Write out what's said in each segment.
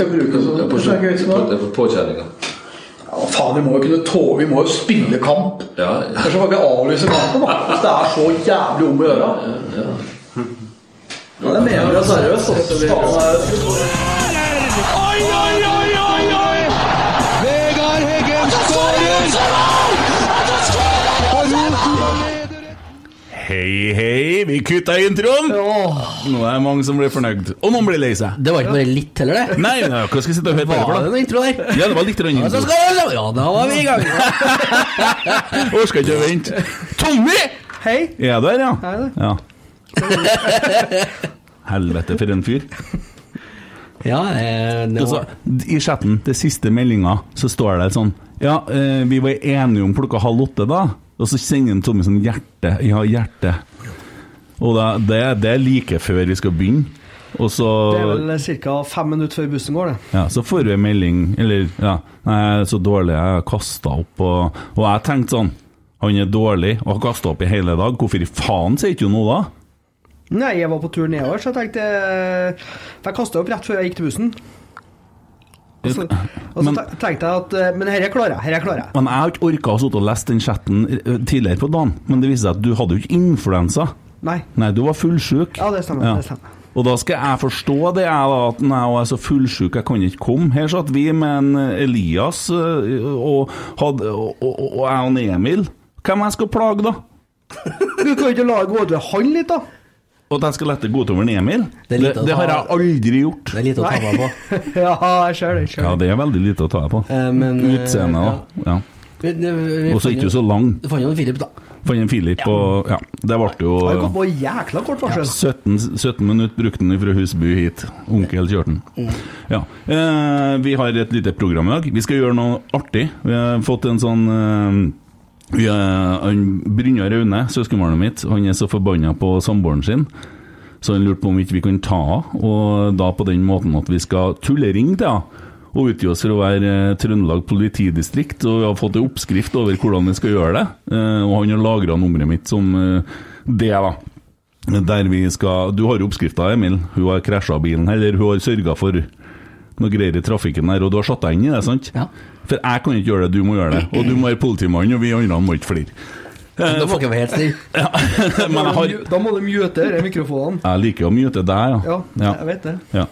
skal bruke sånn påkjenninga. Ja, faen, vi må jo kunne tåle Vi må jo spille kamp. Ja, ja. Kanskje kan vi avlyse kampen. da Hvis det er så jævlig om å gjøre. Ja, det mener jeg seriøst. altså. Oi, oi, Hei, hei, vi kutta introen! Nå er det mange som blir fornøyd. Og noen blir lei seg. Det var ikke bare litt heller, det. Nei, nei, hva skal jeg sitte og høre på Var det da? noe intro der? Ja, det var litt intro. Ja, skal Ja, da var vi i gang. Orka ikke å vente. Tommy! Hei. Er du her, ja? Hei, ja. Helvete, for en fyr. Ja, eh, det Altså, var I chatten, det siste meldinga, så står det sånn Ja, eh, vi var enige om klokka halv åtte, da. Og så sender han Tommy sånn hjerte. Ja, hjerte. Og da, det, det er like før vi skal begynne. Og så Det er vel ca. fem minutter før bussen går, det. Ja, så får vi en melding Eller, ja, jeg er så dårlig, jeg har kasta opp og, og jeg tenkte sånn Han er dårlig og har kasta opp i hele dag. Hvorfor i faen sier ikke du noe da? Nei, jeg var på tur nedover, så jeg tenkte For jeg kasta opp rett før jeg gikk til bussen. Og så, og så Men- tenkte jeg at eh, Men dette klarer jeg. Dette klarer jeg. Men jeg har ikke orka å sitte og lese den chatten eh, tidligere på dagen. Men det viste seg at du hadde jo ikke influensa. Nei. Nei, du var fullsjuk. Ja, det stemmer. Ja. Det stemmer. Og da skal jeg forstå det, jeg da, at jeg er så fullsjuk, jeg kan ikke komme. Her satt vi med en eh, Elias og, hadde, og, og, og jeg og Emil. Hvem jeg skal plage, da? Du kan ikke la det gå utover han litt, da? Og at jeg skal lette gå utover en Emil? Det Det, det har jeg aldri gjort. Det er lite å ta meg på. ja, jeg ser det. Ja, det. er veldig lite å ta på. Eh, men, eh, Utseendet, da. Ja. Vi Og så ikke så lang. Du fant jo en Filip, da. Fant en Filip og Ja, det ble jo kom på jækla kort varsel. 17, 17 minutter brukte han fra Husby hit. Onkel kjørte han. Ja. Eh, vi har et lite program i dag. Vi skal gjøre noe artig. Vi har fått en sånn eh, er, han, Brynjar Aune, søskenbarnet mitt, han er så forbanna på samboeren sin. Så han lurte på om ikke vi kunne ta henne, og da på den måten at vi skal tulleringe til henne. Og utgi oss for å være eh, Trøndelag politidistrikt, og vi har fått en oppskrift over hvordan vi skal gjøre det. Eh, og han har lagra nummeret mitt som eh, det, da. Der vi skal Du har jo oppskrifta, Emil. Hun har krasja bilen, eller hun har sørga for noe greier i trafikken der, og du har satt deg inn i det, sant? Ja. For jeg kan ikke gjøre det, du må gjøre det. Og du må være politimann, og vi andre må ikke flire. Da får ikke være helt stille. Jeg, har, Da må du mute disse mikrofonene. jeg liker å mute deg, ja. Ja, jeg vet det. ja.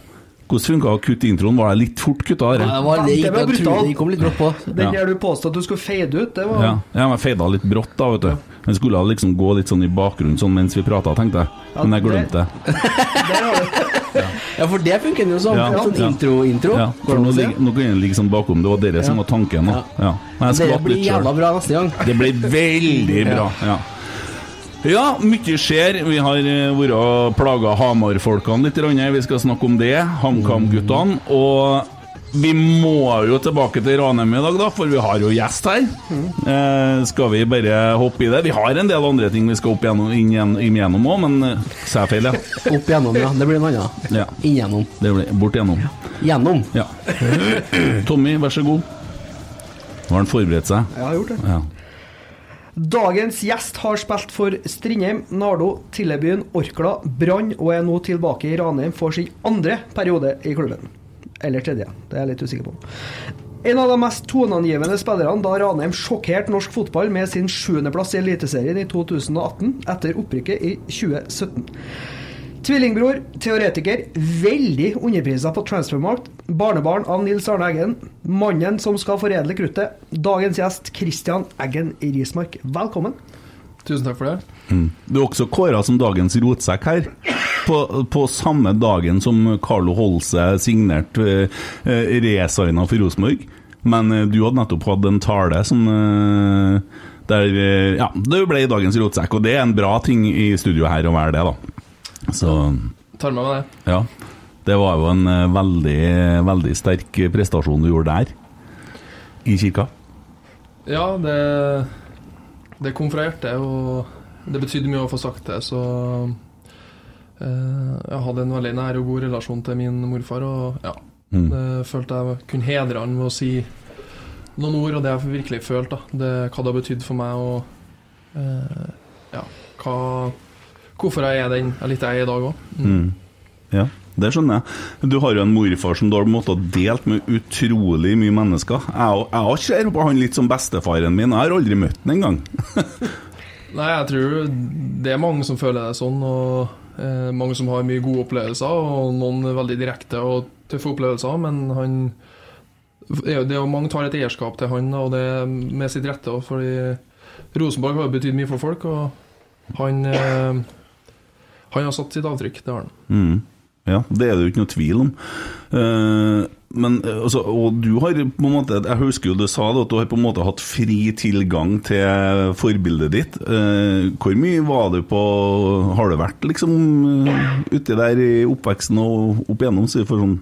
Hvordan funka å kutte introen? Var det litt fort kutta? Ja, det, var, litt, Det var brutalt. det kom litt brått på. Den Ja. der du påstod at du skulle fade ut, det var Ja, ja men jeg feida litt brått, da, vet du. Den skulle liksom gå litt sånn i bakgrunnen sånn mens vi prata, tenkte jeg. Men jeg glemte det. Ja, for det funker jo sånn. Ja, sånn intro-intro. Ja, for nå, ligger- den sånn bakom. Det var dere som var tanken. Da. Ja. Men jeg Det blir jævla bra neste gang. Det blir veldig bra. Ja. Ja, mye skjer. Vi har eh, vært plaga Hamar-folkene litt. Vi skal snakke om det. HamKam-guttene. Og vi må jo tilbake til Ranheim i dag, da, for vi har jo gjest her. Eh, skal vi bare hoppe i det? Vi har en del andre ting vi skal opp gjennom, inn inn igjennom òg, men eh, sa jeg feil, ja? Opp igjennom, ja. Det blir en annen. ja. Igjennom. Det blir, bort igjennom. Gjennom. Ja. Tommy, vær så god. Nå har han forberedt seg. Jeg har gjort det. Ja. Dagens gjest har spilt for Strindheim, Nardo, Tillebyen, Orkla, Brann og er nå tilbake i Ranheim for sin andre periode i klubben. Eller tredje, det er jeg litt usikker på. En av de mest toneangivende spillerne da Ranheim sjokkerte norsk fotball med sin sjuendeplass i Eliteserien i 2018 etter opprykket i 2017. Tvillingbror, teoretiker, veldig underprisa på transfermarkt, barnebarn av Nils Arne Eggen, mannen som skal foredle kruttet, dagens gjest Christian Eggen Rismark. Velkommen. Tusen takk for det. Mm. Du er også kåra som dagens rotsekk her. På, på samme dagen som Carlo Holse signerte uh, resigna for Rosenborg. Men eh, du hadde nettopp hatt en tale som eh, der eh, Ja, det ble dagens rotsekk, og det er en bra ting i studio her å være det, da. Så Tar med meg det. ja. Det var jo en eh, veldig, veldig sterk prestasjon du gjorde der. I kirka. Ja, det, det kom fra hjertet, og det betydde mye å få sagt det, så eh, Jeg hadde en veldig nær og god relasjon til min morfar, og ja, Mm. det følte jeg kunne hedre han med å si noen ord, og det jeg virkelig følte, da. Det, hva det har betydd for meg, og eh, ja, hva Hvorfor jeg er den jeg litt er i dag òg. Mm. Ja. det skjønner jeg. Du har jo en morfar som du har måttet delt med utrolig mye mennesker. Jeg jeg ser på han litt som bestefaren min. Jeg har aldri møtt han engang. Nei, jeg tror det er mange som føler det sånn, og eh, mange som har mye gode opplevelser, og noen veldig direkte og tøffe opplevelser, men han det er jo- Mange tar et eierskap til han, og det er med sitt rette fordi Rosenborg har jo betydd mye for folk, og han eh, Han har satt sitt avtrykk, det har han. Mm. Ja, det er det jo ikke noe tvil om. Eh, men eh, altså, Og du har på en måte Jeg husker jo du sa det, at du har på en måte hatt fri tilgang til forbildet ditt. Eh, hvor mye var du på Har du vært liksom eh, uti der i oppveksten og opp igjennom? Så for sånn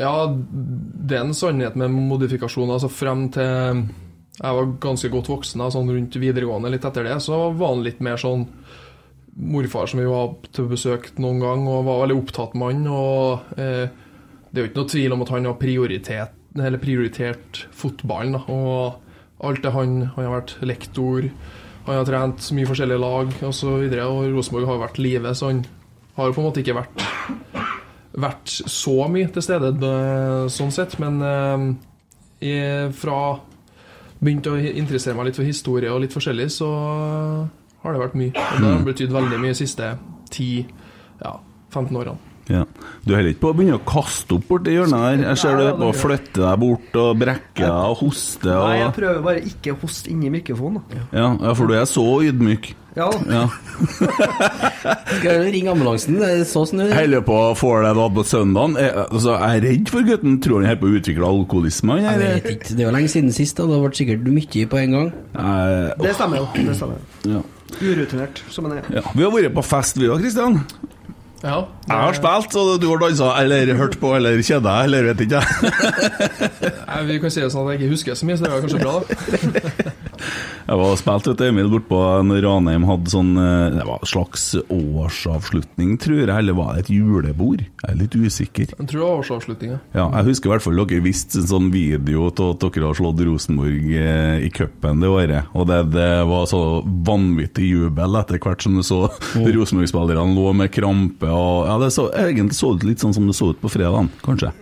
Ja, det er en sannhet med modifikasjoner. Altså frem til jeg var ganske godt voksen, sånn rundt videregående, litt etter det, så var han litt mer sånn morfar som vi var til besøk noen gang, og var veldig opptatt mann. Og eh, det er jo ikke noe tvil om at han har prioritet, eller prioritert fotballen. Da, og alt det han Han har vært lektor, han har trent mye forskjellige lag osv., og, så videre, og Rosenborg har vært livet, så han har jo på en måte ikke vært vært så mye til stede sånn sett, men eh, fra begynte å interessere meg litt for historie og litt forskjellig, så har det vært mye. Og det har betydd veldig mye de siste 10-15 årene. Ja. Du holder ikke på å begynne å kaste opp borti hjørnet der? Jeg ser du på å flytte deg bort og brekke deg og hoste Nei, jeg prøver bare ikke å hoste inn i mikrofonen. da. ja, ja, for du er så ydmyk. Ja, Ja. Skal jeg ringe ambulansen? Det er så snø. Holder på å få det da på søndagen. Jeg, altså, jeg er redd for gutten. Tror han holder på å utvikle alkoholisme? Jeg vet ikke. Det er jo lenge siden sist, Da. det vært sikkert mye på en gang. Eh, det stemmer jo. Det stemmer. ja. Urutinert som en er. Ja. Vi har vært på fest, vi da, Kristian. Ja, Jeg har spilt, og du har dansa eller hørt på eller kjeda eller vet ikke jeg. Nei, Vi kan si det sånn at jeg ikke husker så mye, så det var kanskje bra. da Jeg var spilt et Emil bortpå når Ranheim hadde sånn eh, Det var en slags årsavslutning, tror jeg, eller var det et julebord? Jeg er litt usikker. Jeg tror det var årsavslutninga. Ja, jeg husker i hvert fall dere viste en sånn video av at dere har slått Rosenborg eh, i cupen det året. Og det, det var så vanvittig jubel etter hvert som du så Rosenborg-spillerne lå med krampe. Og, ja, det så, egentlig så ut litt sånn som det så ut på fredagen, kanskje.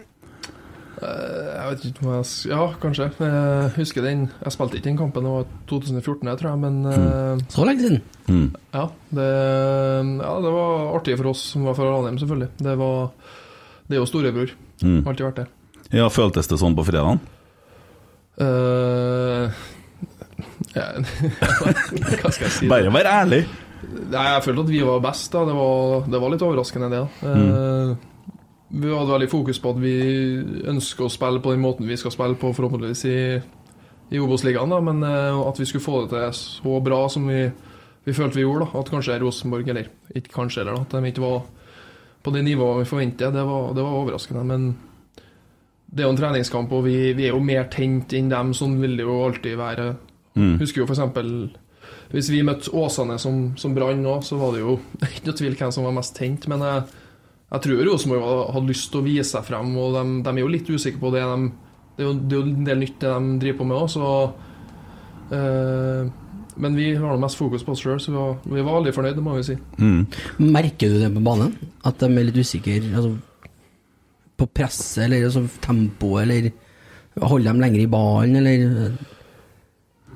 Jeg vet ikke om jeg Ja, kanskje. Jeg husker den Jeg spilte ikke den kampen, det var 2014, jeg tror jeg, men mm. Så lenge siden. Mm. ja, det, ja, det var artig for oss som var fra Ranheim, selvfølgelig. Det var Det er jo storebror. Mm. Alltid vært det. Ja, Føltes det sånn på fredagen? Uh, ja, hva skal jeg si? Bare vær ærlig. Nei, jeg følte at vi var best. da Det var, det var litt overraskende, det. da Eh, Vi hadde veldig fokus på at vi ønsker å spille på den måten vi skal spille på, forhåpentligvis i, i Obos-ligaen. Men eh, at vi skulle få det til så bra som vi, vi følte vi gjorde. da At kanskje Rosenborg, eller ikke kanskje heller, da, at de ikke var på det nivået vi forventer, det var, det var overraskende. Men det er jo en treningskamp, og vi, vi er jo mer tent enn dem. Sånn vil det jo alltid være. Mm. Husker jo for eksempel Hvis vi møtte Åsane som, som brann nå, så var det jo ikke noe tvil hvem som var mest tent. Men jeg, jeg tror Rosenborg hadde- lyst til å vise seg frem, og de, de er jo litt usikre på det. De, det, er jo, det er jo en del nytt det de driver på med òg, så øh, Men vi har nå mest fokus på oss sjøl, så vi var, vi var veldig fornøyd, det må vi si. Mm. Merker du det på banen? At de er litt usikre altså, på presset, eller altså, tempoet, eller holder de lenger i ballen, eller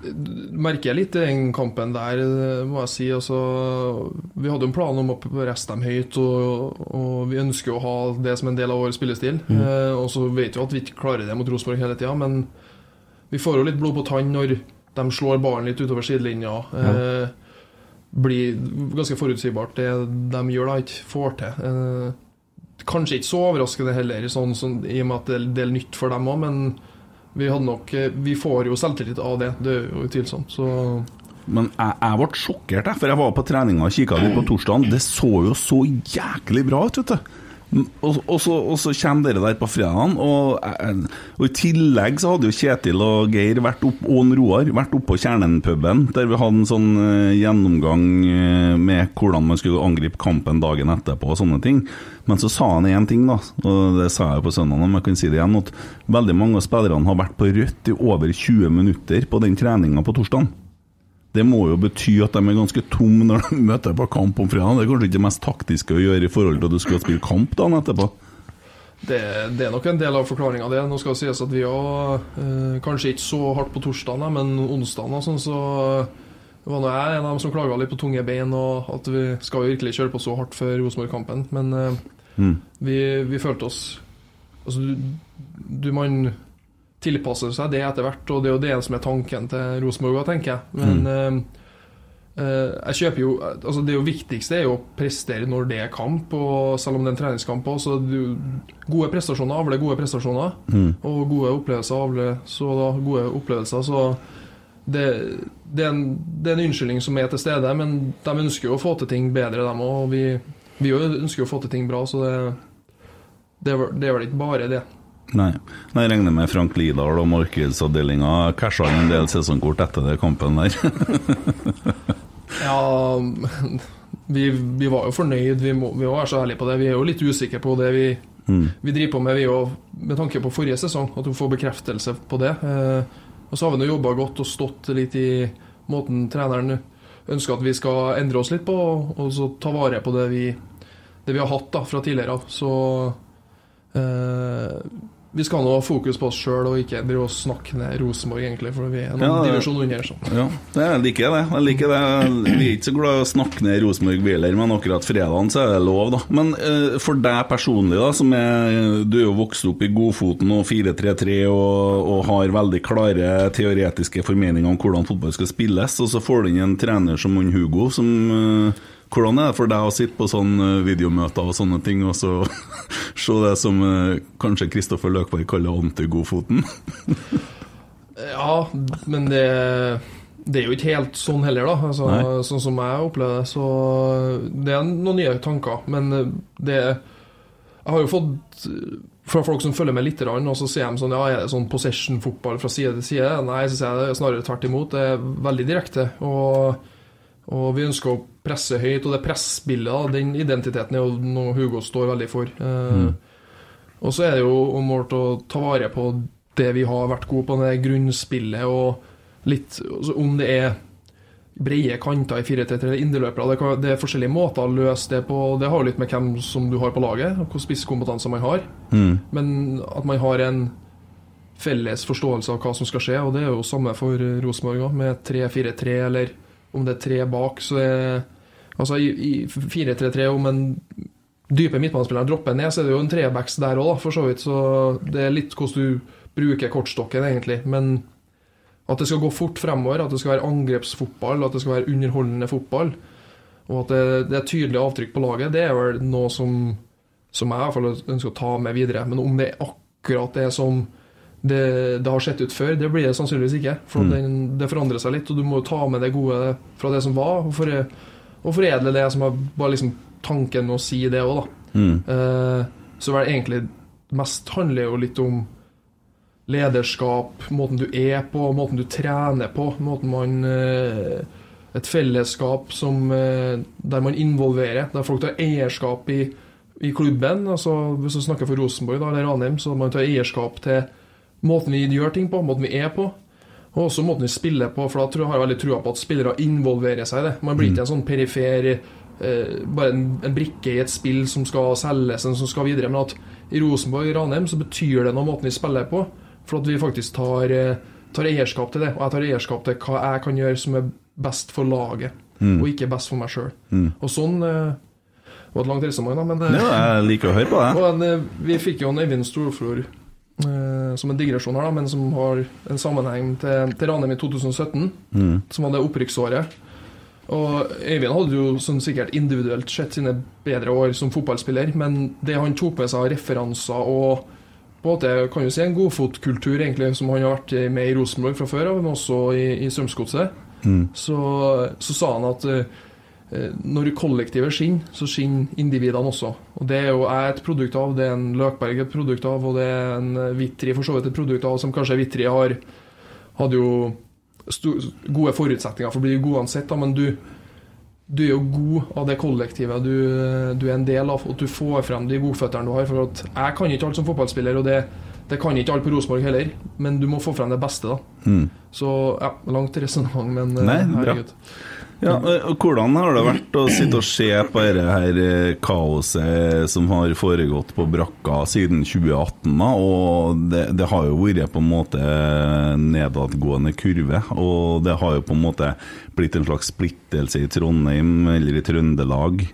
merker jeg litt i den kampen der, må jeg si. Altså, vi hadde en plan om å reise dem høyt, og, og vi ønsker å ha det som en del av vår spillestil. Eh, og så vet vi at vi ikke klarer det mot Rosenborg hele tida, men vi får jo litt blod på tann når de slår ballen litt utover sidelinja. Eh, blir ganske forutsigbart det de gjør, da, ikke får til. Eh, kanskje ikke så overraskende heller, sånn, sånn, i og med at det er en del nytt for dem òg, men vi, nok, eh, vi får jo selvtillit av det, det er jo utvilsomt. Så Men jeg, jeg ble sjokkert, for jeg var på treninga og kikka litt på torsdagen. Det så jo så jæklig bra ut, vet du. Og, og, så, og så kommer dere der på fredagen, og, og i tillegg så hadde jo Kjetil og Geir vært opp, og Roar vært oppe på Kjernen-puben, der vi hadde en sånn uh, gjennomgang eh, med hvordan man skulle angripe kampen dagen etterpå og sånne ting. Men så sa han én ting, da, og det sa jeg på søndag, men jeg kan si det igjen, at veldig mange av spillerne har vært på rødt i over 20 minutter på den treninga på torsdagen. Det må jo bety at de er ganske tomme når de møter på kamp om fredag. Det er kanskje ikke det mest taktiske å gjøre i forhold til at du skal spille kamp dagen etterpå? Det, det er nok en del av forklaringa, det. Nå skal det sies at vi òg, eh, kanskje ikke så hardt på torsdagen, men onsdagen og sånn, så var nå jeg en av dem som klaga litt på tunge bein, og at vi skal jo virkelig kjøre på så hardt før Rosenborg-kampen. Men eh, Mm. vi, vi følte oss Altså, du, du man tilpasser seg det etter hvert, og det er jo det som er tanken til Rosenborg tenker jeg. Men mm. Uh, jeg kjøper jo Altså, det jo viktigste er jo å prestere når det er kamp, og selv om det er en treningskamp du, gode prestasjoner avler gode prestasjoner, og gode opplevelser avler så da gode opplevelser, så det, det, er en, det er en unnskyldning som er til stede, men de ønsker jo å få til ting bedre, dem òg. Og vi, vi ønsker jo å få til ting bra, så det, det, det er vel ikke bare det. Nei. Jeg regner med Frank Lidahl og markedsavdelinga casha inn en del sesongkort etter den kampen der. Ja, vi, vi var jo fornøyd, vi må, vi må være så ærlige på det. Vi er jo litt usikre på det vi, vi driver på med, vi òg, med tanke på forrige sesong. At vi får bekreftelse på det. Eh, og så har vi nå jobba godt og stått litt i måten treneren ønsker at vi skal endre oss litt på, og så ta vare på det vi, det vi har hatt da, fra tidligere av. Så eh, vi skal nå ha fokus på oss sjøl og ikke drive og snakke ned Rosenborg, egentlig, for vi er noen Ja, divisjon under. Så. Ja, det jeg liker det. Jeg liker det. Vi er ikke så glad i å snakke ned Rosenborg vi heller, men akkurat fredagen så er det lov, da. Men uh, for deg personlig, da, som er Du er jo vokst opp i Godfoten og 4-3-3 og, og har veldig klare teoretiske formeninger om hvordan fotball skal spilles, og så får du inn en trener som Hugo, som eh, hvordan er det for deg å sitte på sånne videomøter og sånne ting, og så se det som eh, kanskje Kristoffer Løkberg kaller anti-Godfoten? Ja, men det, det er jo ikke helt sånn heller, da. Altså, sånn som jeg opplever det. Så det er noen nye tanker. Men det Jeg har jo fått fra folk som følger med litt, og så sier de sånn Ja, er det sånn possession-fotball fra side til side? Nei, så sier jeg det er snarere tvert imot. Det er veldig direkte. Og, og vi ønsker å presse høyt, og det pressbildet, den identiteten er jo noe Hugo står veldig for. Eh, Og så er det jo om vårt å ta vare på det vi har vært gode på, det grunnspillet, og litt altså Om det er brede kanter i 4-3-3 eller indreløpere, det, det er forskjellige måter å løse det på. Det har jo litt med hvem som du har på laget, og hvor spisskompetanse man har. Men at man har en felles forståelse av hva som skal skje, og det er jo samme for Rosenborg òg, med 3-4-3, eller om det er tre bak, så er Altså i, i 4-3-3, om en dype midtbanespilleren dropper ned, så er det jo en trebacks der òg, for så vidt. Så det er litt hvordan du bruker kortstokken, egentlig. Men at det skal gå fort fremover, at det skal være angrepsfotball, at det skal være underholdende fotball, og at det, det er tydelig avtrykk på laget, det er vel noe som, som jeg i hvert fall ønsker å ta med videre. Men om det er akkurat det som det, det har sett ut før, det blir det sannsynligvis ikke. For den, det forandrer seg litt, og du må jo ta med det gode fra det som var, og, for, og foredle det som bare liksom tanken med å si det òg, da. Eh, så vel egentlig mest handler jo litt om lederskap, måten du er på, måten du trener på, måten man eh, Et fellesskap som, eh, der man involverer, der folk tar eierskap i, i klubben. altså Hvis du snakker for Rosenborg da, eller Ranheim, så man tar eierskap til måten vi gjør ting på, måten vi er på. Og også måten vi spiller på, for da tror jeg har jeg veldig trua på at spillere involverer seg i det. Man blir ikke en sånn perifer eh, Bare en, en brikke i et spill som skal selges, en som skal videre. Men at i Rosenborg og Ranheim så betyr det noe måten vi spiller på, for at vi faktisk tar, eh, tar eierskap til det. Og jeg tar eierskap til hva jeg kan gjøre som er best for laget, og ikke best for meg sjøl. Og sånn eh, Det var et langt resonnement, da, men eh, Ja, jeg liker å høre på det. og vi fikk jo en Eivind Storflor som en digresjon her, da, men som har en sammenheng til, til Ranheim i 2017, som var det opprykksåret. Og Øyvind hadde jo sånn sikkert individuelt sett sine bedre år som fotballspiller, men det han tok med seg av referanser og på en måte kan jo si en godfotkultur egentlig, som han har vært med i Rosenborg fra før av, men også i, i Strømsgodset, så, så sa han at eh, når kollektivet skinner, så skinner individene også. Og Det er jo jeg et produkt av, det er en Løkberg et produkt av, og det er en Vitri for så vidt et produkt av, som kanskje Vitri har hadde jo gode forutsetninger for å bli god uansett, da, men du, du er jo god av det kollektivet du, du er en del av, og du får frem de godføttene du har. For at jeg kan ikke alt som fotballspiller, og det, Det kan ikke alle på Rosenborg heller, men du må få frem det beste, da. Mm. Så ja, langt resonnement, men Nei, herregud. bra. Ja, Hvordan har det vært å sitte og se på dette her kaoset som har foregått på brakka siden 2018? da, og det, det har jo vært på en måte nedadgående kurve. Og det har jo på en måte blitt en slags splittelse i Trondheim eller i Trøndelag.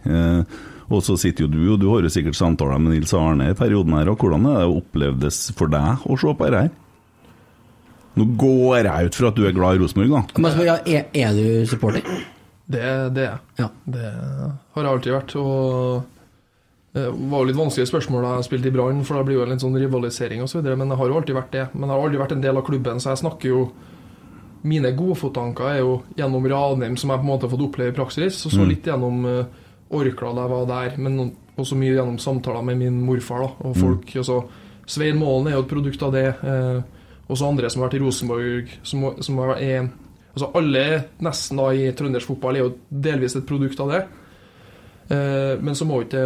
Og så sitter jo du, og du har jo sikkert samtaler med Nils Arne i perioden her. og Hvordan er det opplevdes for deg å se på dette her? Nå går jeg ut fra at du er glad i Rosenborg, da. Men ja, er, er du supporter? Det, det er jeg. Ja. Det har jeg alltid vært. Og det var jo litt vanskelige spørsmål da jeg spilte i Brann, for da blir jo en litt sånn rivalisering osv. Men jeg har jo alltid vært det. Men jeg har aldri vært en del av klubben, så jeg snakker jo Mine godfottanker er jo gjennom Ranheim, som jeg på en måte har fått oppleve i praksis, og så Mm. litt gjennom uh, Orkla da jeg var der, men også mye gjennom samtaler med min morfar da, og folk. altså Svein Målen er jo et produkt av det. Eh, også andre som har vært i Rosenborg, som, som har, er Altså alle nesten da i trøndersk fotball er jo delvis et produkt av det. Eh, men så må ikke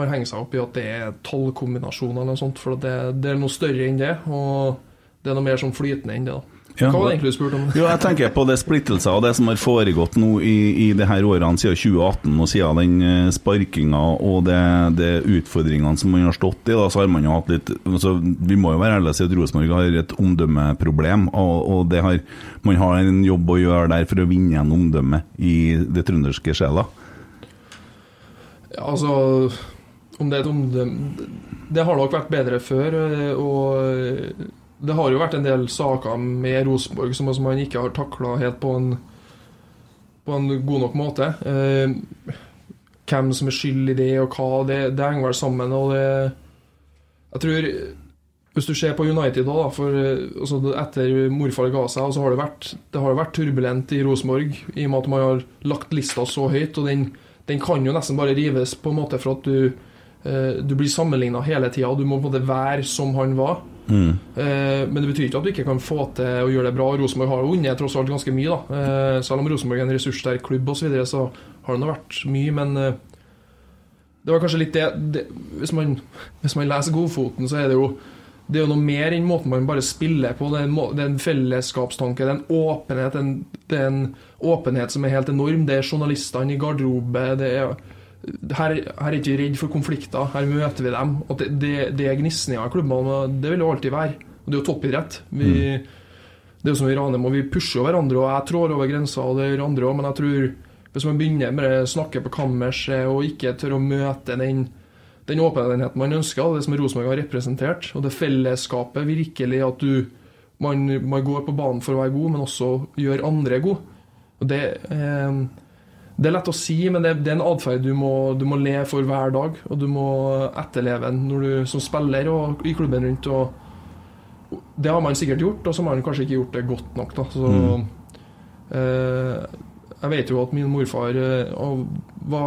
man henge seg opp i at det er tallkombinasjoner eller noe sånt, for det, det er noe større enn det. Og det er noe mer sånn flytende enn det. da. Ja. Hva var det egentlig du spurte om? Jo, jeg tenker på det splittelser og det som har foregått nå i, i det her årene siden 2018 og siden den eh, sparkinga og det, det utfordringene som man har stått i, da, så har man jo hatt litt altså, Vi må jo være ærlige og si at Rosenborg har et omdømmeproblem, og, og det har, man har en jobb å gjøre der for å vinne igjen omdømmet i det trønderske sjela. Ja, altså Om det er et omdømme Det har nok vært bedre før. eh, Og det har jo vært en del saker med Rosenborg som man ikke har takla helt på en, på en god nok måte. Eh, Hvem som er skyld i det, og hva. Det, det henger vel sammen. Og det Jeg tror Hvis du ser på United da for eh, altså, etter morfar ga seg, så har det vært Det har vært turbulent i Rosenborg i og med at man har lagt lista så høyt. og den den kan jo nesten bare rives på en måte for at du, eh, du blir sammenligna hele tida. Du må på en måte være som han var. Eh, men det betyr ikke at du ikke kan få til å gjøre det bra. Rosenborg har vunnet tross alt ganske mye. da eh, Selv om Rosenborg er en ressurssterk klubb osv., så, videre, så har det nå vært mye. Men eh, det var kanskje litt det, det hvis, man, hvis man leser Godfoten, så er det jo det er jo noe mer enn måten man bare spiller på. Det er en, må- det er en fellesskapstanke, det er en åpenhet en, Det er en åpenhet som er helt enorm. Det er journalistene i garderobe. Det er, her, her er ikke redd for konflikter. Her møter vi dem. Og det, det, det er gnisninger i klubbene. Det vil jo alltid være. Og det er jo toppidrett. Vi, Det er jo som i Ranheim, og vi pusher hverandre. Og jeg trår over grensa, og det gjør andre òg. Men jeg tror hvis man begynner med å snakke på kammerset og ikke tør å møte den den åpenheten man ønsker, det som Rosenborg har representert, og det fellesskapet virkelig at du man, man går på banen for å være god, men også gjør andre god. Og det, eh, det er lett å si, men det, det er en atferd du, må- du må le for hver dag, og du må etterleve den når du, som spiller og i klubben rundt. Og det har man sikkert gjort, og så har man kanskje ikke gjort det godt nok. Da. Så, eh, jeg vet jo at min morfar eh,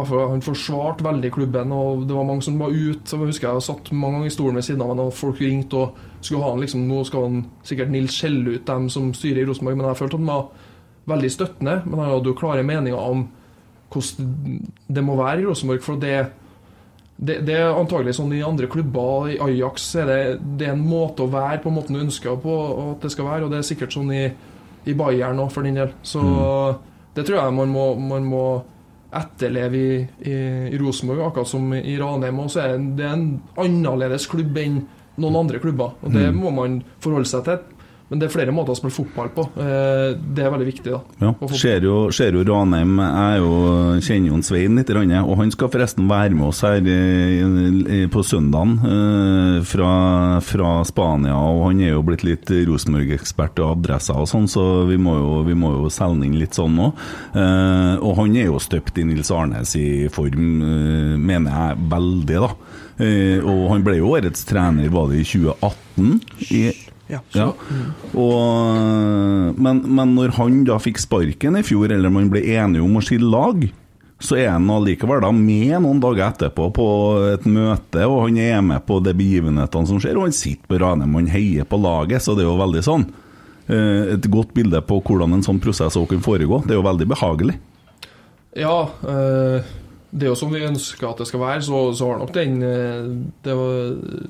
for, han forsvarte veldig klubben, og det var mange som var ute. Så jeg husker jeg satt mange ganger i stolen ved siden av ham, og folk ringte og skulle ha han liksom, Nå skal han sikkert Nils skjelle ut dem som styrer i Rosenborg, men jeg følte at han var veldig støttende. Men han hadde jo klare meninger om hvordan det må være i Rosenborg. For det, det, det er antagelig sånn i andre klubber. I Ajax er det, det er en måte å være på måten du ønsker på at det skal være, og det er sikkert sånn i, i Bayern òg, for den del. Så det tror jeg man må, man må etterleve i, i, i Rosenborg, akkurat som i Ranheim. Og så er det, en annerledes klubb enn noen andre klubber, og det må man forholde seg til. Men det er flere måter å spille fotball på. Eh, Det er veldig viktig. da Ja, ser jo, ser jo Ranheim Jeg jo, kjenner jo Svein litt, og han skal forresten være med oss her i, på søndagen eh, fra, fra Spania. og Han er jo blitt litt Rosenborg-ekspert og adresser og sånn, så vi må jo, vi må jo selge inn litt sånn. Eh, og han er jo støpt i Nils Arnes i form, eh, mener jeg veldig, da. Eh, og han ble jo årets trener, var det i 2018? I, Ja. ja. Og, men, men når han da fikk sparken i fjor, eller man ble enige om å skille lag, så er han allikevel da med noen dager etterpå på et møte, og han er med på de begivenhetene som skjer, og han sitter på Ranheim og heier på laget, så det er jo veldig sånn. eh, Et godt bilde på hvordan en sånn prosess også kan foregå. Det er jo veldig behagelig. Ja, eh, det er jo som vi ønsker at det skal være, så, så har nok den eh, det,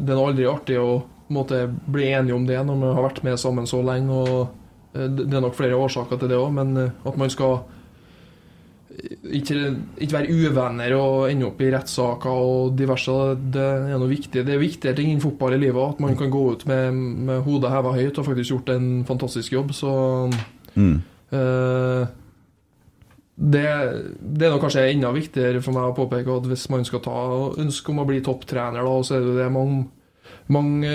det er aldri artig å på en måte bli enige om det når man har vært med sammen så lenge. og eh, Det er nok flere årsaker til det òg, men eh, at man skal ikke, ikke være uvenner og ende opp i rettssaker og diverse. Det er noe viktig. Det er viktigere ting innen fotball i livet at man kan gå ut med, med hodet heva høyt og faktisk gjort en fantastisk jobb. Så Mm. eh, det, det er nok kanskje enda viktigere for meg å påpeke at hvis man skal ta ønske om å bli topptrener, da, så er det, det mange, mange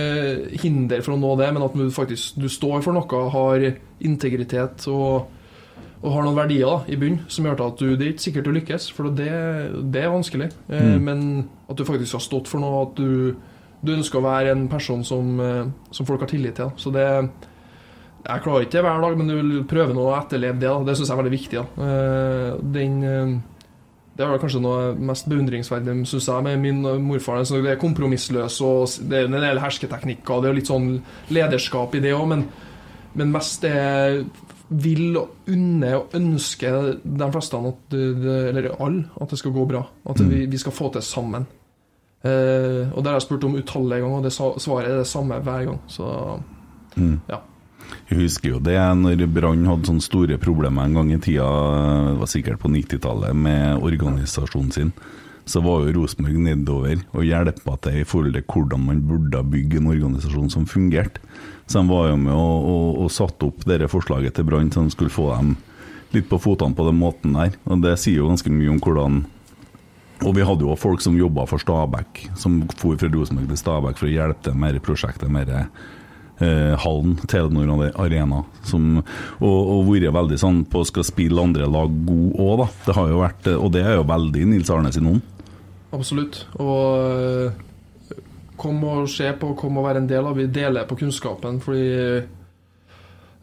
hinder for å nå det, men at du faktisk du står for noe, har integritet og, og har noen verdier da, i bunn som gjør at du, det er ikke sikkert du lykkes, for det, det er vanskelig. Eh, Mm. Men at du faktisk har stått for noe, at du, du ønsker å være en person som, eh, som folk har tillit til. da. Så det Jeg klarer ikke det hver dag, men du vil prøve nå å etterleve det. da. Det syns jeg er veldig viktig. Eh, Den det var kanskje noe mest beundringsverdig synes jeg, med min morfar. Det er kompromissløs, og det er en del hersketeknikker. Det er litt sånn lederskap i det òg, men, men mest det vil og unne og ønske de fleste, at det- eller alle, at det skal gå bra. At vi, vi skal få til sammen. Eh, og det har jeg spurt om utallige ganger, og det svaret er det samme hver gang. Så Mm. ja. Jeg husker jo det når Brann hadde sånne store problemer en gang i tida, det var sikkert på 90-tallet, med organisasjonen sin. Så var jo Rosenborg nedover og hjelpa til i forhold til hvordan man burde bygge en organisasjon som fungerte. Så de var jo med og, og, og satte opp dette forslaget til Brann, så de skulle få dem litt på fotene på den måten der. Og det sier jo ganske mye om hvordan og vi hadde jo folk som jobba for Stabæk, som for fra Rosenborg til Stabæk for å hjelpe til med prosjektet med eh, hallen, Telenor Arena, som, og, og vært veldig sånn på skal spille andre lag god òg, da. Det har jo vært, og det er jo veldig Nils Arne sin ånd. Absolutt. Og øh, kom og se på, kom og være en del av. Vi deler på kunnskapen, fordi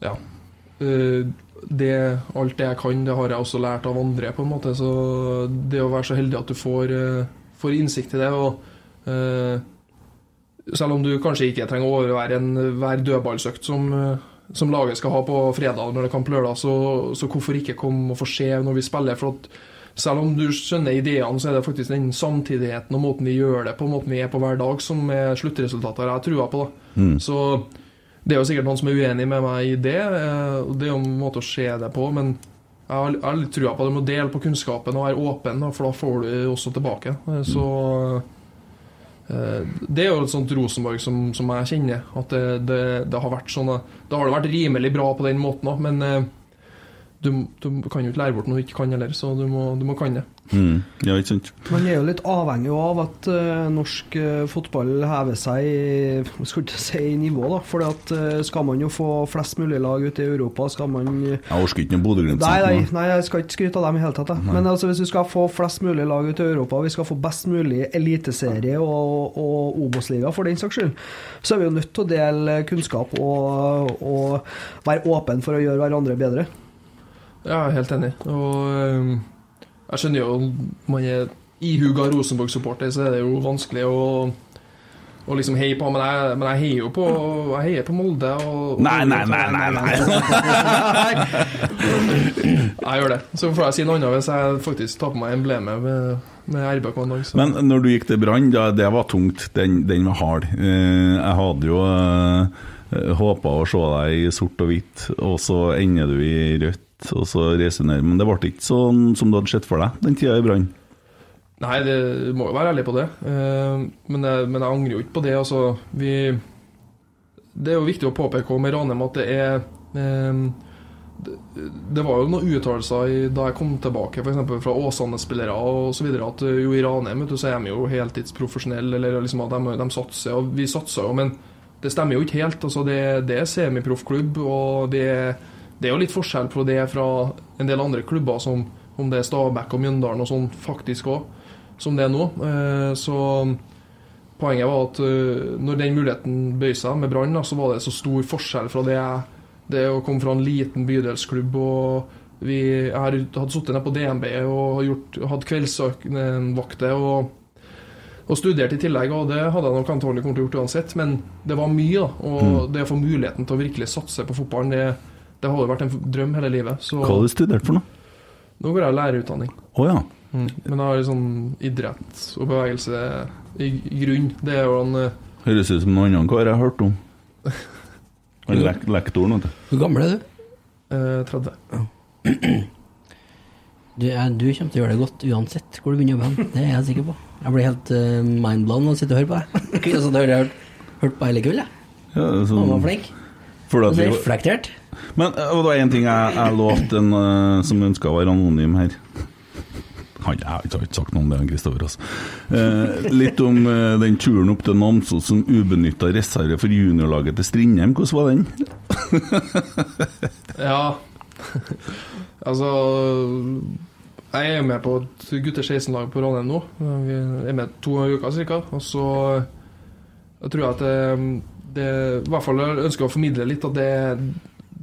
Ja. øh, det, alt det jeg kan, det har jeg også lært av andre, på en måte. Så det å være så heldig at du får, får innsikt i det og Selv om du kanskje ikke trenger å overvære en, hver dødballsøkt som, øh, som laget skal ha på fredag når det kamp lørdag, så, så hvorfor ikke komme og få se når vi spiller? For at selv om du skjønner ideene, så er det faktisk den samtidigheten og måten vi gjør det på, måten vi er på hver dag, som er sluttresultatet jeg har trua på. Mm. Så det er jo sikkert noen som er uenig med meg i det, eh, og det er jo en måte å se det på, men jeg har, jeg har litt trua på det. Du må dele på kunnskapen og være åpen, for da får du også tilbake. Eh, Så eh, det er jo et sånt Rosenborg som, som jeg kjenner. At det, det, det har vært sånn Da har det vært rimelig bra på den måten òg, men eh, du, du kan jo ikke lære bort noe du ikke kan heller, så du må, du må kan det. Mm. Ja, ikke sant? Man er jo litt avhengig av at uh, norsk uh, fotball hever seg i skal ikke si i nivå, da. For skal man jo få flest mulig lag ut i Europa, skal man Jeg orker ikke noe Bodø-Glimt. Nei, nei, nei, jeg skal ikke skryte av dem i hele tatt. Men altså, hvis vi skal få flest mulig lag ut i Europa, og vi skal få best mulig eliteserie og, og Obos-liga for den saks skyld, så er vi jo nødt til å dele kunnskap og, og være åpen for å gjøre hverandre bedre. Ja, jeg er helt enig. Og jeg skjønner jo man er ihuga Rosenborg-supporter, så er det jo vanskelig å, og liksom heie på. Men jeg, men jeg heier jo på, jeg heier på Molde. Og, Nei, nei, nei, nei, nei. Jeg gjør det. Så får jeg si noe annet hvis jeg faktisk tar på meg emblemet med, med RBK en dag. Så. Men når du gikk til Brann, det var tungt. Den, den var hard. Eh, jeg hadde jo uh, håpa å se deg i sort og hvitt, og så ender du i rødt, og så reiser ned. Men det ble ikke sånn som du hadde sett for deg den tida i Brann. Nei, det du må jo være ærlig på det. Eh, men, jeg, men jeg angrer jo ikke på det. Altså, vi Det er jo viktig å påpeke med Ranheim at det er eh, det, var jo noen uttalelser da jeg kom tilbake, f.eks. fra Åsane-spillere videre, at eh, jo i Ranheim er de jo heltidsprofesjonelle, eller liksom at de, de satser, og vi satser jo, men det stemmer jo ikke helt. Altså, det, det er semiproffklubb, og det, det er jo litt forskjell på det fra en del andre klubber, som om det er Stabæk og Mjøndalen og sånn, faktisk òg, som det er nå. Eh, så poenget var at eh, når den muligheten bøy seg med Brann, så var det så stor forskjell fra det, det å komme fra en liten bydelsklubb og vi, har- hadde sittet nede på DNB og gjort, hatt kveldsvakter og, og studert i tillegg, og det hadde jeg nok antakelig kommet til å gjort uansett, men det var mye, da. Og det å få muligheten til å virkelig satse på fotballen, det, det har jo vært en drøm hele livet. Så Hva har du studert for noe? nå går jeg lærerutdanning. Oh, ja. Men jeg har sånn idrett og bevegelse i i grunn. Det er jo en, eh, Høres ut som noen annen kar jeg har hørt om. Lek lektoren, vet du. Hvor gammel er du? Eh, 30. Du, jeg, du kommer til å gjøre det godt uansett hvor du begynner å jobbe. Det er jeg sikker på. Jeg blir helt uh, mindblown av å sitte og høre på deg. Kunne sånn høre, hørt, hørt på hele kveld, jeg. Ja, er Han sånn, var flink. Og at reflektert. men eh, og det var én ting jeg, jeg lovte en uh, som ønska å være anonym her. Han jeg har ikke sagt noe om det, Kristoffer. Altså. Eh, litt om eh, den turen opp til Namsos som ubenytta reserve for juniorlaget til Strindheim. Hvordan var den? Ja. altså Jeg er med på et gutter 16-lag på Ranheim nå. Vi er med to uker ca. Og så jeg tror jeg at det, det I hvert fall ønsker å formidle litt at det,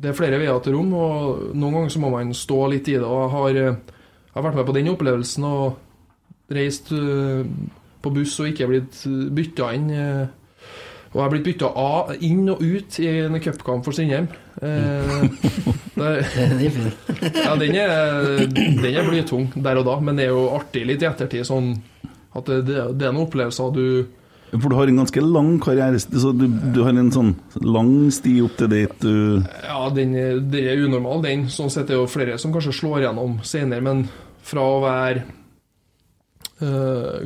det er flere veier til rom, og noen ganger så må man stå litt i det. Og jeg har, jeg har vært med på den opplevelsen og reist øh, på buss og ikke blitt bytta inn. øh, og jeg har blitt bytta av, inn og ut i en cupkamp for Strindheim. Eh, er ja, den er, den er blytung der og da, men det er jo artig litt i ettertid. Sånn at det, det er noen opplevelser du For du har en ganske lang karriere. Så du, du har en sånn lang sti opp til dit du Ja, den, den er unormal, den. Sånn sett er det jo flere som kanskje slår gjennom senere, men fra å være uh,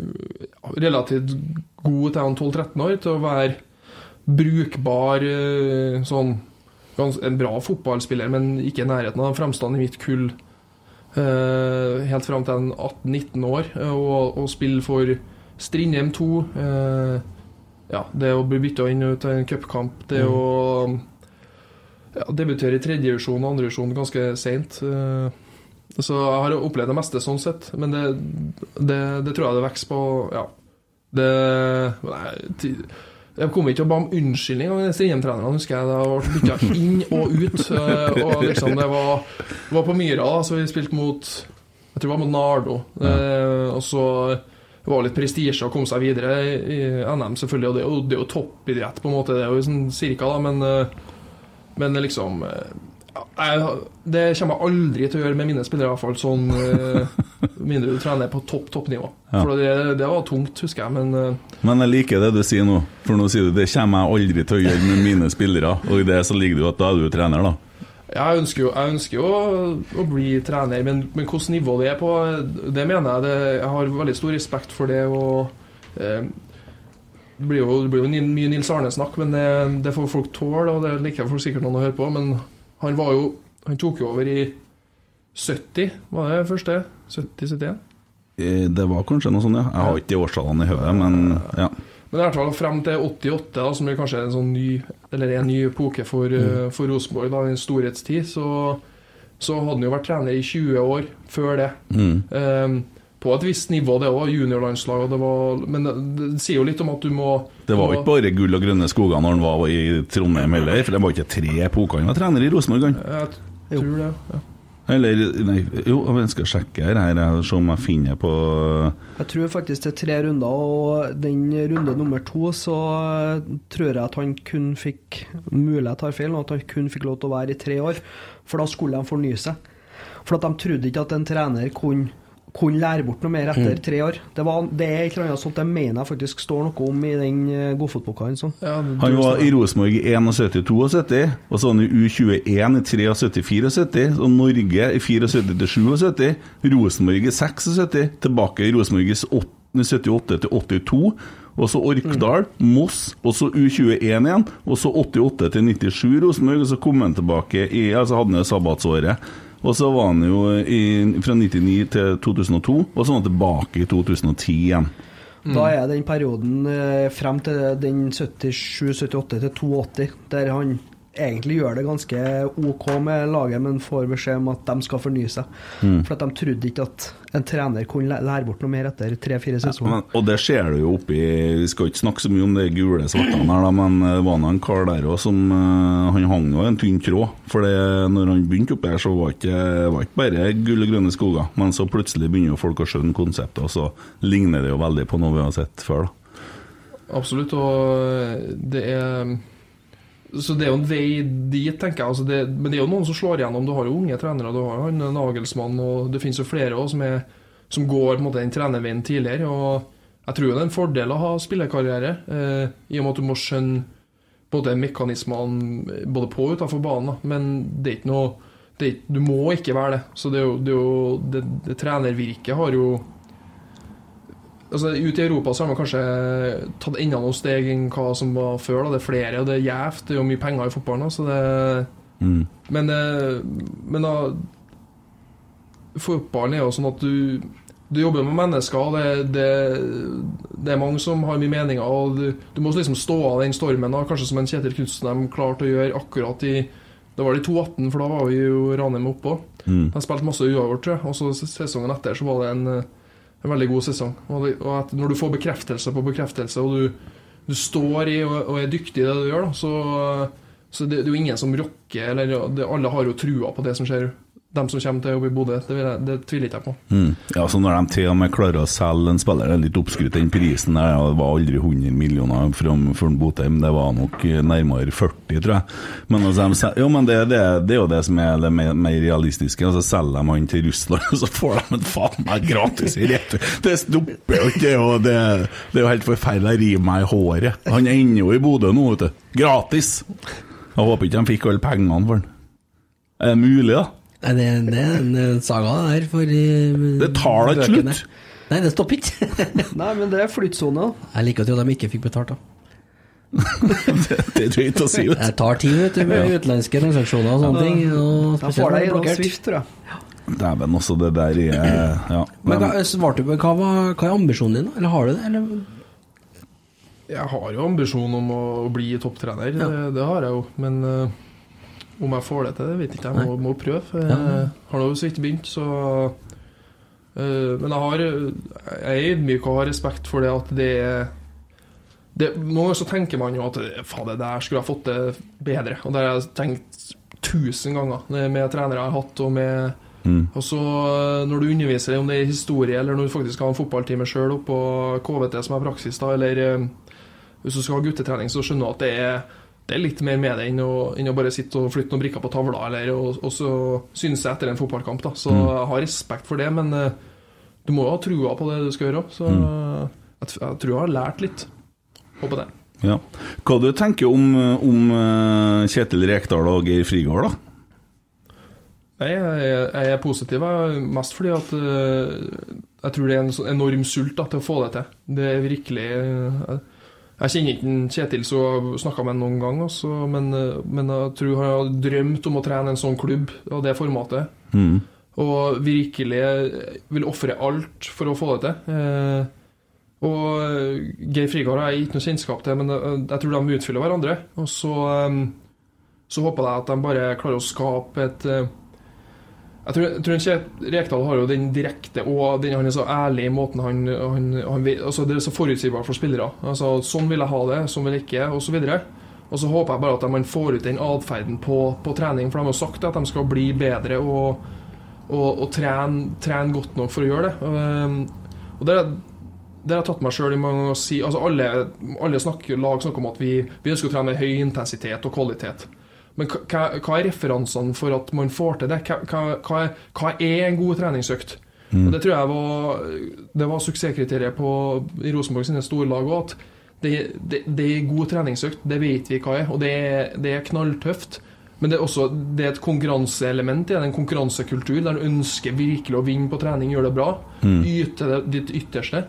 relativt god til han 12-13 år, til å være brukbar uh, sånn En bra fotballspiller, men ikke i nærheten av fremstanden i mitt kull. uh, helt fram til en 18-19 år, og, og spille for Strindheim 2. eh, ja, det å bli bytta inn til en cupkamp, det å ja, debutere i tredjedivisjon og andredivisjon ganske seint. eh, Så jeg har opplevd det meste sånn sett, men det, det, det tror jeg det vokser på Ja. Det nei, Jeg kommer ikke å be om unnskyldning av Strindheim-trenerne, husker jeg. Det har bytta inn og ut. eh, Og liksom det var, var på Myra, så vi spilte mot Jeg tror det var mot Nardo. Eh, Og så det var litt prestisje å komme seg videre i NM, selvfølgelig. Og det er jo, det er jo toppidrett, på en måte. Det er jo sånn cirka, da, men eh, men liksom eh, jeg, Det kommer jeg aldri til å gjøre med mine spillere, i hvert fall. Sånn eh, mindre du trener på topp toppnivå. Ja. For det, det var tungt, husker jeg. Men Men jeg liker det du sier nå, for nå sier du det kommer jeg aldri til å gjøre med mine spillere. Og i det så ligger det jo at da er du trener, da. Jeg ønsker jo, jeg ønsker jo å, å bli trener, men, men hvilket nivå det er på, det mener jeg det, Jeg har veldig stor respekt for det. og eh, det blir jo, det blir jo mye Nils Arne-snakk, men det, det får folk tåle, og det liker folk sikkert noen å høre på. Men han var jo Han tok jo over i 70, var det første? 70-71? Eh, Det var kanskje noe sånt, ja. Jeg har ikke de årstallene i hodet, men ja. Men i hvert fall frem til 88, da, som er kanskje en sånn ny Eller en ny epoke for, mm. for Rosenborg, da, en storhetstid, så, så hadde han jo vært trener i 20 år før det. Mm. Um, på et visst nivå, det òg, juniorlandslag, det var Men det, det sier jo litt om at du må Det var jo ikke bare gull og grønne skoger når han var i Trondheim heller, for det var ikke tre epoker. Han var trener i Rosenborg. Jeg tror det. Ja. Eller Nei, jo, jeg skal sjekke her, her se om jeg finner på Jeg tror faktisk det er tre runder, og den runde nummer to så eh, tror jeg at han kun fikk Mulig jeg tar feil, og at han kun fikk lov til å være i tre år. For da skulle de fornye seg. For at de trodde ikke at en trener kunne, kunne lære bort noe mer etter tre år. Det, var, det er et eller annet sånt jeg mener jeg faktisk står noe om i den eh, godfotboka hans. Sånn. Ja, Han var i Rosenborg i 71-72, og så var han i U21 i 73-74, og Norge i 74-77, Rosenborg i 76, tilbake i Rosenborg i 78-82, og så Orkdal, Moss, og så U21 igjen, og så 88-97 Rosenborg, og så kom han tilbake i Altså hadde han sabbatsåret. Og så var han jo i, fra 99 til 2002, og så var han tilbake i 2010 igjen. Da er den perioden eh, frem til den 77-78 til 82, der han egentlig gjør det ganske OK med laget, men får beskjed om at de skal fornye seg. For at de trodde ikke at en trener kunne lære bort noe mer etter tre-fire sesonger. Men, og det ser du jo oppi Vi skal ikke snakke så mye om de gule svartene her, da, men det var nå en kar der òg som eh, Han hang jo i en tynn tråd. For når han begynte oppi her, så var ikke, var ikke bare gull og grønne skoger. Men så plutselig begynner jo folk å skjønne konseptet, og så ligner det jo veldig på noe vi har sett før. da Absolutt, og det er Så det er jo en vei dit, tenker jeg. Altså det, men det er jo noen som slår igjennom. Du har jo unge trenere. Du har jo han Nagelsmann, og det finnes jo flere også som, er, som går måte, den trenerveien tidligere. Og Jeg tror det er en fordel å ha spillekarriere, eh, i og med at du må skjønne både mekanismene både på og utenfor banen. Men det er ikke noe er, Du må ikke være det. Så det er jo det, er jo, det trenervirket har jo Altså Ute i Europa så har man kanskje tatt enda noen steg enn hva som var før. da Det er flere, og det er gjevt. Det er jo mye penger i fotballen. da, Så det Mm. men, eh, men da Fotballen er jo sånn at du Du jobber med mennesker, og det, det, det er mange som har mye meninger. Og du, du må liksom stå av den stormen, da, kanskje som en Kjetil Knutsen klarte å gjøre akkurat i Det var det i 2018, for da var vi jo Ranheim oppå. Mm. De spilte masse uavgjort, tror jeg. Og så sesongen etter så var det en, eh, en veldig god sesong. Og, at når du får bekreftelse på bekreftelse, og du, du står i og, er dyktig i det du gjør, da, så, så det, det er jo ingen som rokker eller det, Alle har jo trua på det som skjer. De som kommer til å jobbe i Bodø. Det, jeg- det tviler ikke jeg på. Mm. Ja, så Når de til og med klarer å selge en spiller, det er litt oppskrytt den prisen der, ja, det var aldri 100 millioner for Botheim, det var nok nærmere 40, tror jeg. Men, altså, de, jo, men det, det, det er jo det som er det mer, mer realistiske. Altså, selger de han til Russland, så får de en faen meg gratis i retur. Det stopper jo ikke, er det, det er jo helt forferdelig å rive meg i håret. Han ender jo i Bodø nå, vet du. Gratis! Jeg håper ikke de fikk alle pengene for den. Er det mulig, da? Nei, det, det er en eh, saga der for eh, Det tar da ikke slutt. Nei, det stopper ikke. Nei, men det er flyttsona. Jeg liker å tro at de ikke fikk betalt, da. Det, det jeg ikke å si. ut. Jeg tar tid vet du, med utenlandske transaksjoner og sånne ting. Og da får deg gjennom. Swift, tror jeg. Dæven, også det der er Ja. Men Men, hva, svarte du på hva, var, hva er ambisjonen din, da? Eller har du det? Eller? Jeg har jo ambisjon om å bli topptrener, det, det har jeg jo. Men eh, om jeg får det til, det vet ikke jeg. Må, må prøve. Jeg Ja. har nå så vidt begynt, så uh, Men jeg har Jeg er ydmyk og har respekt for det at det er det, Noen ganger så tenker man jo at faen, det der skulle jeg fått det bedre. Og det har jeg tenkt tusen ganger med trenere jeg har hatt, og med mm, og så eh, når du underviser om det er historie, eller når du faktisk har en fotballtime sjøl oppå KVT som er praksis, da, eller eh, hvis du skal ha guttetrening, så skjønner du at det er, det er litt mer med det enn å, enn å bare sitte og flytte noen brikker på tavla, eller og, og så synes jeg etter en fotballkamp. da Så jeg har respekt for det, men eh, du må jo ha trua på det du skal gjøre. Så jeg, jeg tror jeg har lært litt. Håper det. ja. Hva du tenker om, om eh, Kjetil Rekdal og Geir Frigård, da? Nei, jeg, jeg er positiv, mest fordi at eh, jeg tror det er en enorm sult da, til å få det til. Det er virkelig Jeg, kjenner ikke Kjetil så snakka med ham noen gang, også, men, eh, men jeg tror han har drømt om å trene en sånn klubb av det formatet. Mm. Og virkelig vil ofre alt for å få det til. Eh, og eh, Geir Frigård har jeg ikke noe kjennskap til, men eh, jeg tror de utfyller hverandre. Og så, eh, så håper jeg at de bare klarer å skape et eh, jeg tror, jeg tror ikke Rekdal har jo den direkte og den, han er så ærlig i måten han, han, han altså Det er så forutsigbart for spillere. Altså, sånn vil jeg ha det, sånn vil jeg ikke, osv. Og så håper jeg bare at man får ut den atferden på, på trening, for de har sagt at de skal bli bedre og, og, og trene, trene godt nok for å gjøre det. Um, og det, har jeg tatt meg sjøl i mange ganger å si altså alle, alle snakker, lag snakker om at vi, vi ønsker å trene høy intensitet og kvalitet. Men hva, hva- er referansene for at man får til det? Hva, hva, hva, er, en god treningsøkt? Og Det tror jeg var, det var suksesskriteriet på, i Rosenborg sine storlag òg. At det, det, det er god treningsøkt, det vet vi hva er, og det er, det er knalltøft. Men det er også det er et konkurranseelement i det, en konkurransekultur der du ønsker virkelig å vinne på trening, gjøre det bra. Yte det, ditt ytterste.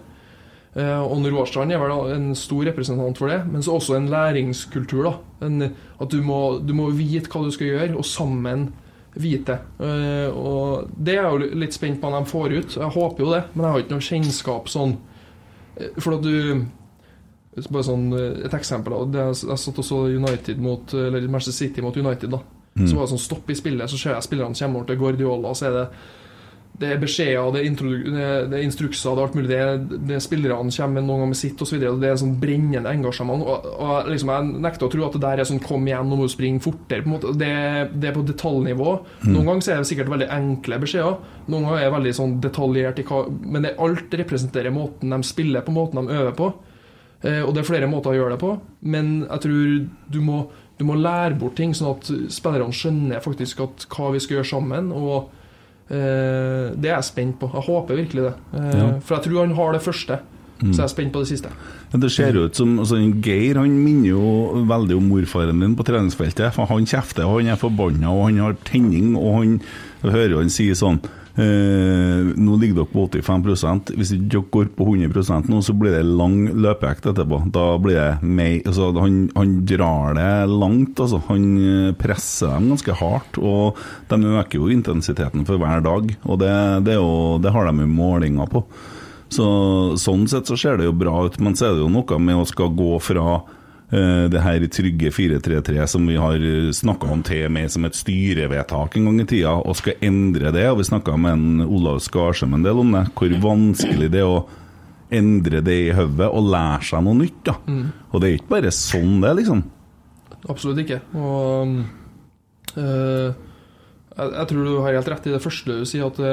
Eh, Og Roar er vel en stor representant for det, men så også en læringskultur. da en, At du må, du må vite hva du skal gjøre, og sammen vite. Eh, Og Det er jeg jo litt spent på om de får ut. Jeg håper jo det, men jeg har ikke noe kjennskap sånn. Eh, For at du bare sånn, Et eksempel. da, det Jeg satt og så United mot, eller Manchester City mot United. da Så var det sånn stopp i spillet, så ser jeg spillerne kommer over til Guardiola, og så er det det er beskjeder, det det er, er instrukser, det er alt mulig. Det det er spillerne kommer noen ganger med sitt osv. Det er en sånn brennende engasjement. Og, og liksom, Jeg nekter å tro at det der er sånn 'kom igjen, nå må du springe fortere'. på en måte. Det, det er på detaljnivå. Noen ganger så er det sikkert veldig enkle beskjeder. Noen ganger er det veldig sånn detaljert i hva Men det, alt representerer måten de spiller på, måten de øver på. Eh, og det er flere måter å gjøre det på, men jeg tror du må, du må lære bort ting, sånn at spillerne skjønner faktisk at hva vi skal gjøre sammen. Og det er jeg spent på. Jeg håper virkelig det. Eh, Ja. For jeg tror han har det første. Så jeg er spent på det siste. Ja, Det ser jo ut som altså, Geir han minner jo veldig om morfaren din på treningsfeltet. For Han kjefter, og han er forbanna, og han har tenning, og han hører han sier sånn eh, Nå ligger dere på 85 Hvis ikke dere går på 100% nå, så blir det lang løpeøkt etterpå. Da blir det mer altså, han, han drar det langt, altså. Han eh, presser dem ganske hardt, og de øker jo intensiteten for hver dag. Og det, det, jo, det har de jo målinger på. Så, sånn sett så ser det jo bra ut, men så er det jo noe med å skal gå fra det her trygge 4-3-3 som vi har snakka om til med som et styrevedtak en gang i tida, og skal endre det. Og vi snakka med en Olav Skarsheim en del om det, hvor vanskelig det er å endre det i hodet og lære seg noe nytt. da. Og det er ikke bare sånn det liksom. Absolutt ikke. Og eh, jeg, jeg tror du har helt rett i det første du sier, at det,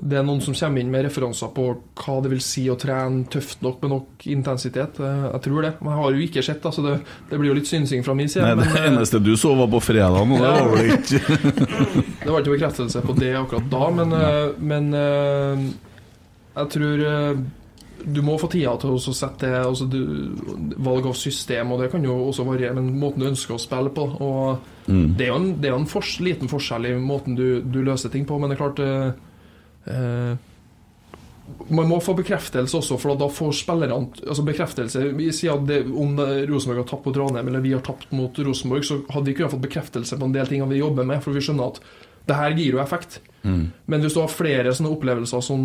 det er noen som kommer inn med referanser på hva det vil si å trene tøft nok med nok intensitet. Eh, jeg tror det. Men jeg har jo ikke sett, da, så det, det blir jo litt synsing fra min side. Nei, det men, eneste du så, var på fredag, og det var vel ikke Det var ikke bekreftelse på det akkurat da, men, eh, men eh, jeg tror eh, du må få tida til å sette det altså du, Valg av system, og det kan jo også variere, men måten du ønsker å spille på. Og Det er jo en, det er en fors, liten forskjell i måten du, du løser ting på, men det er klart eh, eh, man må få bekreftelse også, for da får spillerne altså bekreftelse. Vi sier at det, Om Rosenborg har tapt mot Ranheim eller vi har tapt mot Rosenborg, så hadde vi kunnet fått bekreftelse på en del ting vi jobber med, for vi skjønner at det her gir jo effekt. Men hvis du har flere sånne opplevelser som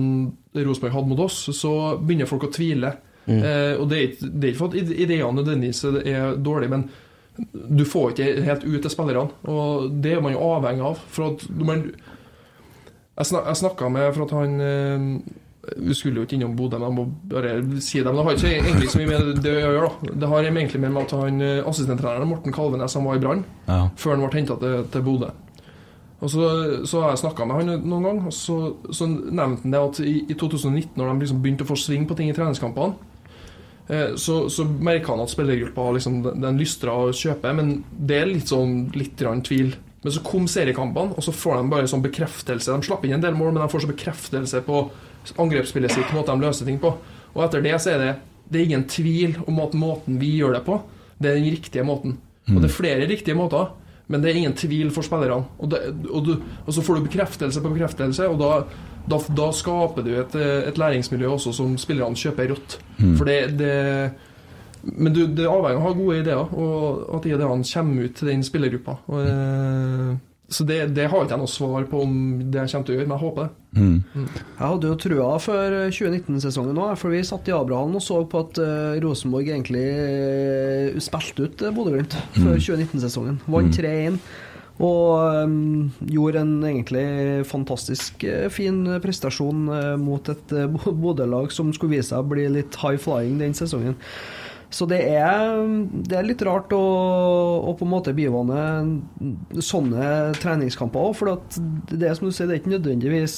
Rosenborg hadde mot oss, så begynner folk å tvile. Eh, og det er, ikke, det er ikke for at ideene nødvendigvis er dårlige, men du får ikke helt ut til spillerne. Og det er man jo avhengig av. For at man Jeg, snak, jeg snakka med For at han eh, Vi skulle jo ikke innom Bodø, men jeg må bare si det. Men det har ikke egentlig så mye med det å gjøre. da Det har egentlig med at han eh, assistenttreneren Morten Kalvenes han var i Brann Ja. før han ble henta til, til Bodø. Og så, så har jeg snakka med han noen gang, og så, så nevnte han det at i, i 2019, når de liksom begynte å få sving på ting i treningskampene, eh, så, så merka han at spillergruppa liksom, den, lystra å kjøpe, men det er litt sånn litt grann tvil. Men så kom seriekampene, og så får de bare sånn bekreftelse. De slapp inn en del mål, men de får så bekreftelse på angrepsspillet sitt, måten de løser ting på. Og etter det så er det, det er ingen tvil om at måten vi gjør det på, det er den riktige måten. Og det er flere riktige måter, men det er ingen tvil for spillerne. Og, det, og, du, og så får du bekreftelse på bekreftelse, og da, da, da skaper du et, et læringsmiljø også som spillerne kjøper rått. For det, det Men du, det avhenger av å ha gode ideer, og at ideene kommer ut til den spillergruppa. Og, eh, så det, det har ikke jeg noe svar på om det jeg kommer til å gjøre, men jeg håper det. Jeg hadde jo trua før 2019-sesongen òg, for vi satt i Abrahallen og så på at uh, Rosenborg egentlig uh, spilte ut uh, Bodø-Glimt før 2019-sesongen. Vant 3-1. Og um, gjorde en egentlig fantastisk uh, fin prestasjon eh, mot et eh, Bodø-lag som skulle vise seg å bli litt high flying den sesongen. Så det er, det er litt rart å, å på en måte bivåne sånne treningskamper òg, for det er som du sier, det er ikke nødvendigvis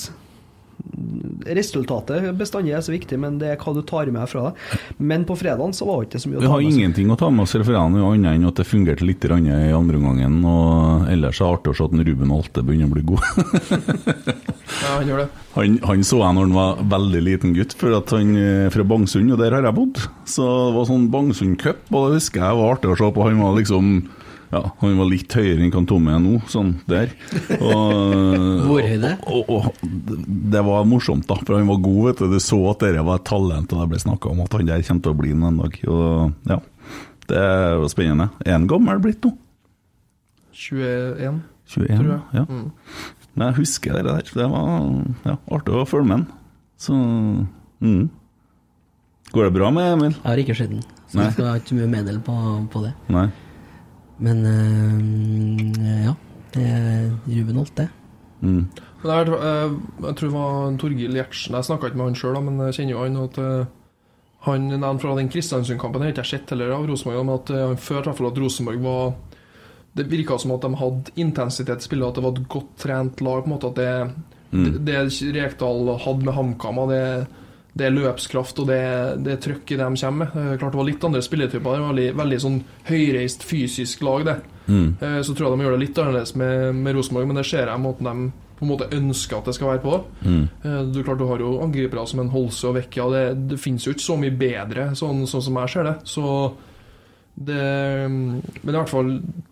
Resultatet bestandig er så viktig, men det er hva du tar med fra det. Men på fredagen så var det ikke så mye å Vi ta har med seg. ingenting å ta med oss fra annet enn at det fungerte litt i andre omgangen. Og ellers er det artig å se at Ruben Alte begynner å bli god. Ja, han gjør det. Han, han så jeg når han var veldig liten gutt, for at han er fra Bangsund, og der har jeg bodd. Så det var sånn Bangsund Cup, og det husker jeg var artig å se på. Han var liksom ja, han var litt høyere enn kan Tomme er nå, sånn der. Og, og, det var morsomt, da, for han var god, vet du. Du så at det var et talent, og det ble snakka om at han der kommer til å bli den en dag. Og ja, det var spennende. Er han gammel blitt nå? 21. 21? Tror jeg. Ja. Men jeg husker det der. Det var ja, artig å følge med han. Så mm. Går det bra med Emil? Jeg har ikke sett den, så Nei. jeg skal ha ikke mye medel på, på det. Nei. Men eh, ja, det er Ruben det. Mm. Men det er, eh, jeg tror det var Torgil Gjertsen Jeg snakka ikke med han sjøl, men jeg kjenner jo han. At eh, han nevnte fra den Kristiansund-kampen har ikke jeg sett heller av Rosenborg, men at han følte i at Rosenborg var Det virka som at de hadde intensitet i spillet, at det var et godt trent lag. på en måte At det, det, det Rekdal hadde med HamKam, det, det er løpskraft og det, det er trøkk de kommer med. Eh, Klart det var litt andre spilletyper. Det var veldig, veldig sånn høyreist fysisk lag, det. Mm. Eh, Så tror jeg de gjør det litt annerledes med, med Rosenborg, men det ser jeg måten de på en måte ønsker at det skal være på. Mm. Eh, Du, klart, du har jo angripere som en Holse og Vecchia, det, det finnes jo ikke så mye bedre, sånn, sånn som jeg ser det. Så det Men i hvert fall,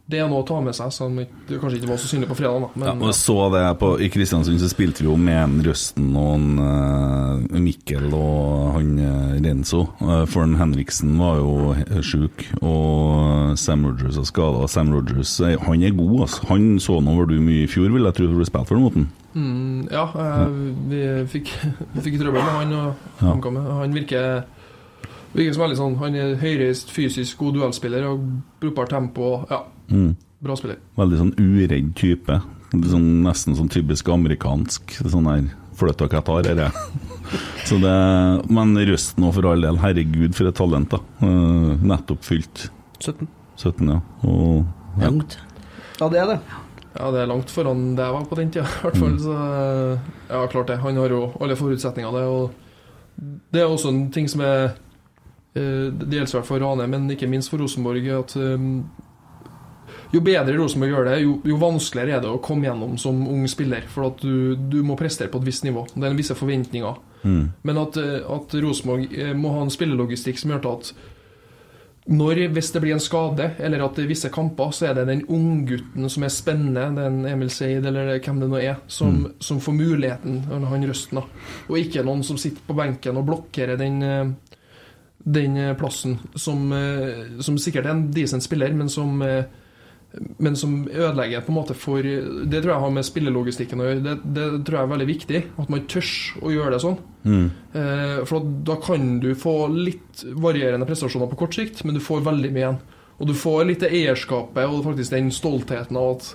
det er noe å ta med seg, som det kanskje ikke var så synlig på fredag. Da. Ja, og jeg så det på, I Kristiansund så spilte vi jo med en Røsten og en, uh, Mikkel og han eh, Renzo. Uh, for en Henriksen var jo sjuk, og Sam Rogers har skada. Sam Rogers han er god, altså. Han så nå var du mye i fjor, vil jeg tro, for du spilte for den måten. Mm, ja, vi fikk, vi fikk trøbbel med han. Og Ja. han virker Virker som veldig sånn Han er høyreist, fysisk god duellspiller og brukbart tempo. Ja, Mm. bra spiller. Veldig sånn uredd type. Sånn, nesten sånn typisk amerikansk. Sånn her flytt dere jeg tar, dere. Så det, men Røsten òg, for all del. Herregud, for et talent, da. Uh, nettopp fylt 17. 17, ja. Og ja. Langt. Ja, det er det. Ja, det er langt foran det jeg var på den tida, i hvert fall. Så ja, klart det. Han har jo alle forutsetninger, det. Og det er også en ting som er eh, Det gjelder i hvert fall Rane, men ikke minst for Rosenborg, at eh, jo bedre Rosenborg gjør det, jo, jo vanskeligere er det å komme gjennom som ung spiller. For at du, du må prestere på et visst nivå. Det er visse forventninger. Mm. Men at, eh, at Rosenborg eh, må ha en spillelogistikk som gjør at når, hvis det blir en skade, eller at det er visse kamper, så er det den unggutten som er spennende, den Emil Seid, eller hvem det nå er, som, som får muligheten, han Røsten, da. Og ikke noen som sitter på benken og blokkerer den, eh, den eh, plassen, som, eh, som sikkert er en decent spiller, men som eh, men som ødelegger på en måte for Det tror jeg har med spillelogistikken å gjøre. Det, det tror jeg er veldig viktig. At man tør å gjøre det sånn. Mm. For da kan du få litt varierende prestasjoner på kort sikt, men du får veldig mye igjen. Og du får litt det eierskapet og faktisk den stoltheten av at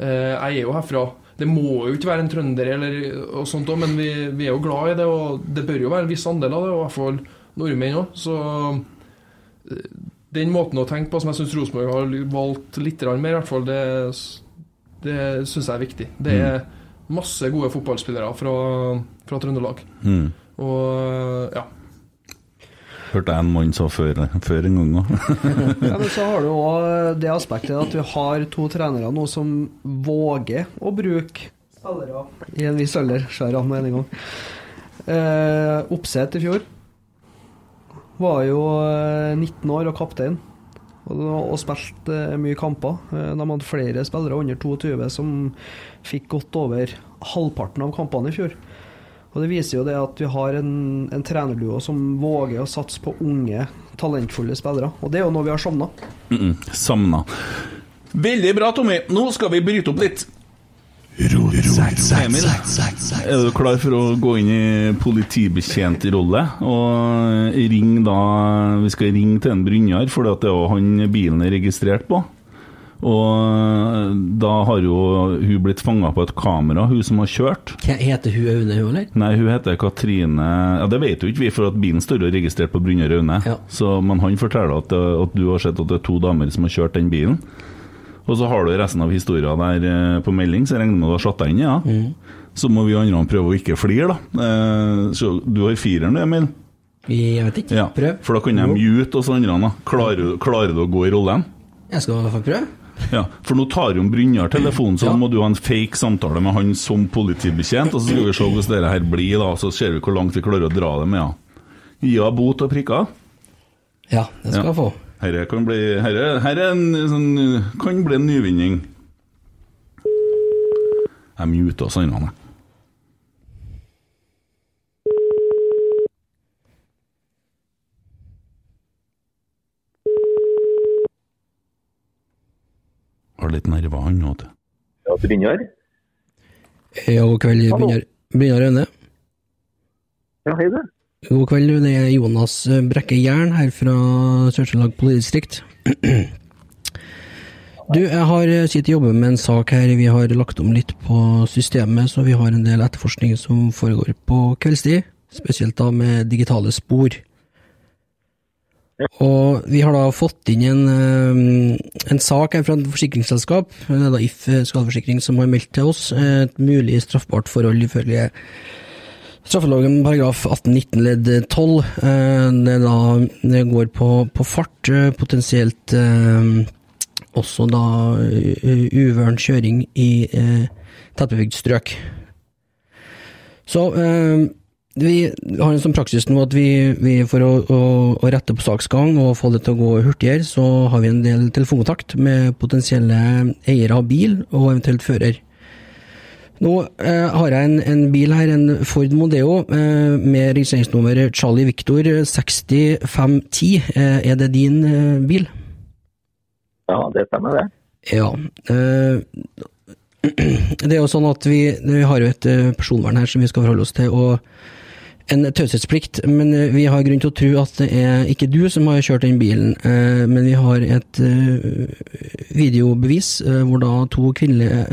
eh, jeg er jo herfra. Det må jo ikke være en trønder, eller, og sånt men vi, vi er jo glad i det, og det bør jo være en viss andel av det, og i hvert fall nordmenn òg. Så eh, den måten å tenke på som jeg syns Rosenborg har valgt litt mer, i hvert fall, det, det syns jeg er viktig. Det er masse gode fotballspillere fra, fra Trøndelag. Mm. Og ja. Hørte jeg en mann sa før, før en gang òg. Ja, men så har du òg det aspektet at vi har to trenere nå som våger å bruke spillere i en viss alder. Skjær av med en gang. Eh, Oppsett i fjor var jo eh, 19 år og kaptein. Og, og spilte eh, mye kamper. Eh, De hadde flere spillere under 22 som fikk godt over halvparten av kampene i fjor. Og Det viser jo det at vi har en, en trenerduo som våger å satse på unge, talentfulle spillere. Og det er jo noe vi har savna. Mm -mm. Savna. Veldig bra, Tommy. Nå skal vi bryte opp litt. Emil, er du klar for å gå inn i politibetjentrolle? Og ring da Vi skal ringe til en Brynjar, for det er jo han bilen er registrert på. Og da har jo hun blitt fanga på et kamera, hun som har kjørt. Hva Heter hun Aune, hun, eller? Nei, hun heter Katrine Ja, Det vet jo ikke vi, for at bilen står jo registrert på Brynjar Aune. Ja. Så- Men han forteller at, eh, at du har sett at det er to damer som har kjørt den bilen. Og så har du resten av historien der eh, på melding, så jeg regner med du har satt deg inn, i ja. Så må vi andre prøve å ikke flire, da. Eh, Så du har fireren du, Emil? Jeg vet ikke. Ja. Prøv. For da kan jeg mute oss andre. Klarer, klarer du å gå i rollen? Jeg skal i hvert fall prøve. Ja, for nå tar jo Brynjar telefonen, så Ja. må du ha en fake samtale med han som politibetjent, og så skal vi se hvordan dette her blir, da, så ser vi hvor langt vi klarer å dra det med. Ja. Gi henne bot og prikker. Ja, det skal Ja. jeg få. Herre kan bli, herre, herre er en, sånn, kan bli en nyvinning. Jeg muter oss andre. jeg. Har litt nerver, han òg. Ja, Brynjar? Ja, god kveld, Brynjar Brynjar Aune. Ja, hei du. God kveld, det er Jonas Brekke Jern her fra Sør-Trøndelag politidistrikt. Du, jeg har sittet og jobbet med en sak her. Vi har lagt om litt på systemet, så vi har en del etterforskning som foregår på kveldstid. Spesielt da med digitale spor. Og vi har da fått inn en, eh, en sak her fra et forsikringsselskap, det er da If skadeforsikring, som har meldt til oss et mulig straffbart forhold ifølge Straffeloven paragraf 18-19 ledd 12. eh, Det, da, det går på, på fart, eh, potensielt eh, også da uvøren kjøring i tettbebygd strøk. Så vi har en sånn praksis nå at vi, vi for å, å, å, rette på saksgang og få det til å gå hurtigere, så har vi en del telefonkontakt med potensielle eiere av bil og eventuelt fører. Nå eh, har jeg en, en, bil her, en Ford Mondeo eh, med registreringsnummer Charlie Victor 6510. Eh, er det din eh, bil? Ja, det stemmer det. Ja. Eh, det er jo sånn at vi, vi har jo et eh, personvern her som vi skal forholde oss til. og en taushetsplikt, men vi har grunn til å tro at det er ikke du som har kjørt den bilen, men vi har et videobevis hvor da to kvinnelige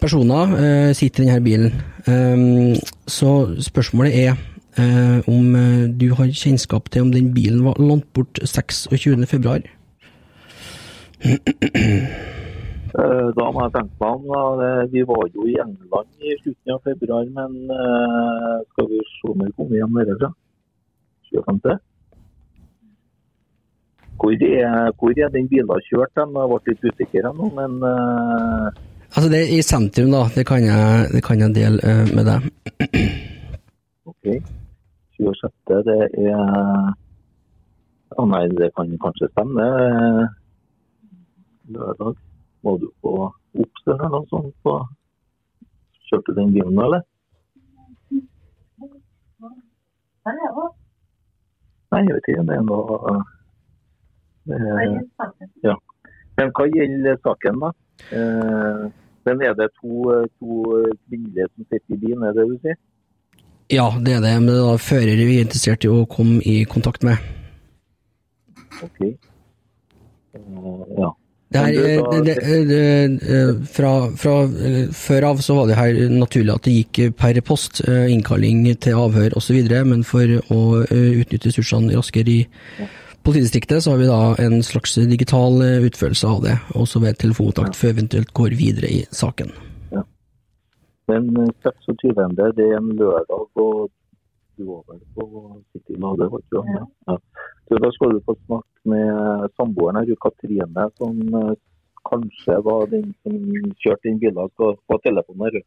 personer uh, sitter i denne bilen. Um, så spørsmålet er uh, om uh, du har kjennskap til om den bilen var lånt bort 26.2. Da må jeg tenke meg om. Vi var jo i England i slutten av februar, men skal vi se om vi kommer hjem derfra? 25. Hvor er, hvor er den bilen kjørt? Den har vært litt usikker nå, men Altså, det er i sentrum, da. Det kan jeg, det kan jeg dele uh, med deg. ok. 26. det er Å nei, det kan kanskje stemme. Lørdag. Må du på Ops eller noe sånt? På. Kjørte du den bilen eller? Nei, jeg vet ikke. Det er noe uh, Ja. Men hva gjelder saken, da? Eh, men er det to, to kvinnelige som sitter i bilen, er det du sier? Ja, det er det. Men det er da fører vi er interessert i å komme i kontakt med. Ok. Ja. Det her, det, det, fra, fra, før av så var det her naturlig at det gikk per post, innkalling til avhør osv., men for å utnytte ressursene raskere i politidistriktet, så har vi da en slags digital eh, utførelse av det, også ved telefonkontakt før vi eventuelt går videre i saken. Ja. Men 26. Eh, det er en lørdag, og du var vel på City Lade, Ja. Ja. Så da skal du få snakke med samboeren her, Katrine, som eh, kanskje var den som kjørte inn bilen på telefonen her.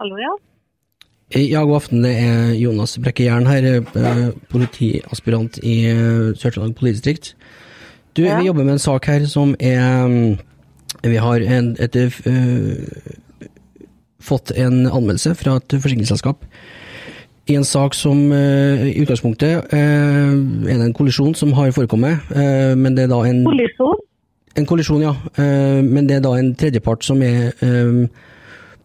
Hallo, ja? Ja, god aften. Det er Jonas Brekke Jern her, eh, politiaspirant i eh, Sør-Trøndelag politidistrikt. Du, ja. vi jobber med en sak her som er mm, Vi har en, et, uh, fått en anmeldelse fra et forsikringsselskap i en sak som uh, i utgangspunktet uh, er det en kollisjon som har forekommet, men det er da en Kollisjon? En kollisjon, ja. men det er da en tredjepart som er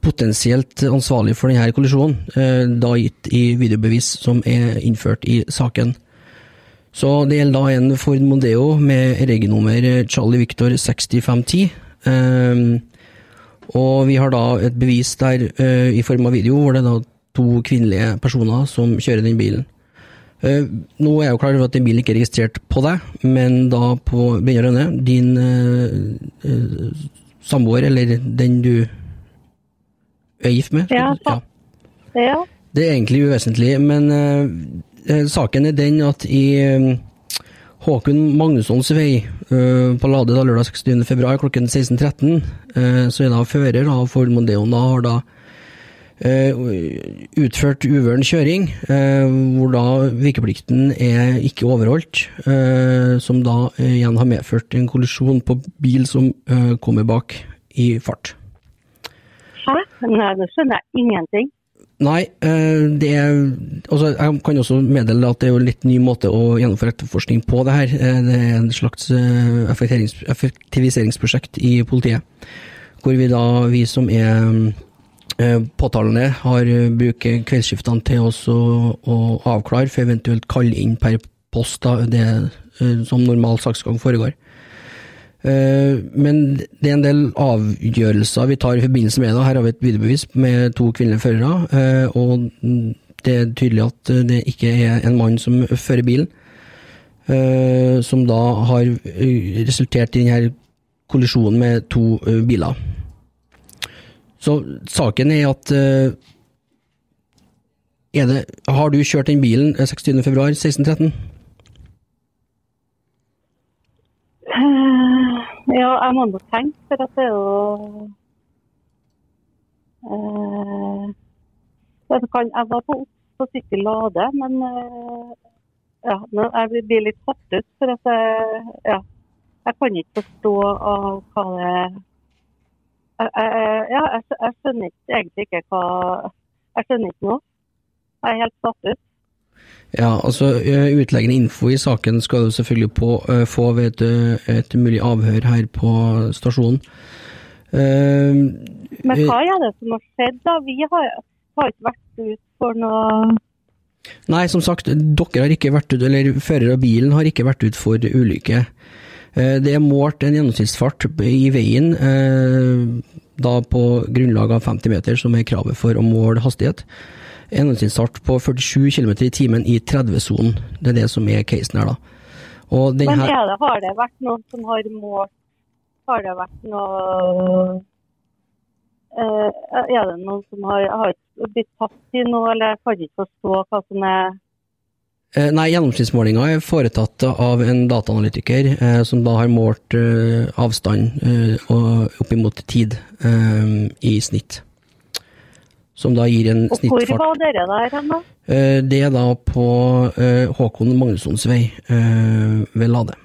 potensielt ansvarlig for denne kollisjonen, eh, da gitt i videobevis som er innført i saken. Så det gjelder da en Ford Mondeo med regnummer Charlie Victor 6510. Um, og vi har da et bevis der uh, i form av video, hvor det er da to kvinnelige personer som kjører den bilen. Nå er jeg jo klar over at den bilen ikke er registrert på deg, men da på Brynjar Rønne, din samboer, eller den du er gift med? Ja, ja. ja. Det er egentlig uvesentlig, men uh, saken er den at i uh, Håkon Magnussons vei uh, på Lade da, lørdag 26.2 klokken 16.13, uh, så er da fører av for Mondeon da har da utført uvøren kjøring, hvor da vikeplikten er ikke overholdt, som da igjen har medført en kollisjon på bil som kommer bak i fart. Nei, det skjønner jeg ingenting. Nei, eh, det er altså Jeg kan også meddele at det er jo litt ny måte å gjennomføre etterforskning på det her. Eh, det er en slags eh, effektiviseringsprosjekt i politiet. Hvor vi da, vi som er påtalende, har bruker kveldsskiftene til også å avklare, for eventuelt kalle inn per post da, det som normal saksgang foregår. Eh, men det er en del avgjørelser vi tar i forbindelse med det. Her har vi et videobevis med to kvinnelige førere, eh, og det er tydelig at det ikke er en mann som fører bilen. Eh, som da har resultert i denne kollisjonen med to biler. Så saken er at er det, Har du kjørt den bilen 26.2.1613? Ja, jeg må nok tenke, for at det er jo eh, jeg, var på, på sykkel Lade, men eh, ja, jeg blir litt satt ut. For at jeg, ja, jeg kan ikke forstå av hva det jeg, jeg, ja, jeg skjønner ikke, egentlig ikke hva Jeg skjønner ikke noe. Jeg er helt satt ut. Ja, altså eh, Utleggende info i saken skal du selvfølgelig på, eh, få ved et, eh, et mulig avhør her på stasjonen. Uh, Men hva er det som har skjedd, da? Vi har, har ikke vært ut for noe Nei, som sagt, dere har ikke vært ut, eller fører av bilen har ikke vært ut for ulykke. Det er målt en gjennomsnittsfart i veien, da på grunnlag av 50 meter, som er kravet for å måle hastighet. Gjennomsnittsfart på 47 km i timen i 30-sonen. Det er det som er casen her, da. Og den Men det, har det vært noen som har målt Har det vært noe eh, Er det noen som har, har blitt tatt i noe, eller jeg kan ikke forstå hva som er Eh, Nei, gjennomsnittsmålinga er foretatt av en dataanalytiker eh, som da har målt eh, avstand eh, opp imot tid eh, i snitt. Som da gir en Og hvor var dere der hen, da? Eh, Det er da på eh, Håkon Magnussons vei eh, ved Lade.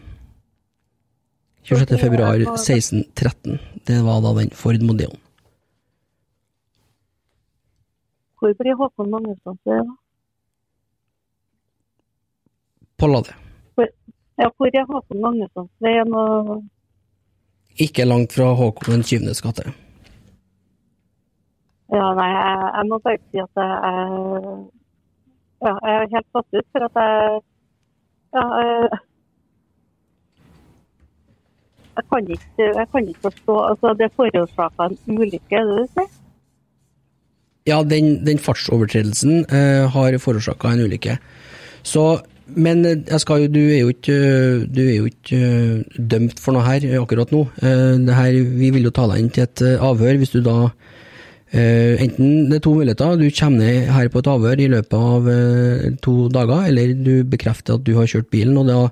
26. februar 1613. Det var da den Ford Modeon. Hvor blir Håkon Magnusson da? På Lade. Hvor, ja, hvor er Håkon Magnussons vei? Ikke langt fra Håkon 20. gate. Ja, nei, jeg, jeg må bare si at jeg, ja, jeg er helt satt ut, for at jeg ja, jeg, jeg, kan ikke, jeg kan ikke forstå altså Det forårsaka en ulykke, er det det du sier? Ja, den, den fartsovertredelsen eh, har forårsaka en ulykke. Så, men jo, du er ikke, du er jo ikke eh, dømt for noe her akkurat nå. Eh, her, vi vil jo ta deg inn til et eh, avhør hvis du da Enten det er to muligheter, du kommer ned her på et avhør i løpet av eh, to dager, eller du bekrefter at du har kjørt bilen, og da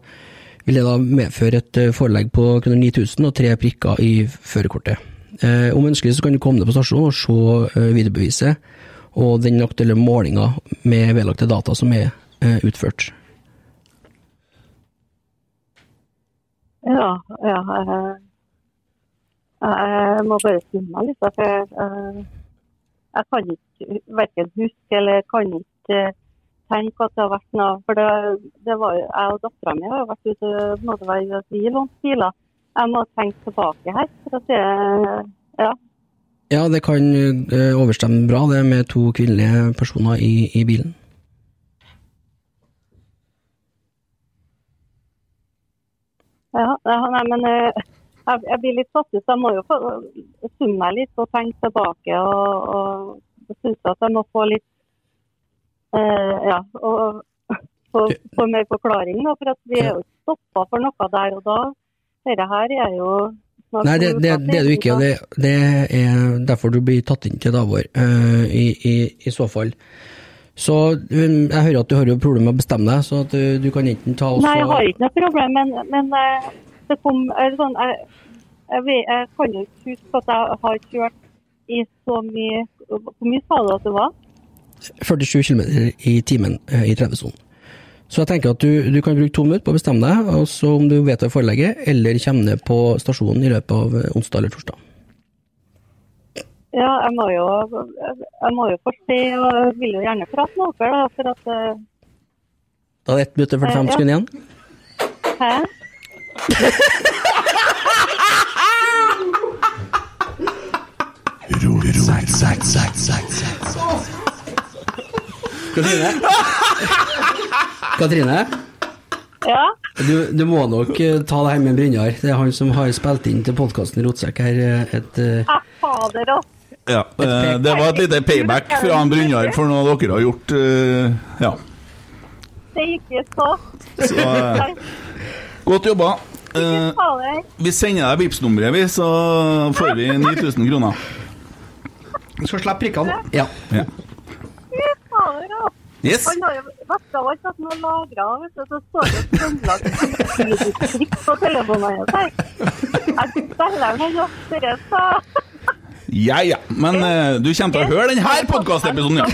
vil det da medføre et eh, forelegg på kroner 9000 og tre prikker i førerkortet. Eh, om ønskelig så kan du komme ned på stasjonen og se eh, videobeviset og den aktuelle målinga med vedlagte data som er eh, utført. Ja, ja jeg må bare skynde meg litt. For jeg, jeg, kan ikke verken huske eller kan ikke tenke at det har vært noe For det, det var jo, jeg og dattera mi har vært ute må det være vi lånt biler. Jeg må tenke tilbake her. for å se, ja. Ja, det kan eh, overstemme bra det med to kvinnelige personer i, i bilen. Ja, ja, nei, men eh, jeg, jeg blir litt satt ut. Jeg må jo få summe meg litt og tenke tilbake. Og, og synes at jeg må få litt eh, Ja, og få, få mer forklaring. Da, for at vi er jo ikke stoppa for noe der og da. Dette her er jo Nei, det, det, det er du ikke, det, det er derfor du blir tatt inn til Davor, avhør, eh, i, i, i så fall. Så um, jeg hører at du har jo problemer med å bestemme deg, så at du, du kan enten ta også Nei, jeg har ikke noe problem, men, men eh, det kom sånn, jeg, jeg, jeg kan jo ikke huske at jeg har kjørt i så mye Hvor mye sa du at det var? 47 km i timen eh, i 30-sonen. Så jeg tenker at du, du kan bruke to minutter på å bestemme deg, og så om du vedtar forelegget, eller kommer ned på stasjonen i løpet av eh, onsdag eller torsdag. Ja, jeg må jo, jeg må jo få se, og jeg vil jo gjerne prate med dere, da, for at eh, Da er det 1 minutt og 45 Ja. sekunder igjen. Hæ? Katrine? Katrine? Ja? Du, du må nok eh, ta det her med Brynjar. Det er han som har spilt inn til podkasten Rotsekk her. eh, Et, eh, fader. Ja, det var et lite payback fra han Brynjar for noe dere har gjort. Ja, Det gikk ikke så. så Godt jobba. Eh, Vi sender deg Vipps-nummeret, vi, så får vi 9000 kroner. Du skal slippe prikkene. ja. Ja. Yes. Han har jo verst av alt at han har lagra, vet så står det Trøndelag politidistrikt på telefonen hans. Jeg steller han jo dere sa Ja ja. Men uh, du kommer til å høre denne podkastepisoden, ja.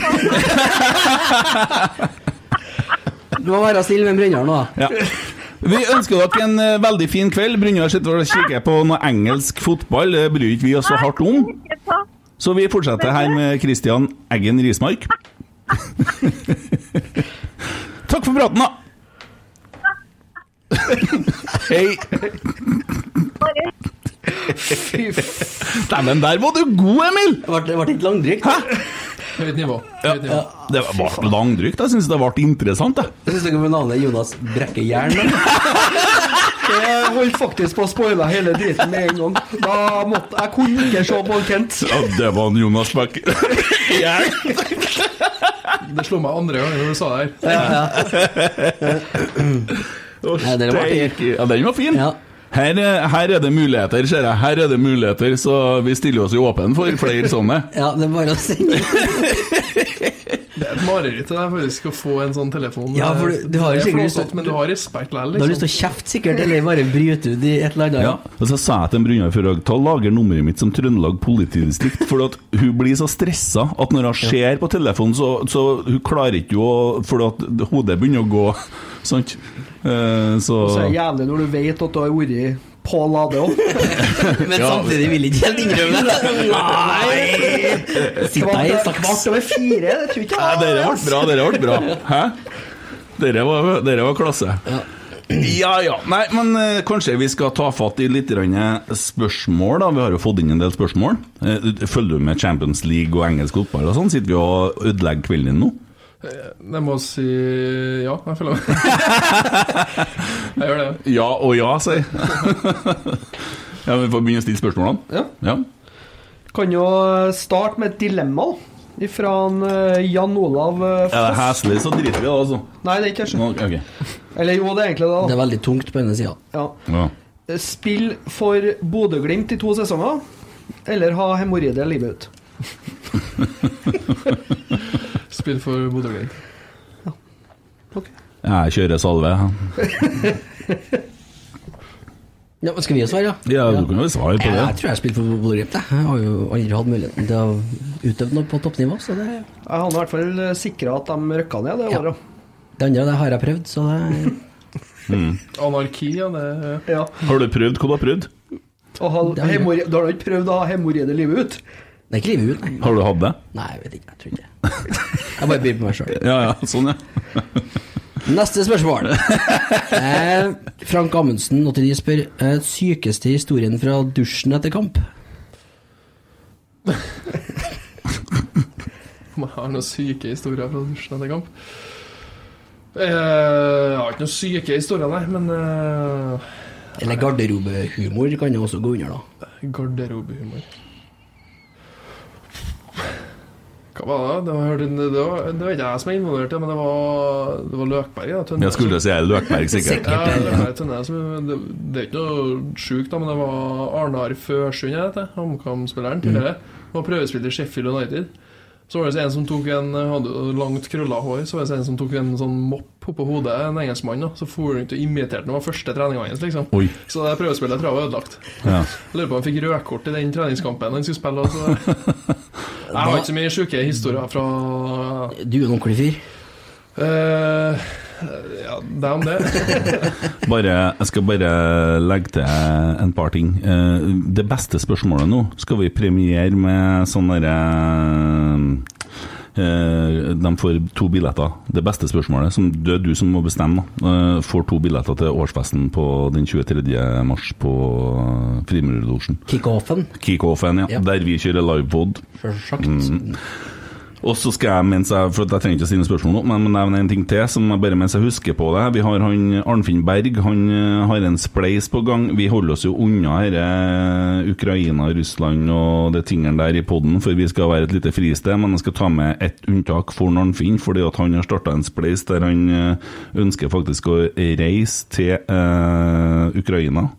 Du må være snill med brenneren nå, da. ja. Vi ønsker dere en eh, veldig fin kveld. Brynjar sitter og kikker på noe engelsk fotball. Det bryr ikke vi oss så hardt om. Så vi fortsetter her med Christian Eggen Rismark. Takk for praten, da. Hei. Bare men der var du god, Emil! Det ble, det ble litt langdrygt. Høyt nivå. Høyt nivå. det ble langdrygt. Jeg syns det ble interessant. Jeg. Jeg syns dere må navnet Jonas Brekke Jern. Jeg holdt faktisk på å spoile hele driten med en gang. Da måtte Jeg kunne ikke se på Kent. Ja, det var en Jonas Beck. Det slo meg andre gangen du sa det her. Ja, ja. Ja, den var fin. Ja. Her, er- her er det muligheter, ser jeg. Her er det muligheter, så vi stiller oss jo åpne for flere sånne. ja, det er bare å sende Det er et mareritt det der, faktisk å få en sånn telefon. Ja, for du- du har jo er sikkert lyst til- Men du har respekt likevel, Du har lyst til liksom. å kjefte sikkert, eller bare bryte ut i et eller annet. Ja, og Så sa jeg til en Brynjar før ta lager nummeret mitt som Trøndelag politidistrikt, for at hun blir så stressa at når hun ser på telefonen, så, så hun klarer ikke å For at hodet begynner å gå, sant? Eh, så Så er det jævlig når du vet at du har vært på Lade òg. Men samtidig vil ikke helt innrømme det. Nei! Sitt deg i Kvart saks. over fire, det tror ikke Nei, jeg. dere ble bra, dere ble bra. Hæ? Dere var, dere var klasse. Ja ja. Nei, men eh, kanskje vi skal ta fatt i litt spørsmål, da. Vi har jo fått inn en del spørsmål. Eh, følger du med Champions League og engelsk fotball og sånn? Sitter vi og ødelegger kvelden din nå? Jeg må si ja, jeg føler meg Jeg gjør det. Ja og ja, sier jeg. Ja, vi får begynne å stille spørsmålene. Ja. Ja. Kan jo starte med et dilemma fra Jan Olav Foss. Er det heslig, så driter vi i det, altså. Nei, det er ikke Nå, det. Eller jo, det er egentlig det. Det er veldig tungt på denne sida. ja. Ja. Spill for Bodø-Glimt i to sesonger, eller ha hemoroider livet ut? Spill for Bodø-Glimt. Jeg kjører salve. Ja, men skal vi svare, ja? Ja, du kan jo svare på det jeg tror jeg har spilt for Bodø-Glimt. jeg. Jeg har jo aldri hatt muligheten til å utøve noe på toppnivå. Så det, Jeg har i hvert fall sikra at de røkka ned det Ja. året. det andre det har jeg prøvd, så det Anarki, ja. Det Ja. Har du prøvd hva du har prøvd? Ha, Det har du har da ikke prøvd å ha hemoroider livet ut? Det er ikke livet ut, nei. Har du hatt det? Nei, jeg vet ikke. Jeg tror ikke Jeg bare byr på meg sjøl. Ja, ja, sånn, ja. Neste spørsmål. Eh, Frank Amundsen 89 spør eh, sykeste historien fra dusjen etter kamp. Om jeg har noen syke historier fra dusjen etter kamp? Eh, Jeg har ikke noen syke historier, nei, men eh, Eller garderobehumor kan jo også gå under, da. garderobehumor. Hva var det? Det var, det var, det var ikke jeg som er involvert i men det var, det var Løkberg. Tønne, Jeg skulle si Løkberg, sikkert. Ja, Løkberg, Tønne, det, det er ikke noe sjukt, men det var Arnar Førsund, jeg vet det, HamKam-spilleren tidligere. Han var prøvespiller i Sheffield United. Så var det en som tok en hadde langt krølla hår, så var det en som tok en sånn mopp oppå hodet, en engelskmann. da Så for han ut og imiterte. Det var første treninga hans, liksom. Oi. Så det prøvespillet tror jeg var ødelagt. Ja. Lurer på om han fikk rødkort i den treningskampen han skulle spille. Altså. Jeg har ikke så mye sjuke historier fra Du er en ordentlig fyr. eh, Ja, det er om det. Bare, jeg skal bare legge til en par ting. Eh, Det beste spørsmålet nå skal vi premiere med sånn derre eh, De får to billetter. Det beste spørsmålet, som det er du som må bestemme, eh, får to billetter til årsfesten på den 23. mars på Frimurlosjen. Kickoffen, Kickoffen, ja. Ja. Der vi kjører livepod. sjølsagt. Mm. Og så skal jeg, mens jeg, for jeg trenger ikke å stille spørsmål nå, men nevne en ting til, som jeg bare mens jeg husker på det. Vi har han Arnfinn Berg, han eh, har en spleis på gang. Vi holder oss jo unna dette Ukraina, Russland og det tingene der i poden, for vi skal være et lite fristed. Men jeg skal ta med ett unntak for Arnfinn, fordi at han har starta en spleis der han eh, ønsker faktisk å reise til eh, Ukraina.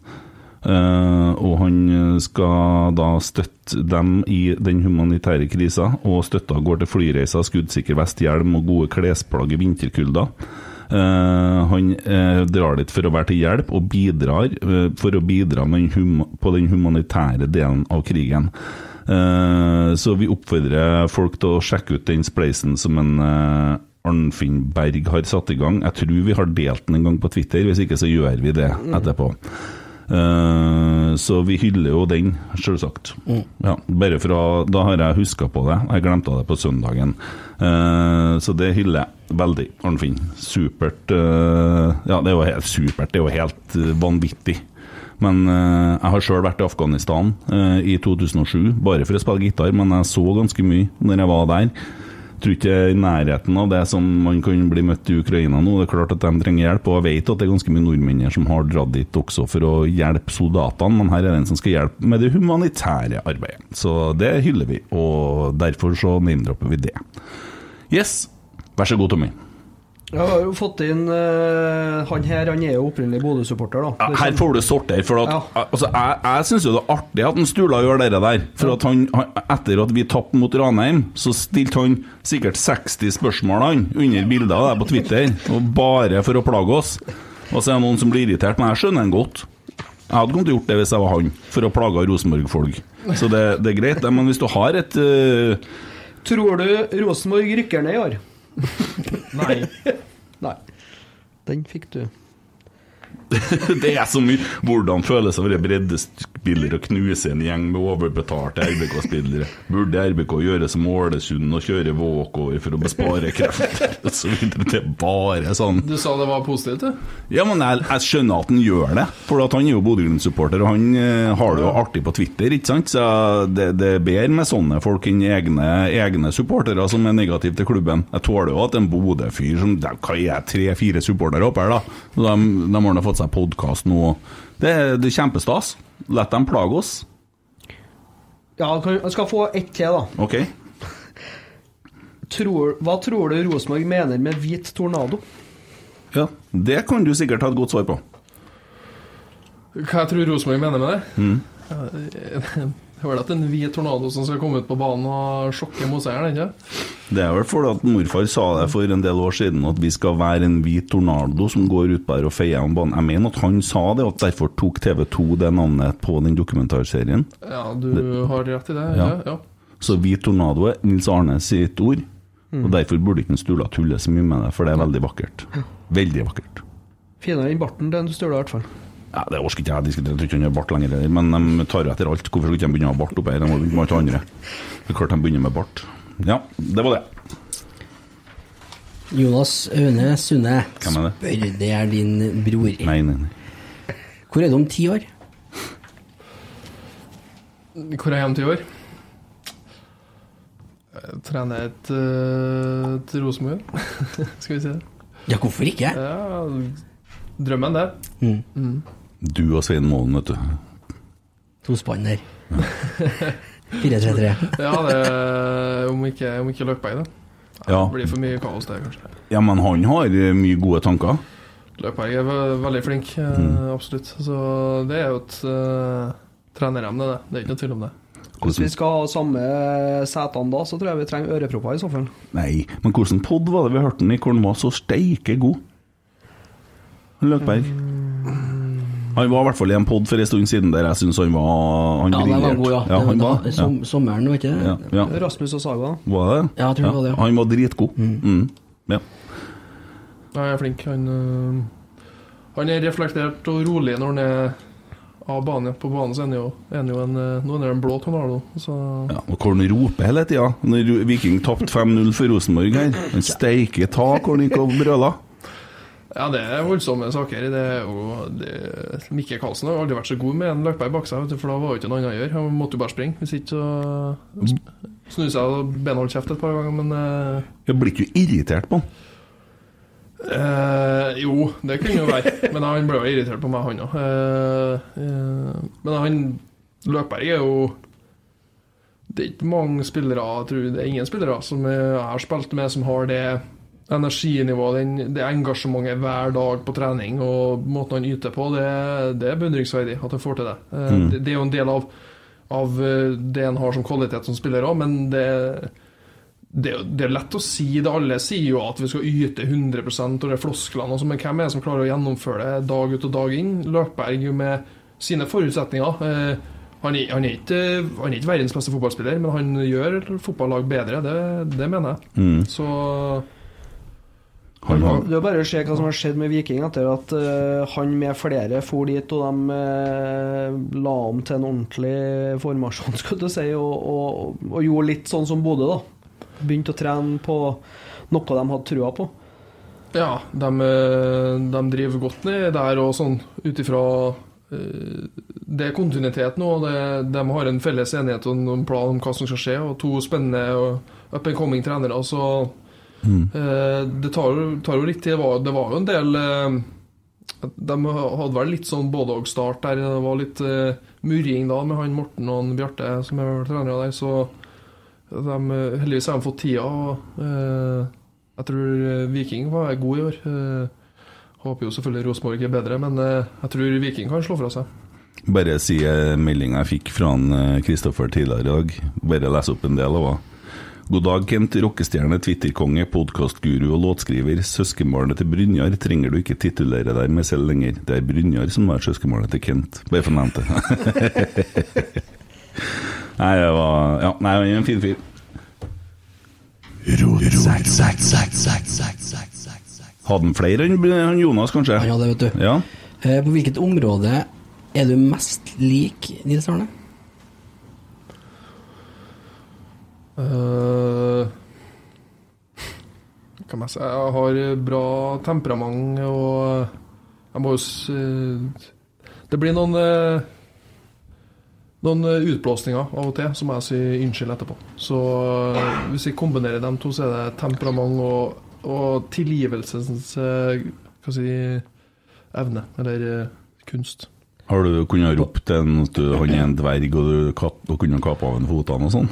Eh, og han skal da støtte dem i den humanitære krisa, og støtta går til flyreiser, skuddsikker vest, hjelm og gode klesplagg i vinterkulda. Uh, han uh, drar dit for å være til hjelp, og bidrar uh, for å bidra den på den humanitære delen av krigen. Så vi oppfordrer folk til å sjekke ut den spleisen som en Arnfinn Berg har satt i gang. Jeg tror vi har delt den en gang på Twitter, hvis ikke så gjør vi det etterpå. Eh, så vi hyller jo den, selvsagt. Ja, bare fra, da har jeg huska på det. Jeg glemte det på søndagen. Uh, så det hyller jeg veldig. Arnfinn. Supert. Uh, ja, det er jo helt supert. Det er jo helt vanvittig. Men jeg har sjøl vært i Afghanistan i 2007, bare for å spille gitar, men jeg så ganske mye når jeg var der. Tror ikke i nærheten av det som man kan bli møtt i Ukraina nå. Det er klart at de trenger hjelp, og jeg vet at det er ganske mye nordmenn som har dratt dit også for å hjelpe soldatene, men her er det en som skal hjelpe med det humanitære arbeidet. Så det hyller vi, og derfor så name-dropper vi det. Yes, vær så god, Tommy. Jeg har jo fått inn uh, Han her han er jo opprinnelig Bodø-supporter, da. Ja, her får du sortere, for at, altså, jeg, jeg syns jo det er artig at en Stula gjør det der. For at han, han, etter at vi tapte mot Ranheim, så stilte han sikkert 60 spørsmål han, under bilder av deg på Twitter, og bare for å plage oss. Og så er det noen som blir irritert, men jeg skjønner den godt. Jeg hadde kommet til å gjort det hvis jeg var han, for å plage Rosenborg-folk. Så det, det er greit. Men hvis du har et uh... Tror du Rosenborg rykker ned i år? Nei. Nei. Den fikk du. Det er så mye Hvordan føles det å være breddespiller og knuse en gjeng med overbetalte RBK-spillere? Burde RBK gjøre som Ålesund og kjøre walkover for å bespare krefter? Og så videre. Det er bare sånn Du sa det var positivt, du? Ja, men jeg, jeg skjønner at han gjør det, for han er jo Bodø-Glimt-supporter, og han eh, har det jo artig på Twitter, ikke sant? Så det, det er bedre med sånne folk enn egne, egne supportere som er negative til klubben. Jeg tåler jo at en Bodø-fyr som de- Hva er tre-fire supportere oppe her, da? De, de har nå fått seg podkast nå. Det, er- det er kjempestas. La dem plage oss. Ja, han han skal få ett til, da. OK? Tror, hva tror du Rosenborg mener med hvit tornado? Ja, Det kan du sikkert ha et godt svar på. Hva jeg tror Rosenborg mener med det? Mm. Det er vel at en hvit tornado som skal komme ut på banen og sjokke motstanderen, ikke Det er vel fordi at morfar sa det for en del år siden, at vi skal være en hvit tornado som går ut her og feier om banen. Jeg mener at han sa det, og derfor tok TV2 det navnet på den dokumentarserien. Ja, du har rett i det. Ja. Ja. Så hvit tornado er Nils Arne sitt ord, og derfor burde ikke Stula tulle så mye med det, for det er veldig vakkert. Veldig vakkert. Finere enn barten til Stula, i hvert fall. Ja, Det orker ikke jeg å diskutere, jeg tror ikke han har bart lenger, heller, men de tar etter alt. Hvorfor skulle ikke begynne å ha bart oppe her? De må begynne med alt det andre. Det er klart de begynner med bart. Ja, det var det. Jonas Aune Sunde. Hvem er det? Spør, det er din bror. Nei, nei, nei. Hvor er du om ti år? Hvor er jeg om ti år? Jeg trener et, uh, til Rosenborg. Skal vi si det? Ja, hvorfor ikke? Ja, drømmen, det. Mm. Mm. Du og Svein Målen, vet du. To spann der. 4-3-3. Ja, det om ikke, om ikke Løkberg, det. Ja. Det blir for mye kaos, det, kanskje. Ja, men han har eh, mye gode tanker. Løkberg er ve- veldig flink, eh, Mm. absolutt. Så det er jo et uh, treneremne, det. Det er ikke noe tvil om det. Hvis vi skal ha samme setene da, så tror jeg vi trenger ørepropper i så fall. Nei, men hvordan pod var det vi hørte den i hvor den var så steike god? Løkberg. Han var i hvert fall i en pod for en stund siden der jeg syns han var Han Ja, den var briljerte. god, ja. ja han var, var som, Sommeren, ja, ja. Rasmus og Saga. Var det? Ja, jeg tror det var det, ja. Han var dritgod. Mm. Ja. Han er flink. Han, øh, han er reflektert og rolig når han er av banen. På banen så er han jo, er han jo en, eh, nå er han en blå tornado. Så Ja, og hvor han roper hele tida. Når Viking tapte 5-0 for Rosenborg her. Han steiker tak hvor han gikk og brøla. Ja, det er voldsomme saker. Det er jo det, Mikke Karlsen har aldri vært så god med en Løkberg bak seg, for da var det ikke noe annet å gjøre. Han måtte jo bare springe. Hvis ikke så snudde seg og beina holdt kjeft et par ganger, men eh, Jeg blir ikke irritert på han. Eh, jo, det kunne jo være. Men han ble jo irritert på meg, han òg. Eh, eh, men han Løkberg er jo Det er ikke mange spillere jeg tror Det er ingen spillere som jeg har spilt med, som har det energinivået, den, det engasjementet hver dag på trening og måten han yter på, det, det er beundringsverdig at han får til det. Eh, Mm. det. Det er jo en del av, av eh, det han har som kvalitet som spiller òg, men det, det, det er lett å si det. Alle sier jo at vi skal yte 100 og det er flosklene, men hvem er det som klarer å gjennomføre det dag ut og dag inn? Løkberg med sine forutsetninger. Eh, han, er, han, er ikke, han er ikke verdens beste fotballspiller, men han gjør fotballag bedre, det, det mener jeg. Mm. Så Han har, Det er bare å se hva som har skjedd med Viking etter at uh, han med flere for dit, og de uh, la om til en ordentlig formasjon, skulle du si, og, og, og gjorde litt sånn som Bodø, da. Begynte å trene på noe de hadde trua på. ja, de, eh, de driver godt ned der og sånn ut ifra eh, Det er kontinuitet nå. og Det, de har en felles enighet og en plan om hva som skal skje, og to spennende og up and coming trenere. Så eh, det tar, tar jo litt tid. Det var, det var jo en del eh, De hadde vel litt sånn både-og-start der. Det var litt eh, murring da med han Morten og han Bjarte som er trenere der. Så de, heldigvis har de fått tida. Og, jeg tror Viking var god i år. Håper jo selvfølgelig Rosenborg er bedre, men jeg tror Viking kan slå fra seg. bare si meldinga jeg fikk fra Kristoffer tidligere i dag. Bare lese opp en del av henne. God dag, Kent. Rockestjerne, Twitterkonge, podkastguru og låtskriver. Søskenbarnet til Brynjar trenger du ikke titulere deg med selv lenger. Det er Brynjar som er søskenbarnet til Kent. Bare for å nevne det. Nei, det var Ja, nei, han er en fin fyr. Hadde han flere enn Jonas, kanskje? Han hadde, vet du. Ja. Eh, På hvilket område er du mest lik Nils Arne? Uh, kan jeg si Jeg har bra temperament og jeg må jo eh, Det blir noen eh, noen eh, utblåsninger av og til, så må jeg si unnskyld etterpå. Så eh, hvis vi kombinerer dem to, så er det temperament og, og tilgivelsens eh, hva si, evne, eller eh, kunst. Har du kunnet ropt til en at han er en dverg, og du kap, og kunne kappe av en føttene og sånn?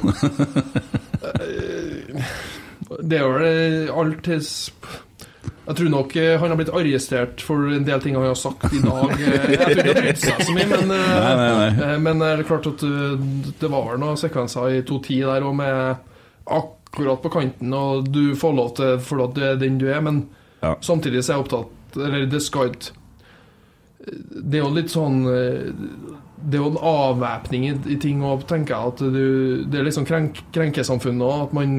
Det er vel alt his Jeg tror nok eh, han har blitt arrestert for en del ting han har sagt i dag. Eh, Jeg tror ikke det har brydd seg så mye, men, eh, Nei, nei, nei. men det er klart at det var noen sekvenser i 2.10 der og med akkurat på kanten, og du får lov til for at du er den du er, men Ja. samtidig så er jeg opptatt Eller det skal ikke det er jo litt sånn eh, Det er jo en avvæpning i, ting òg, tenker jeg at du, Det er litt sånn krenk, krenkesamfunnet òg. at man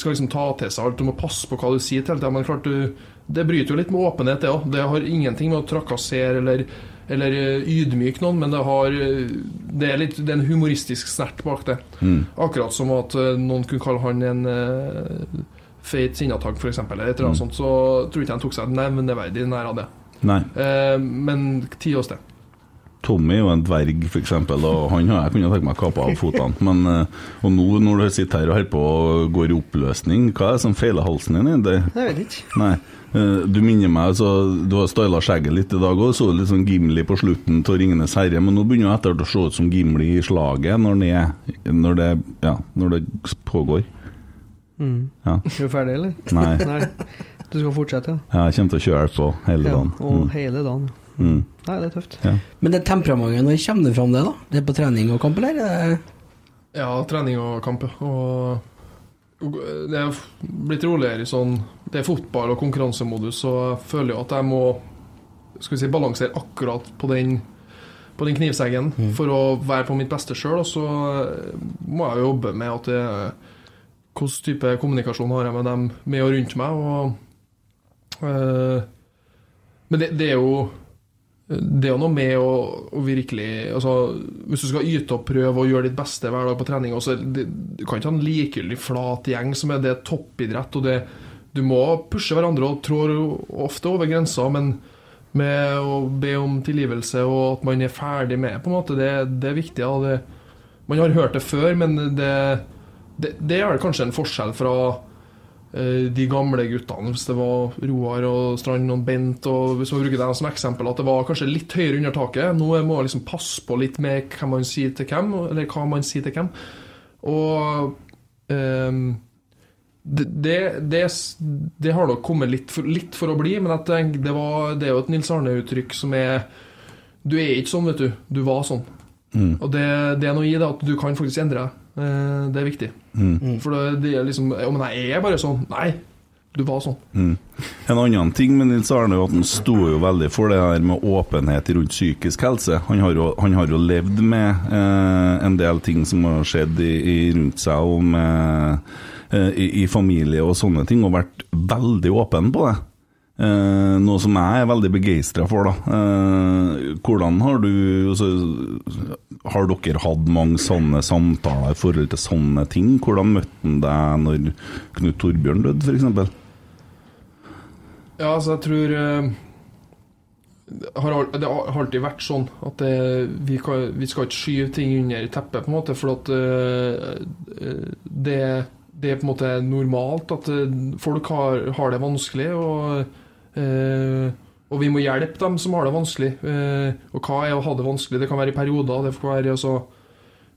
skal liksom ta til seg alt. Du må passe på hva du sier til hele tida. Men klart du, det bryter jo litt med åpenhet, det òg. Det har ingenting med å trakassere eller, eller eh, ydmyke noen, men det har eh, Det er, litt, det er en humoristisk snert bak det. Akkurat som at noen kunne kalle han en feit sinnatagg, f.eks., eller et eller annet sånt, så tror ikke han tok seg nevneverdig nær av det. Nei. Eh, men ti oss det. Tommy er jo en dverg, for eksempel, og han har jeg kunnet tenke meg å kappe av fotene. Men, eh, og nå når du sitter her og holder på og går i oppløsning, hva er det som feiler halsen din? Det, Jeg vet ikke. nei. Eh, Du minner meg, så du har styla skjegget litt i dag òg, så litt sånn Gimli på slutten av 'Ringenes herre', men nå begynner jeg etter hvert å se ut som Gimli i slaget når det, når det, ja, når det pågår. Ja. Er du ferdig, eller? Nei. Nei. Du skal fortsette, ja. Ja, Jeg kommer til å kjøre på hele ja. dagen. Og Mm. hele dagen. Mm. Nei, det er tøft. Ja. Men det temperamentet, når kommer det fram det, da? Det er på trening og kamp, eller? Er Ja, trening og kamp. Og det er blitt roligere i sånn Det er fotball og konkurransemodus, så jeg føler jo at jeg må skal vi si, balansere akkurat på den på den knivseggen for å være på mitt beste sjøl. Og så eh, må jeg jo jobbe med at det Hvilken type kommunikasjon har jeg med dem med og rundt meg. Og, men det, det er jo det er jo noe med å, å virkelig altså, Hvis du skal yte og prøve og gjøre ditt beste hver dag på trening også, det, Du kan ikke ha en likegyldig flat gjeng som er det toppidrett. og det, Du må pushe hverandre og trår ofte over grensa, men med å be om tilgivelse og at man er ferdig med på en måte, det, det er viktig. Ja, det, man har hørt det før, men det, det, det er kanskje en forskjell fra eh, de gamle guttene, hvis det var Roar og Strand og Bent, og hvis man bruker dem som eksempel, at det var kanskje litt høyere under taket. Nå må man liksom passe på litt med hva man sier til hvem, eller hva man sier til hvem. Og um, det, det, det, det har nok kommet litt for, litt for å bli, men jeg tenker, det, var, det er jo et Nils Arne-uttrykk som er Du er ikke sånn, vet du. Du var sånn. Mm. Og det, det er noe i det at du kan faktisk endre deg. Eh, Det er viktig. Mm. For det, er liksom Ja, men jeg er bare sånn. Nei, du var sånn. Mm. En annen ting med Nils Arne er at han sto jo veldig for det her med åpenhet rundt psykisk helse. Han har jo, han har jo levd med eh, en del ting som har skjedd i, i rundt seg og med, eh, i, i familie og sånne ting, og vært veldig åpen på det. Eh, noe som jeg er veldig begeistra for. da. Eh, hvordan har du altså, Har dere hatt mange sånne samtaler i forhold til sånne ting? Hvordan møtte han deg når Knut Torbjørn døde, f.eks.? Ja, altså, jeg tror eh, har, det har alltid vært sånn at det, vi, kan, vi skal ikke skyve ting under teppet, på en måte, for at eh, eh, det, det er på en måte normalt at eh, folk har, har det vanskelig, og, og vi må hjelpe dem som har det vanskelig. Eh, og hva er å ha det vanskelig? Det kan være i perioder. det kan være altså,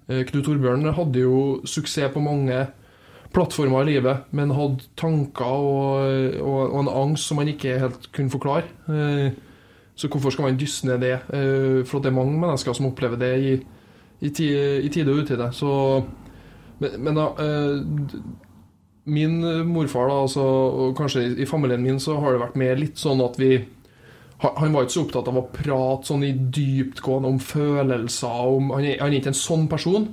eh, Knut Torbjørn hadde jo suksess på mange plattformer i livet, men hadde tanker og, og, og en angst som han ikke helt kunne forklare. Eh, så hvorfor skal man dysse ned det? Eh, for det er mange mennesker som opplever det i, i, ti, i tide og utide. Så, men, men da eh, Min morfar, da, altså, og kanskje i, familien min, så har det vært mer litt sånn at vi han var ikke så opptatt av å prate sånn i dyptgående om følelser. Om, han, er, han er ikke en sånn person.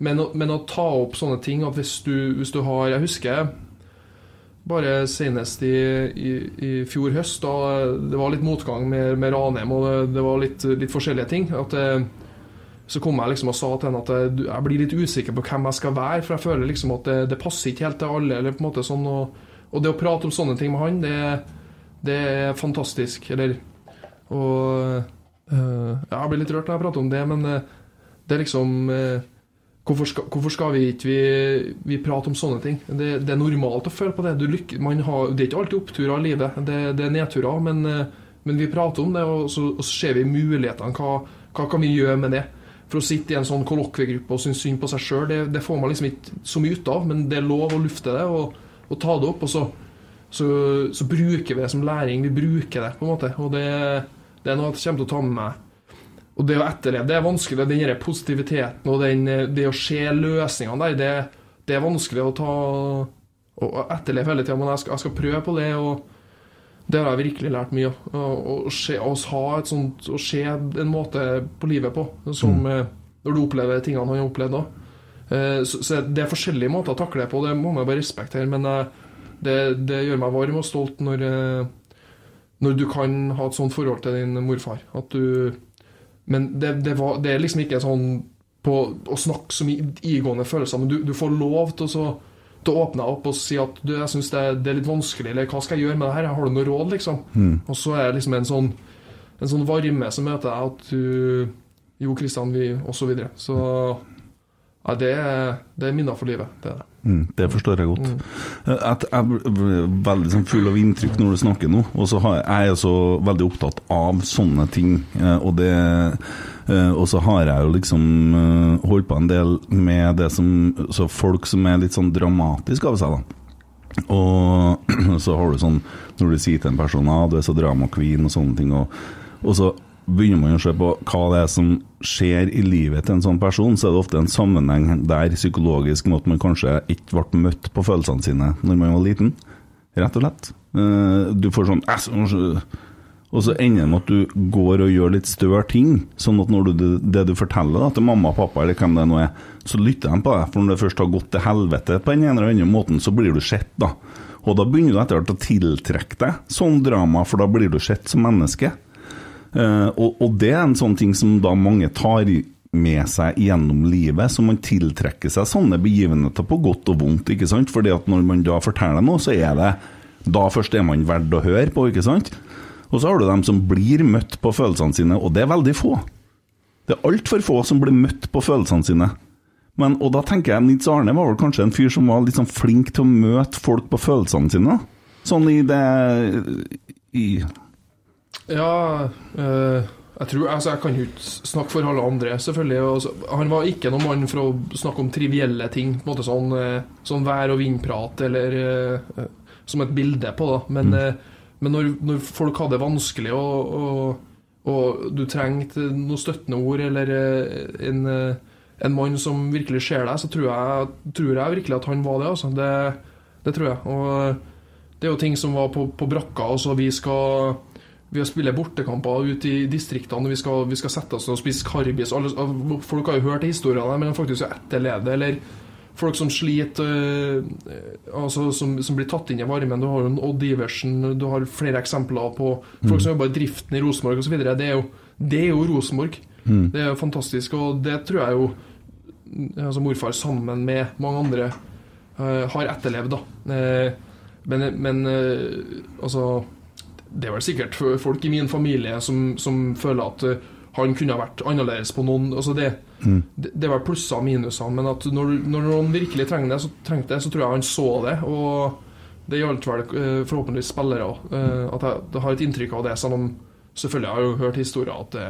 Men, men å ta opp sånne ting at hvis du, hvis du har Jeg husker bare senest i, i, i fjor høst, da det var litt motgang med, med Ranheim, og det, det var litt, litt forskjellige ting. At eh, så kom jeg liksom og sa til henne at jeg, blir litt usikker på hvem jeg skal være, for jeg føler liksom at det, det passer ikke helt til alle. eller på en måte sånn, Og, og det å prate om sånne ting med han, det, det er fantastisk. Eller Og øh, Jeg blir litt rørt når jeg prater om det, men øh, det er liksom øh, Hvorfor skal, hvorfor skal vi ikke vi, vi prate om sånne ting? Det, det er normalt å føle på det. Har, det er ikke alltid oppturer i livet, det, det er nedturer. Men, men vi prater om det, og så, og så ser vi mulighetene. Hva, hva kan vi gjøre med det? For å sitte i en sånn kollokviegruppe og synes synd på seg sjøl, det, det får man liksom ikke så mye ut av. Men det er lov å lufte det og, og ta det opp. Og så, så, så bruker vi det som læring. Vi bruker det, på en måte. Og det, det er noe jeg kommer til å ta med meg. Og det å etterleve, det er vanskelig. Den der positiviteten og den, det å se løsningene der, det, det er vanskelig å ta og etterleve hele tida. Men jeg skal, jeg skal prøve på det, og det har jeg virkelig lært mye av. Å se- å ha et sånt Å se en måte på livet på som mm. Når du opplever tingene han har opplevd da. Eh, Så, så det er forskjellige måter å takle det på, det må man bare respektere. Men eh, det, det gjør meg varm og stolt når, eh, når du kan ha et sånt forhold til din morfar. At du Men det, det, var, det er liksom ikke sånn på å snakke så mye igående følelser, men du, du får lov til å, så, til å åpne opp og si at du, jeg syns det, det er litt vanskelig, eller hva skal jeg gjøre med det her? Har du noe råd, liksom? Mm. Og så er det liksom en sånn, en sånn varme som møter deg, at du Jo, Kristian, vi Og så videre. Så ja, det det er minner for livet. Det er det. Mm, det forstår jeg godt. At jeg er veldig sånn full av inntrykk når du snakker nå, og så har jeg, jeg er jo så veldig opptatt av sånne ting. eh, Og, det, og så har jeg jo liksom eh, holdt på en del med det som så folk som er litt sånn dramatisk av seg, da. Og så har du sånn Når du sier til en person at du er så drama queen og sånne ting, og, og så begynner man å se på hva det er som skjer i livet til en sånn person, så er det ofte en sammenheng der psykologisk med at man kanskje ikke ble møtt på følelsene sine når man var liten. Rett og slett. Eh, Du får sånn «Æsj, nå- Og så ender det med at du går og gjør litt større ting, sånn at når du, det du forteller da, til mamma og pappa, eller hvem det nå er, så lytter de på deg. For når det først har gått til helvete på den ene eller andre måten, så blir du sett, da. Og da begynner du etter hvert å tiltrekke deg sånn drama, for da blir du sett som menneske. Uh, og, og det er en sånn ting som da mange tar med seg gjennom livet, så man tiltrekker seg sånne begivenheter på godt og vondt, ikke sant? Fordi at når man da forteller noe, så er det da først er man verdt å høre på, ikke sant? Og så har du dem som blir møtt på følelsene sine, og det er veldig få. Det er altfor få som blir møtt på følelsene sine. Men, og da tenker jeg Nils Arne var vel kanskje en fyr som var litt sånn flink til å møte folk på følelsene sine. Sånn i det i, Ja, øh, Jeg tror, altså jeg kan jo ikke snakke for alle andre, selvfølgelig. Altså, han var ikke noen mann for å snakke om trivielle ting. På en måte sånn, eh, sånn vær- og vindprat, eller eh, som et bilde på da. Men, eh, men når, når folk hadde det vanskelig, og, og, og du trengte noen støttende ord, eller eh, en, eh, en mann som virkelig ser deg, så tror jeg, tror jeg virkelig at han var det. Altså. Det, det tror jeg. Og det er jo ting som var på, på brakka. Altså vi skal vi spiller bortekamper ute i distriktene, vi skal, vi skal sette oss ned og spise karbis. Alle, folk har jo hørt historiene, men faktisk etterleve etterlede Eller folk som sliter, øh, altså som, som blir tatt inn i varmen. Du har jo en Odd Iversen, du har flere eksempler på folk som jobber i driften i Rosenborg osv. Det, er jo- det er jo Rosenborg. Mm. Det er jo fantastisk, og det tror jeg jo altså morfar sammen med mange andre uh, har etterlevd. da. uh, men men uh, altså det er vel sikkert folk i min familie som, som føler at eh, han kunne ha vært annerledes på noen altså det, Mm. det, det var plusser og minuser, men at når, når noen virkelig trengte det, så, trengte det, så tror jeg han så det. Og det gjaldt vel eh, forhåpentligvis spillere òg. At jeg, har et inntrykk av det, selv om selvfølgelig har jeg jo hørt historier at det,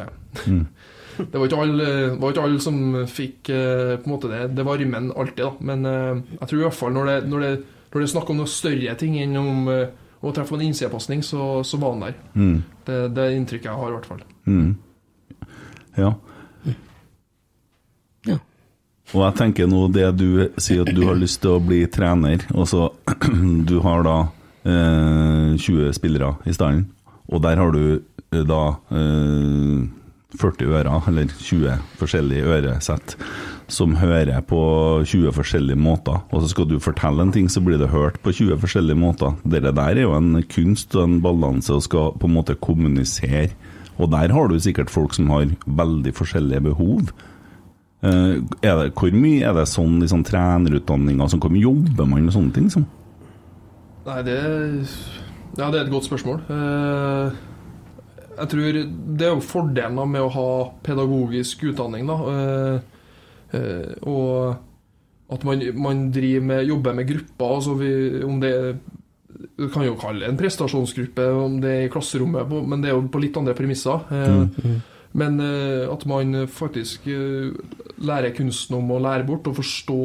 Mm. det var ikke alle, var ikke alle som fikk eh, på en måte det, det varmen alltid, da. Men eh, jeg tror i hvert fall når det, når det, når det er snakk om noe større ting enn om eh, å treffe en innsidepasning, så, så var han der. Mm. Det, det er inntrykket jeg har, i hvert fall. Mm. Ja. Ja. Og jeg tenker nå det du sier at du har lyst til å bli trener, og så du har da eh, 20 spillere i stallen, og der har du eh, da eh, 40 ører, eller 20 forskjellige øresett, som hører på 20 forskjellige måter. Og så skal du fortelle en ting, så blir det hørt på 20 forskjellige måter. Det der er jo en kunst og en balanse og skal på en måte kommunisere. Og der har du sikkert folk som har veldig forskjellige behov. Eh, er det, hvor mye er det sånn sånn trenerutdanninger som kommer jobber man med sånne ting? Som? Nei, det Ja, det er et godt spørsmål. Eh, jeg tror det er jo fordelen med å ha pedagogisk utdanning, da. Eh, og at man, man driver med, jobber med grupper. Altså vi, om det Du kan jo kalle det en prestasjonsgruppe, om det er i klasserommet, men det er jo på litt andre premisser. Mm. Men eh, at man faktisk eh, lærer kunsten om å lære bort, og forstå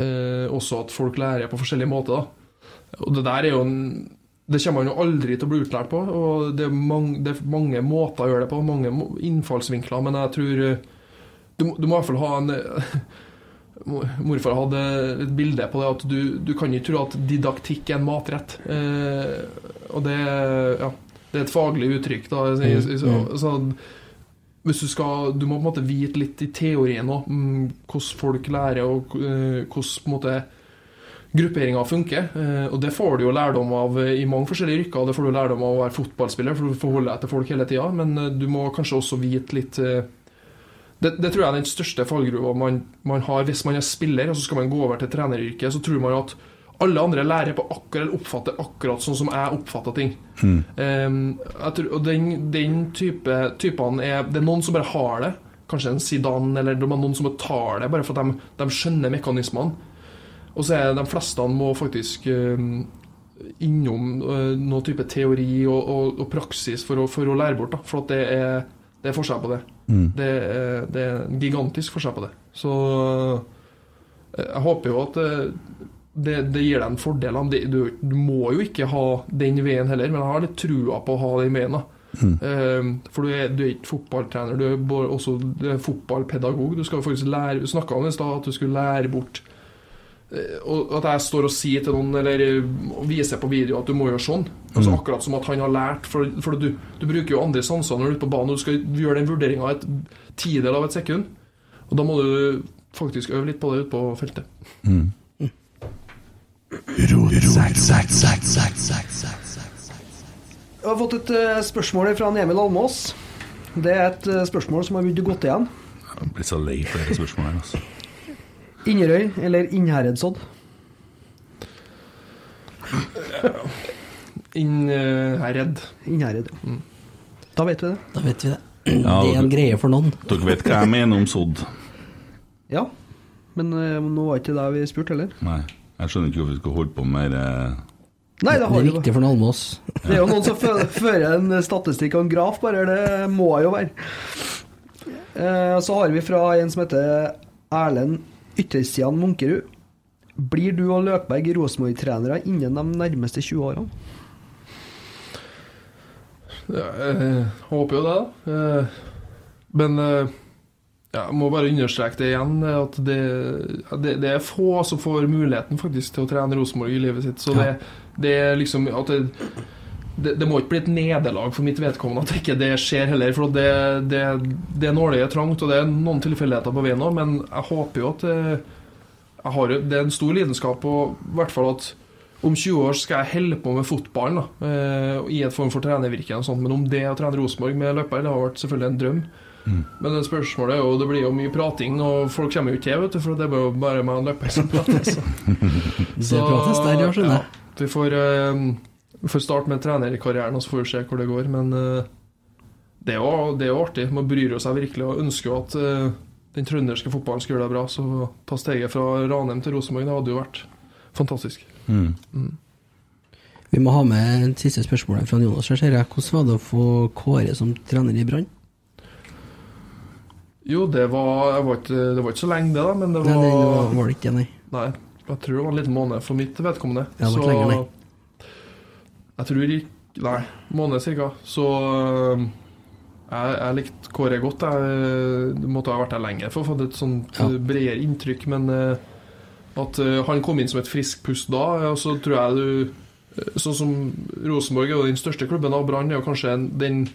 eh, også at folk lærer på forskjellige måter. Og det der er jo en Det kommer man jo aldri til å bli utlært på. Og det er, mange, det er mange måter å gjøre det på, mange innfallsvinkler, men jeg tror eh, du, du må i hvert fall ha en Morfar hadde et bilde på det at du, du kan ikke tro at didaktikk er en matrett. Eh, og det, ja, det er et faglig uttrykk. Da. Så, så, så, hvis du skal Du må på en måte vite litt i teorien òg, mm, hvordan folk lærer, og eh, hvordan på en måte grupperinga funker. Eh, og det får du jo lærdom av i mange forskjellige yrker. Det får du lærdom av å være fotballspiller, for du forholder deg til folk hele tida. Men eh, du må kanskje også vite litt det, det tror jeg er den største fallgruva man, man har hvis man er spiller, og så skal man gå over til treneryrket. Så tror man at alle andre lærer på akkurat, eller oppfatter akkurat sånn som jeg oppfatter ting. Ehm, jeg tror, og den, den type typene er Det er noen som bare har det. Kanskje en Zidane, eller det er noen som tar det, bare for at de, de skjønner mekanismene. Og så er de fleste må faktisk um, innom uh, noen type teori og, og, og praksis for å, for å lære bort. Da. For at det er, det er forskjell på det. Det, er, det er en gigantisk forskjell på det. Så eh, jeg håper jo at eh, det, det gir deg en fordel. Du, du må jo ikke ha den veien heller, men jeg har litt trua på å ha den veien. da. Eh, for du er, du er ikke fotballtrener, du er også du er fotballpedagog. Du skal faktisk lære snakka om i stad, at du skulle lære bort eh, og At jeg står og sier til noen, eller eh, viser på video at du må gjøre sånn. Altså Akkurat som at han har lært. For, for du, du bruker jo andre sanser når du er ute på banen, og du skal gjøre den vurderinga et tidel av et sekund. Og da må du faktisk øve litt på det ute på feltet. Jeg har fått et eh, spørsmål fra Emil Almås. Det er et eh, spørsmål som har begynt å gå igjen. Jeg blir så lei for dette spørsmålet. her, Altså. Inderøy eller Innherredsodd? Innherred. Innherred. ja. Da vet vi det. Da vet vi det. Ja, det er en greie for noen. Dere vet hva jeg mener om sodd? Ja. Men eh, nå var ikke det vi spurte heller. Nei. Jeg skjønner ikke hvorfor vi skal holde på med eh, Nei, det Det er viktig for en Almås. Det er jo noen som fører en statistikk og en graf, bare. Det må jo være. Eh, Så har vi fra en som heter Erlend Ytterstian Munkerud. Blir du og Løkberg Rosenborg-trenere innen de nærmeste 20 årene? Ja, jeg håper jo det, da. Eh, Men eh, ja, jeg må bare understreke det igjen, eh, at det, det, det er få som får muligheten faktisk til å trene Rosenborg i livet sitt. Så det, det er liksom at det, det, det må ikke bli et nederlag for mitt vedkommende at ikke det skjer heller. For det, det, det nåløyet er trangt, og det er noen tilfeldigheter på veien òg, men jeg håper jo at eh, har, Det er en stor lidenskap, og i hvert fall at om 20 år skal jeg holde på med fotballen da, eh, i et form for trenervirke. og sånt, Men om det å trene Rosenborg med løper, det har vært selvfølgelig en drøm. Men det spørsmålet er jo, det blir jo mye prating, og folk kommer jo ikke til, vet du, for det er jo bare meg og løper som prater. Så. Det prates der, ja, vi får, vi får starte med trenerkarrieren, og så får vi se hvor det går. Men eh, det, er jo, det er jo artig. Man bryr seg virkelig og ønsker jo at eh, den trønderske fotballen skal gjøre det bra. Så ta steget fra Ranheim til Rosenborg, det hadde jo vært fantastisk. Mm. Vi må ha med et siste spørsmål fra Jonas. her, ser jeg. Hvordan var det å få Kåre som trener i Brann? Jo, det var, jeg var ikke, det var ikke så lenge, det, da, men det var, Nei, det var, var det ikke nei. Nei, jeg tror det var en liten måned for mitt vedkommende. Ja, det var ikke lenger, Jeg tror ikke Nei, måned cirka. Så jeg, jeg likte Kåre godt. Jeg det måtte ha vært der lenger for å få et sånt Ja. øh, bredere inntrykk. Men øh, at øh, han kom inn som et friskt pust da, og så tror jeg du Sånn som Rosenborg er jo den største klubben, og Brann er jo kanskje den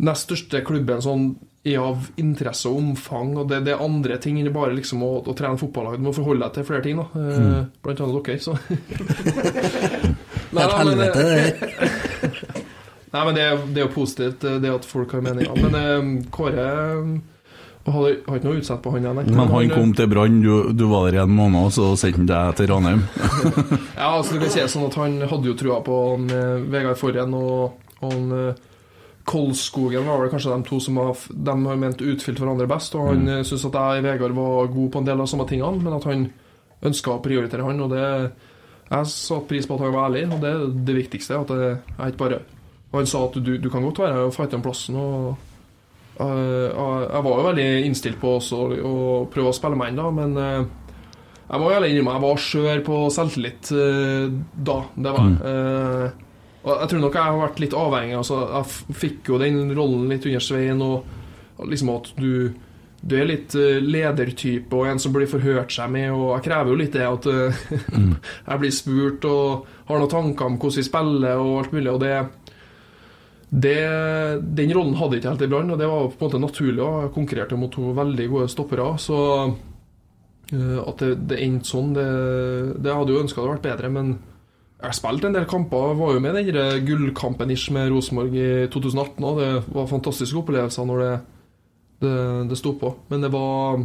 nest største klubben sånn er av interesse og omfang, og det, det er andre ting enn bare liksom å, å trene fotballag. Du må forholde deg til flere ting, da. Mm. Blant annet dere, så Det er et helvete, det eh, der. Nei, men det, det er jo positivt, eh, det at folk har meninger. Men eh, Kåre eh, har, har ikke noe utsett på han. Men han kom til Brann, du, du var der i en måned, og så sendte han deg til Ranheim. Ja, altså du kan si sånn at Han hadde jo trua på han, eh, Vegard Forhen og, og han, eh, Kolskogen var vel kanskje de to som har, de har ment utfylt hverandre best. Og han mm. syntes at jeg og Vegard var gode på en del av samme tingene, men at han ønska å prioritere han. Og det Jeg satte pris på at han var ærlig, og det er det viktigste. At jeg, jeg ikke bare han sa at du, du kan godt være her og fighte om plassen. og uh, jeg var jo veldig innstilt på også å, prøve å spille meg inn, da, men uh, jeg må ærlig innrømme jeg var skjør på selvtillit eh, da. Det var jeg. Eh, og jeg tror nok jeg har vært litt avhengig. Altså, jeg fikk jo den rollen litt under Svein, og, og liksom at du du er litt eh, ledertype og en som blir forhørt seg med, og jeg krever jo litt det at eh, jeg blir spurt og har noen tanker om hvordan vi spiller og alt mulig, og det det, den rollen hadde jeg ikke helt i Brann, og det var på en måte naturlig. og Jeg konkurrerte mot to veldig gode stoppere. Så eh, at det, det endte sånn, det, det hadde jo ønska det vært bedre. Men jeg spilte en del kamper. Var jo med i den gullkampen ish med Rosenborg i 2018 òg. Det var fantastiske opplevelser når det, det, det sto på. Men det var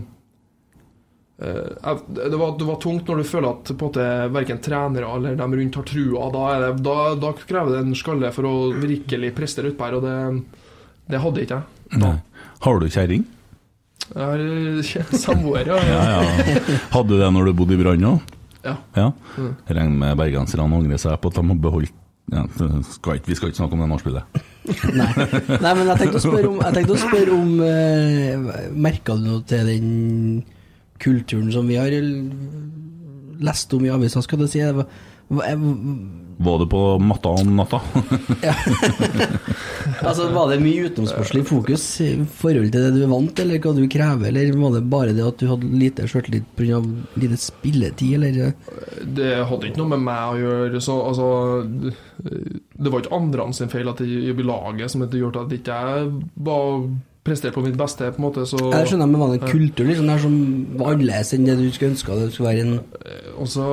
eh, det var, det var tungt når du føler at på en verken trenere eller dem rundt har trua. Da, det, da, da krever det en skalle for å virkelig prestere utpå her, og det, det hadde ikke jeg. Nei. Har du kjerring? Jeg har eh, samboer, ja. Ja, ja. Hadde du det når du bodde i Brann òg? Ja. Ja. Mm. Regner med bergenserne angrer seg på at de har beholdt ja, skal ikke, Vi skal ikke snakke om det nachspielet. Nei. Nei, men jeg tenkte å spørre om, jeg spørre om eh, Merka du noe til den kulturen som vi har lest om i avisa, skal du si? Det var- det på matta om natta? Altså, Var det mye utenomsportslig fokus i forhold til det du er vant til, eller hva du krever, eller var det bare det at du hadde lite sjøltillit pga. lite spilletid, eller Det hadde ikke noe med meg å gjøre. Så, altså, det var ikke andre sin feil at jeg i laget som gjort at ikke jeg var prestert på mitt beste. på en måte så, Jeg skjønner, men var det en kultur liksom, der som var annerledes enn det du skulle ønske det skulle være en Og så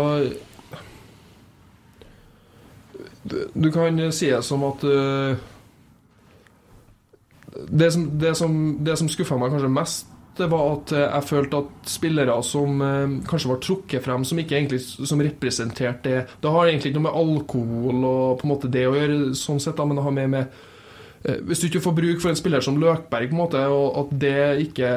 du, kan si det som at eh, det, som, det, som, det som skuffa meg kanskje mest, det var at jeg følte at spillere som eh, kanskje var trukket frem, som ikke egentlig som representerte det. Det har egentlig ikke noe med alkohol og på en måte det å gjøre, sånn sett, da, men det har mer med eh, Hvis du ikke får bruk for en spiller som Løkberg, på en måte, og at det ikke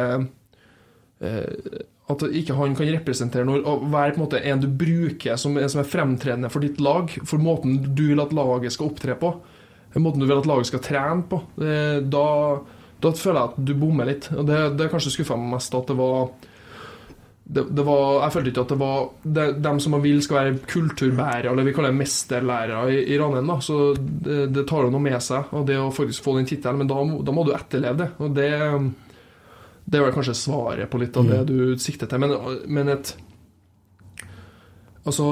eh, at ikke han kan representere noe, og være på en måte en du bruker som, som er fremtredende for ditt lag, for måten du vil at laget skal opptre på, måten du vil at laget skal trene på. Da, da føler jeg at du bommer litt. Og det, det kanskje skuffa meg mest at det var det, det var, jeg følte ikke at det var det, dem som man vil skal være kulturbærere, eller vi kaller det mesterlærere i, i Ranheim. Så det, tar jo noe med seg, og det å faktisk få den tittelen. Men da, da må du etterleve det. Og det, det er vel kanskje svaret på litt av det du sikter til. Men, men et Altså,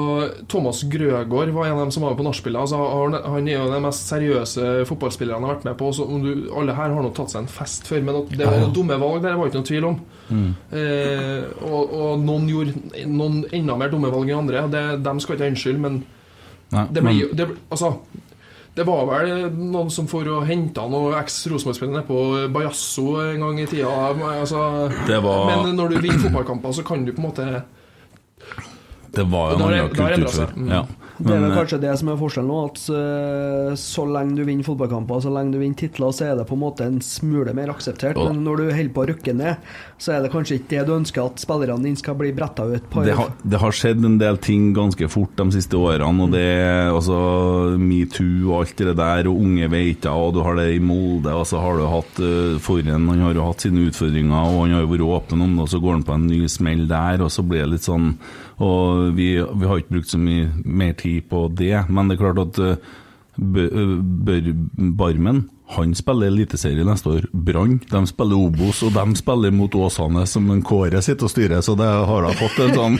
Thomas Grøgaard var en av dem som var med på nachspielet. Altså, han- han er jo den mest seriøse fotballspilleren han har vært med på. Så om du, alle her har nå tatt seg en fest før, men det var noen dumme valg der, var ikke noen tvil om. Eh, og, og noen gjorde noen enda mer dumme valg enn andre. Det, dem skal ikke ha unnskyld, men Nei, det blir jo Altså, det var vel noen som for å hente noen eks-Rosenborg-spillere på Bajasso en gang i tida. Altså, var- Men når du vinner fotballkamper, så kan du på en måte Det var en annen kultur før. Mm. Ja. Det er vel eh, kanskje det som er forskjellen nå, at eh, så lenge du vinner fotballkamper, så lenge du vinner titler, så er det på en måte en smule mer akseptert. Men når du holder på å rykke ned, så er det kanskje ikke det du ønsker at spillerne dine skal bli bretta ut på. det, har, det har skjedd en del ting ganske fort de siste årene, og det er altså metoo og alt det der, og unge veiter, og du har det i Molde, og så har du hatt uh, Forhen, han har jo hatt sine utfordringer, og han har jo vært åpen om det, og så går han på en ny smell der, og så blir det litt sånn Og vi, vi har ikke brukt så mye mer tid på det, men det er klart at uh, Bør, bør Barmen han spiller Eliteserie neste år. Brann de spiller Obos, og de spiller mot Åsane, som en Kåre sitter og styrer, så det har da fått en sånn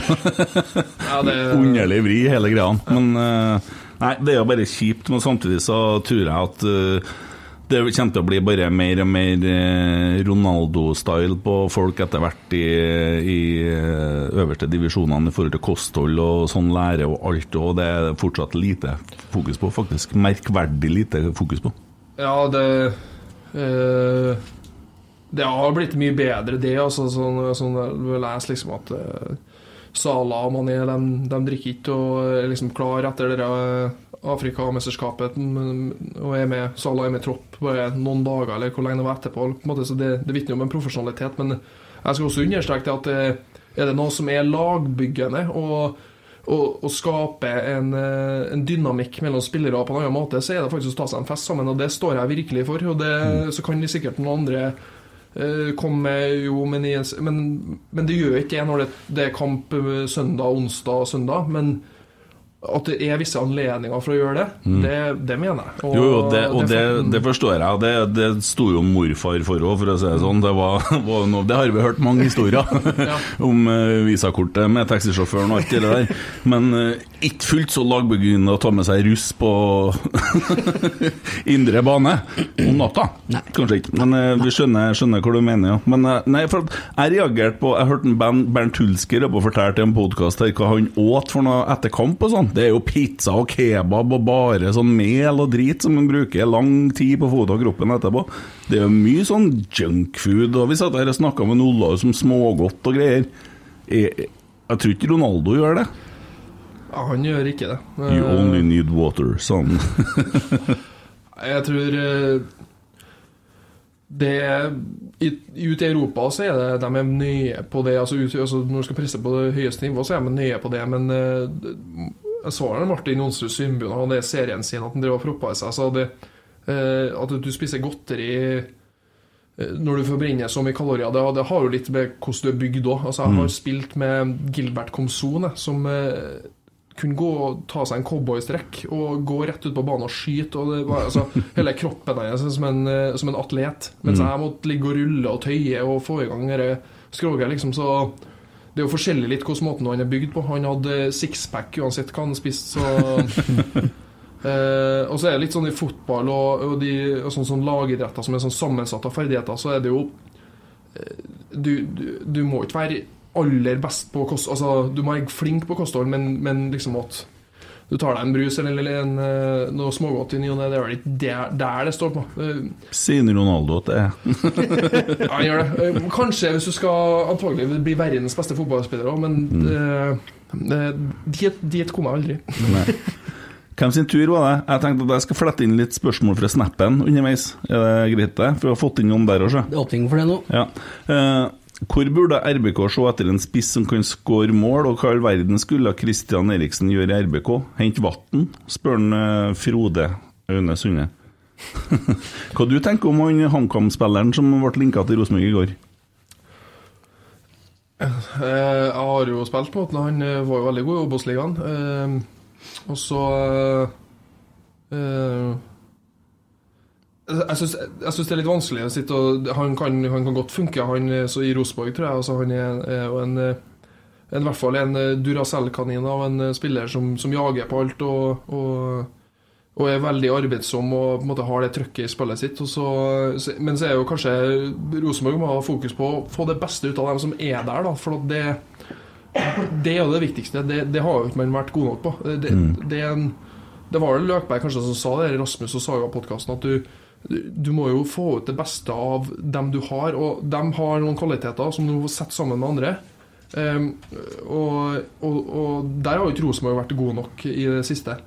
Ja, det, underlig vri, hele greia. Men eh, Nei, det er jo bare kjipt, men samtidig så tror jeg at eh, det kommer til å bli bare mer og mer eh, Ronaldo-style på folk etter hvert i, i eh, øverste divisjonene i forhold til kosthold og sånn lære og alt, og det er fortsatt lite fokus på, faktisk. Merkverdig lite fokus på. Ja, det eh, Det har blitt mye bedre, det. Altså, sånn, sånn Du leser liksom at uh, Sala og Mané de, de drikker ikke og er liksom klar etter det Afrikamesterskapet og er med, Salah er med tropp bare noen dager eller hvor lenge det var etterpå. Måte, så Det, det vitner om en profesjonalitet. Men jeg skal også understreke at det, er det noe som er lagbyggende og, og, og skape en, eh, en dynamikk mellom spillere på en annen måte, så er det faktisk å ta seg en fest sammen, og det står jeg virkelig for. Og det, Så kan de sikkert noen andre eh, komme jo, men, men, men det gjør ikke det når det, det er kamp eh, søndag, onsdag og søndag. Men at det er visse anledninger for å gjøre det, det, det mener jeg. Og Jo, jo, det, og det, det forstår jeg. Det, det sto jo morfar for òg, for å si det sånn. Det, var, var noe, det har vi hørt mange historier om uh, visakortet med taxisjåføren og alt det der. Men uh, ikke fullt så lagbegynnende å ta med seg russ på indre bane om natta. Kanskje ikke, men uh, vi skjønner, skjønner hva du mener, ja. Men eh, nei, for at jeg reagerte på Jeg hørte en Bernt, Hulsker fortelle i en podkast hva han åt for noe etter kamp og sånn. Det er jo pizza og kebab og bare sånn mel og drit som man bruker lang tid på foten og kroppen etterpå. Det er jo mye sånn junkfood, og vi satt her og snakka med Olav som smågodt og greier. Jeg, jeg tror ikke Ronaldo gjør det. Ja, han gjør ikke det. You Eh, only need water, son. Jeg tror eh, det i, Ute i Europa så er det de er nøye på det. Altså, ut, altså Når du skal presse på det høyeste nivå, så er de nøye på det. Men eh, jeg så det Martin Jonsrud Sundby og det er serien sin at han drev og proppa i seg. Så det, eh, at du spiser godteri eh, når du forbrenner så mye kalorier, det, det har jo litt med hvordan du er bygd òg. Altså, jeg har spilt med Gilbert Comson, som eh, kunne gå og ta seg en cowboystrekk og gå rett ut på banen og skyte. Og det var, altså, hele kroppen hans er som en, som en atlet. Mens jeg måtte ligge og rulle og tøye og få i gang dette skroget. Liksom, så det er jo forskjellig litt hvordan måten han er bygd på. Han hadde sixpack uansett hva han spiste, så Eh, og så er det litt sånn i fotball og, og, de, og sånn sånn lagidretter som er sånn sammensatt av ferdigheter, så er det jo eh, du, du, du må ikke være aller best på kost... Altså, du må være flink på kosthold, men, men liksom at du tar deg en brus eller en, eh, noe smågodt i ny og ne, det er vel ikke der, der det står på. Eh, Sier Ronaldo at det er ja, han gjør det. Eh, Kanskje hvis du skal antagelig bli verdens beste fotballspiller òg, men eh, det, dit, dit kom jeg aldri. Nei. Hvem sin tur var det? Jeg tenkte at jeg skal flette inn litt spørsmål fra snappen underveis. Er det greit, det? For vi har fått inn noen der òg, Det er åpning for det nå. Ja. Eh, Hvor burde RBK se etter en spiss som kan skåre mål, og hva i all verden skulle Christian Eriksen gjøre i RBK? Hente vann? spør han eh, Frode Aune Sunde. hva du tenker om han HamKam-spilleren som ble linka til Rosenborg i går? Eh, Jeg har jo spilt mot han, han eh, var jo veldig god i Obos-ligaen. Og så Jeg syns det er litt vanskelig å sitte og Han kan, han kan godt funke han er så i Rosenborg, tror jeg. Altså, han er, jo en, en, i hvert fall en eh, Duracell-kanin av en eh, spiller som, som jager på alt og, og, og er veldig arbeidsom og på en måte har det trøkket i spillet sitt. Så, men så er jo kanskje Rosenborg må ha fokus på å få det beste ut av dem som er der, da. For det, det er jo det viktigste. Det, det har jo ikke man vært god nok på. Det, det, er en, det var vel Løkberg kanskje som sa det i Rasmus og Saga-podkasten, at du, du må jo få ut det beste av dem du har. Og de har noen kvaliteter som du må sette sammen med andre. Um, og, og, og der har jo ikke Rosenborg vært god nok i det siste.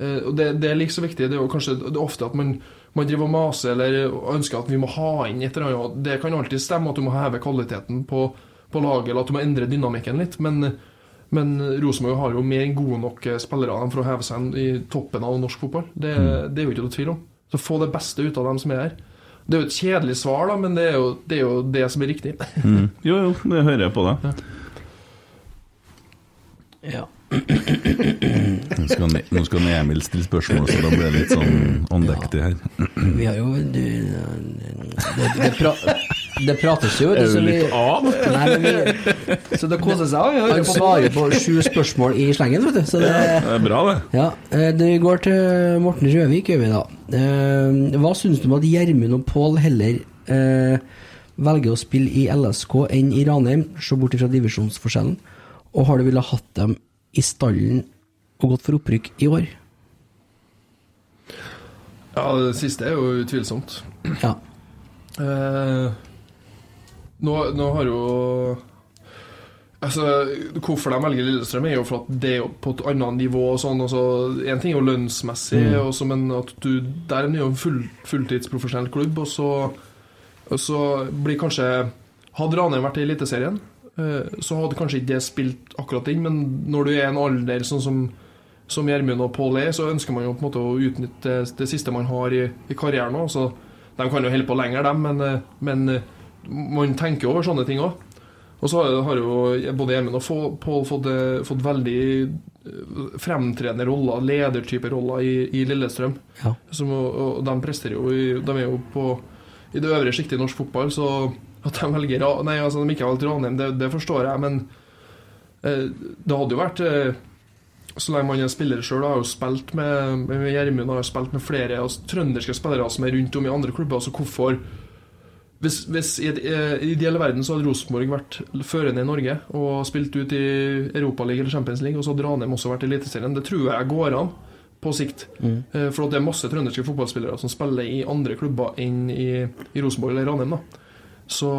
Uh, og det, det er like så viktig. Det er jo kanskje det er ofte at man, man driver og maser eller ønsker at vi må ha inn et eller annet. Det kan alltid stemme at du må heve kvaliteten på, på laget, eller at du må endre dynamikken litt. Men, men Rosenborg har jo mer enn gode nok spillere for å heve seg i toppen av norsk fotball. Det, det er jo ikke noe tvil om. Så få det beste ut av dem som er her. Det er jo et kjedelig svar, da, men det er jo det, er jo det som er riktig. Mm. Jo, jo, det hører jeg på deg. Ja. Nå skal, nå skal Emil stille spørsmål, så da blir det litt sånn andektig her. Vi har jo du, det, det, pra, det prates jo, Det, Er du, så vi? Nei, men vi Så det koser seg. Han svarer på sju spørsmål i slengen, vet du. Så det, Det er bra, det. ja, eh, det går til Morten Røvik, gjør vi da. Eh, Hva syns du om at Gjermund og Pål heller eh, velger å spille i LSK enn i Ranheim, se bort fra divisjonsforskjellen? Og har du villet hatt dem i stallen og gått for opprykk i år? Ja, det siste er jo utvilsomt. Ja. Eh, nå, nå har jo Altså, Hvorfor de velger Lillestrøm, er jo for at det er på et annet nivå. og sånn, altså, En ting er jo lønnsmessig, også, men at du, der er det jo en full, fulltidsprofesjonell klubb. Og så, og så blir kanskje Hadde Ranheim vært i Eliteserien, eh, så hadde kanskje ikke det spilt akkurat inn, men når du er en alder sånn som som Gjermund og Pål er, så ønsker man jo på en måte å utnytte det, det siste man har i, i karrieren òg. Så de kan jo holde på lenger, dem, men, eh, men eh, man tenker over sånne ting òg. Og så har- jo både Gjermund og Pål fått, eh, fått veldig eh, fremtredende roller, ledertype roller, i, i Lillestrøm. Ja. Som, og, de presterer jo i, De er jo på i det øvre sjiktet i norsk fotball, så at de velger Nei, altså de ikke har valgt Ranheim, det, det forstår jeg, men eh, det hadde jo vært eh, så lenge man er spiller sjøl, har jo spilt med med Gjermund har jo spilt med flere altså, trønderske spillere som er rundt om i andre klubber. Altså hvorfor Hvis, hvis i eh, ideelle verden så hadde Rosenborg vært førende i Norge og spilt ut i Europaligaen eller Champions League, og så hadde Ranheim også vært i Eliteserien. Det tror jeg går an på sikt. Mm. For at det er masse trønderske fotballspillere som spiller i andre klubber enn i, i Rosenborg eller Ranheim. da Så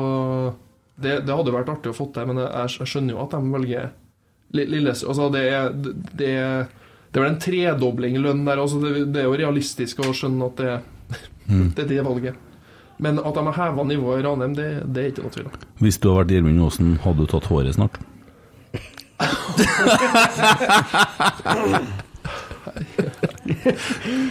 det, det hadde vært artig å få til, men jeg, jeg skjønner jo at de velger Lilles Lillestrøm altså det, er, det, er, det er vel en tredobling lønn der. Altså det, det er jo realistisk å skjønne at det, det er det valget. Men at de har heva nivået i Ranheim, det, det er ikke noe tvil om. Hvis du hadde vært Gjermund Aasen, hadde du tatt håret snart?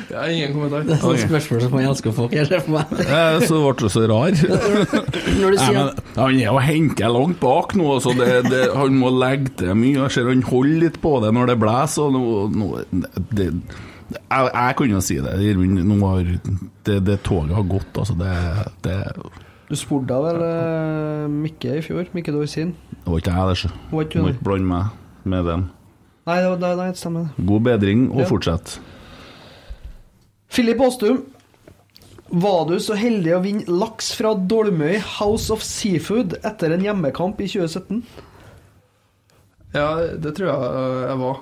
Jeg har ingen kommentar. Det er sånne spørsmål som man elsker å få, kan jeg se for meg. Så ble du så rar. Når du Nei, sier men, at han er jo henket langt bak nå, så det, det, han må legge til mye. Jeg ser han holder litt på det når det blåser. og nå- nå- det, jeg, jeg kunne jo si det. Nå har det, det toget har gått, altså. Det, det, Du spurte da vel eh, Mikke i fjor? Mikke Dorsin? det var ikke jeg, det. Må ikke blande meg med dem. Nei, det var- nei, det stemmer. God bedring, og Ja. fortsett. Filip Aastum. Var du så heldig å vinne laks fra Dolmøy House of Seafood etter en hjemmekamp i 2017? Ja, det tror jeg øh, jeg var.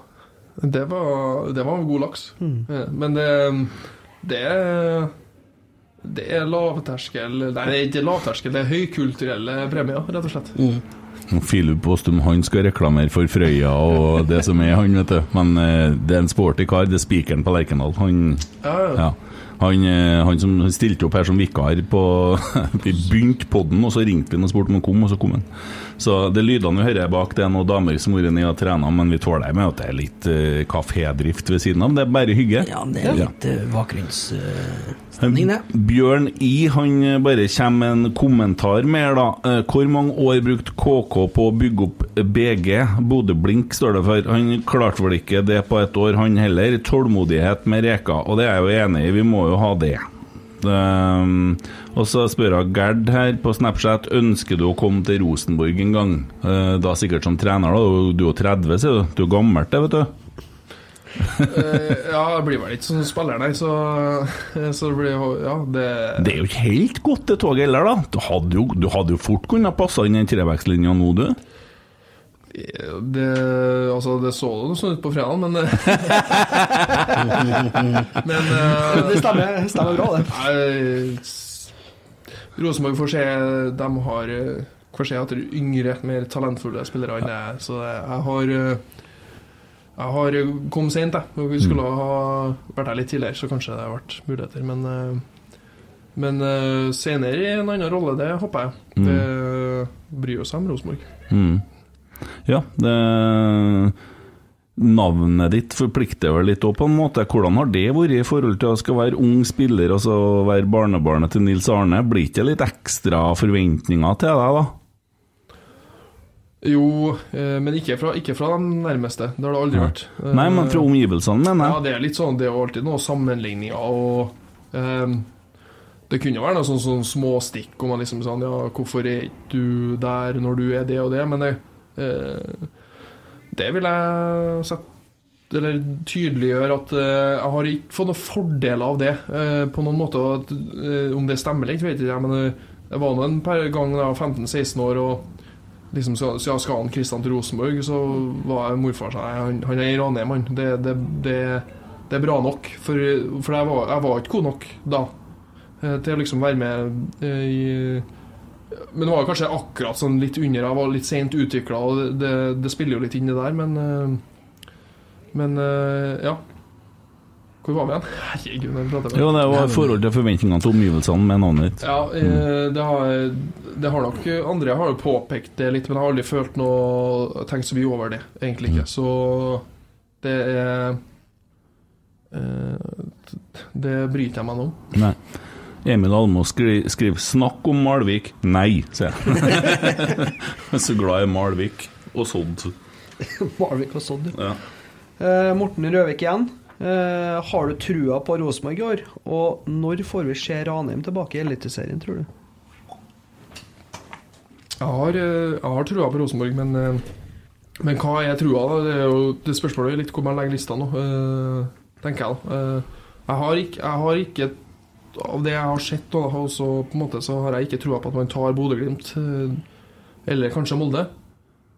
Det var, det var en god laks. Ja, Men det, det er Det er lavterskel Nei, det er ikke lavterskel, det er høykulturelle premier, rett og slett. Filip Aastum han skal reklamere for Frøya og det som er, han, vet du. Men eh, det er en sporty kar. Det er spikeren på Lerkendal. Han, Ja, ja. ja. Han, eh, han som stilte opp her som vikar på Vi begynte podden, og så ringte vi han og spurte om han kom, og så kom han. Så det lydene vi hører bak, det er noen damer som har vært nede og trena, men vi tåler med at det er litt uh, kafédrift ved siden av. Det er bare hygge. Ja, det er litt uh, bakgrunnsstemning, det. Bjørn I han bare kommer med en kommentar mer, da. Hvor mange år brukte KK på å bygge opp BG? Bodø-Blink, står det for. Han klarte vel ikke det på et år, han heller. Tålmodighet med Reka, og det er jeg jo enig i, vi må jo ha det. Um, og så spør jeg Gerd her på Snapchat Ønsker du å komme til Rosenborg en gang. Uh, da sikkert som trener, da. Du er jo 30, sier du. Du er gammelt, det, vet du. Eh, ja, det blir vel ikke sånn spiller, nei, så, så det blir Ja, det Det er jo ikke helt godt det toget heller, da. Du hadde jo, du hadde jo fort kunnet passe inn i den trevekslinja nå, du. Det, altså, det så jo sånn ut på fredag, men Men uh, Det stemmer, stemmer bra, det. Rosenborg får se De har eh, får se etter yngre, mer talentfulle spillere enn det. Så jeg har eh, Jeg har kommet sent, jeg. Vi skulle ha vært her litt tidligere, så kanskje det har vært muligheter. Men, eh, men eh, senere i en annen rolle, det håper jeg. Det bryr oss om Rosenborg. Mm. Ja, det Navnet ditt forplikter vel litt òg, på en måte. Hvordan har det vært i forhold til å skal være ung spiller, og så være barnebarnet til Nils Arne? Blir ikke det litt ekstra forventninger til deg, da? Jo, eh, men ikke fra, ikke fra de nærmeste. Det har det aldri ja. vært. Nei, men fra Eh, omgivelsene, mener Ja, det er litt sånn, det er alltid noen sammenligninger og um, Det kunne være noe sånn, sånn småstikk om man liksom sånn Ja, hvorfor er ikke du der når du er det og det? Men det, det vil jeg sette eller tydeliggjøre at eh, jeg har ikke fått noen fordeler av det eh, på noen måte. Eh, om det stemmer eller ikke, vet jeg, men eh, det var nå en ganger da jeg var 15-16 år og liksom så, så skal han Kristian til Rosenborg, så var jeg morfar sa han, han er i Ranheim, han. Det, det, det, det er bra nok. For, for jeg, var, jeg var ikke god nok da eh, til å liksom være med eh, i Men det var jo kanskje akkurat sånn litt under. Jeg var litt sent utvikla, og det, det, spiller jo litt inn det der, men eh, Men eh, ja. Hvor var vi igjen? Herregud, jeg prater med Jo, det var i forhold til forventningene til omgivelsene med navnet ditt. ja, mm. det har, det har nok Andre har jo påpekt det litt, men jeg har aldri følt noe tenkt så mye over det, egentlig ikke. Så det er eh, Det bryter jeg meg nå om. Nei. Emil Almås skri, skriver 'snakk om Malvik'. Nei, sier jeg. Jeg er så glad i Malvik og sådd. Malvik og Sodd. Ja. Eh, Morten Røvik igjen. Eh, har du trua på Rosenborg i år? Og når får vi se Ranheim tilbake i Eliteserien, tror du? Jeg har, eh, jeg har trua på Rosenborg, men, eh, men hva er trua? da? Det, er jo, det spørsmålet er litt hvor man legger lista nå, eh, tenker jeg. Eh, Jeg har ikke, jeg har ikke Av det jeg har sett, da, og så, på en måte, så har jeg ikke trua på at man tar Bodø-Glimt, eh, eller kanskje Molde.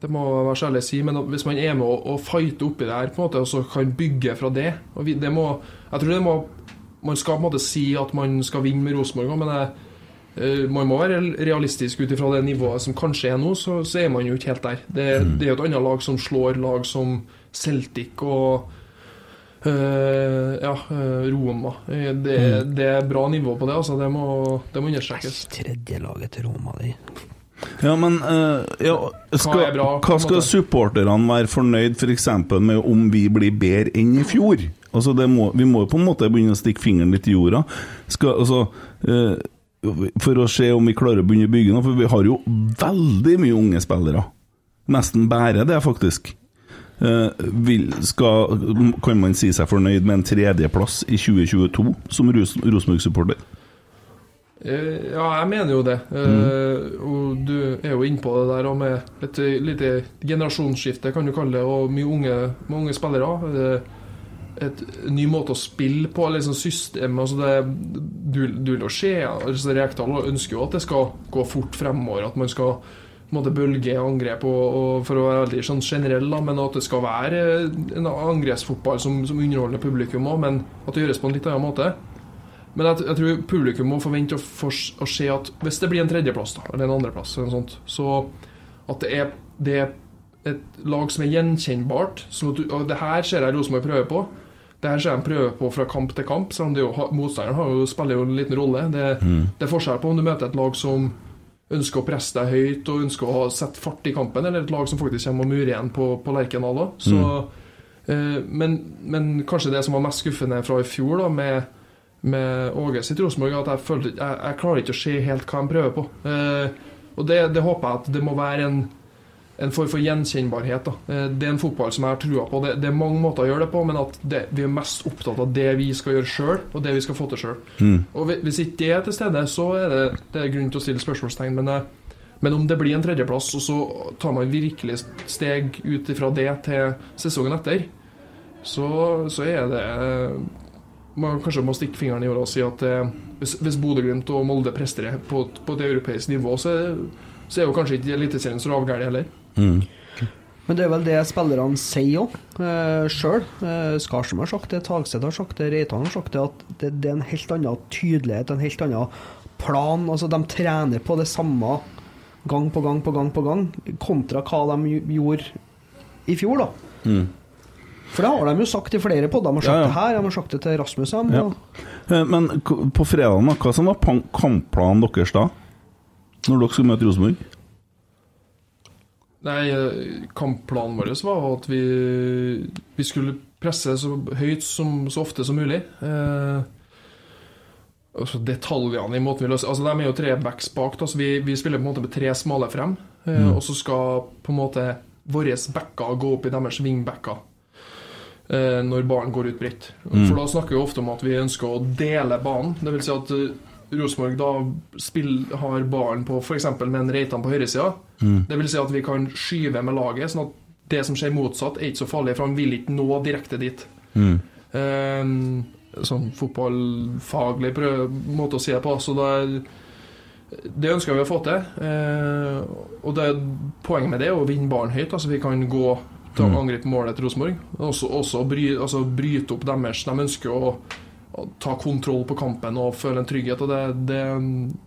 Det må være så ærlig å si, men hvis man er med og, og fighter oppi det her, på en måte, og så kan bygge fra det og vi, det må, Jeg tror det må Man skal på en måte si at man skal vinne med Rosenborg, også, men jeg, Eh, Man må være realistisk ut ifra det nivået som kanskje er nå, så, så er man jo ikke helt der. Det, det er jo et annet lag som slår lag som Celtic og eh, ja, uh, Roma. Det, Det, det er bra nivå på det, altså. Det må, det må understrekes. Tredje laget til Roma, de. Ja, men uh, ja, skal, hva, bra, hva skal supporterne være fornøyd f.eks. med om vi blir bedre enn i fjor? Altså det må, vi må jo på en måte begynne å stikke fingeren litt i jorda. Skal, altså, uh, for å se om vi klarer å begynne å bygge noe, for vi har jo veldig mye unge spillere. Nesten bare det, faktisk. Eh, vil, skal, kan man si seg fornøyd med en tredjeplass i 2022 som Ros Rosenborg-supporter? Eh, Ja, jeg mener jo det. Mm. Og du er jo inne på det der og med et lite generasjonsskifte, kan du kalle det, og mye unge, mange unge spillere. Eh, Et ny måte å spille på, eller sånn system altså det, Du du vil jo se altså Rekdal ønsker jo at det skal gå fort fremover, at man skal måte bølge angrep, og, og for å være veldig sånn generell, da, men at det skal være en angrepsfotball som, som underholder publikum òg, men at det gjøres på en litt annen måte. Men jeg, jeg tror publikum må forvente å, for, å se at hvis det blir en tredjeplass da, eller en andreplass, eller sånt, så at det er, det er et lag som er gjenkjennbart. Sånn at du, og det her ser jeg Rosenborg prøver på. Det her ser de prøver på fra kamp til kamp. Selv om jo, motstanderen jo, spiller jo en liten rolle. Det, det er forskjell på om du møter et lag som ønsker å presse deg høyt og ønsker å ha- sette fart i kampen, eller et lag som faktisk kommer og murer igjen på, på Lerkendal òg. Mm. eh, men, men kanskje det som var mest skuffende fra i fjor, da, med, med Åge sitt Rosenborg, at jeg, følte, jeg, jeg klarer ikke å se helt hva de prøver på. Eh, og det, det håper jeg at det må være en, en form for gjenkjennbarhet. Da. Eh, Det er en fotball som jeg har trua på. Det, det er mange måter å gjøre det på, men at det, vi er mest opptatt av det vi skal gjøre sjøl, og det vi skal få til sjøl. Og hvis ikke det er til stede, så er det, det er grunn til å stille spørsmålstegn. Men, eh, men om det blir en tredjeplass, og så tar man virkelig steg ut ifra det til sesongen etter, så, så er det man kanskje må stikke fingeren i jorda og si at eh, hvis, hvis Bodø-Glimt og Molde presterer på, på et europeisk nivå, så, så er jo kanskje ikke Eliteserien så ravgæren heller. Men det er vel det spillerne sier òg, eh, sjøl. Eh, Skarsheim har sagt det, Tagseth har sagt det, Reitan har sagt det, at det, det er en helt annen tydelighet, en helt annen plan. Altså, de trener på det samme gang på gang på gang på gang, kontra hva de gjorde i fjor, da. For det har de jo sagt i flere podder. De har sagt Ja, ja. det her, de har sagt det til Rasmus. Ja. Eh, Men på fredagen, hva som var kampplanen deres da? Når dere skulle møte Rosenborg? Nei, eh, kampplanen vår var at vi, vi skulle presse så høyt som, så ofte som mulig. Eh, altså detaljene i måten vi løser Altså, De er jo tre backs bak, da, så vi, vi spiller på en måte med tre smale frem. Eh, Og så skal på en måte våre backer gå opp i deres wingbacker eh, når ballen går ut bredt. For da snakker vi ofte om at vi ønsker å dele banen. Det vil si at eh, Rosenborg da spill, har ballen på f.eks. med en Reitan på høyresida. Det vil si at vi kan skyve med laget, sånn at det som skjer motsatt, er ikke så farlig, for han vil ikke nå direkte dit. Eh, sånn fotballfaglig prøv, måte å det på. Så da, det ønsker vi å få til. Eh, og det, poenget med det er å vinne ballen høyt. Altså vi kan gå til å angripe målet til Rosenborg. og Også, også bry, altså bryte opp deres De ønsker å ta kontroll på kampen og føle en trygghet. Og det, det,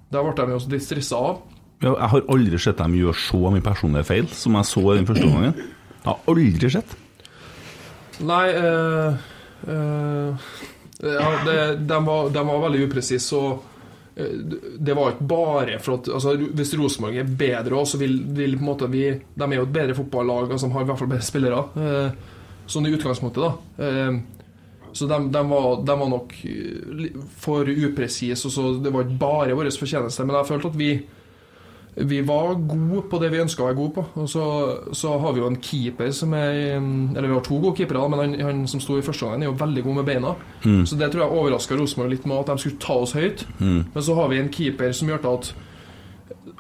det ble de også litt stressa av. Jeg har aldri sett dem gjøre så mye personlige feil som jeg så den første gangen. Jeg har aldri sett. Nei øh, øh, ja, det, de, var, de var veldig upresise, og eh, det var ikke bare for at altså, Hvis Rosenborg er bedre også, så vil, vil på en måte vi De er jo et bedre fotballag, altså, har i hvert fall bedre spillere. Øh, sånn i utgangspunktet, da. Så de, de, var, de var nok eh, for upresise, og så det var ikke bare vår fortjeneste. Men jeg følte at vi vi var gode på det vi ønska å være gode på. Og så, så har vi jo en keeper som er Eller vi har to gode keepere, men han, han som sto i første gangen, er jo veldig god med beina. Så det tror jeg overraska Rosenborg litt med at de skulle ta oss høyt. Men så har vi en keeper som gjør at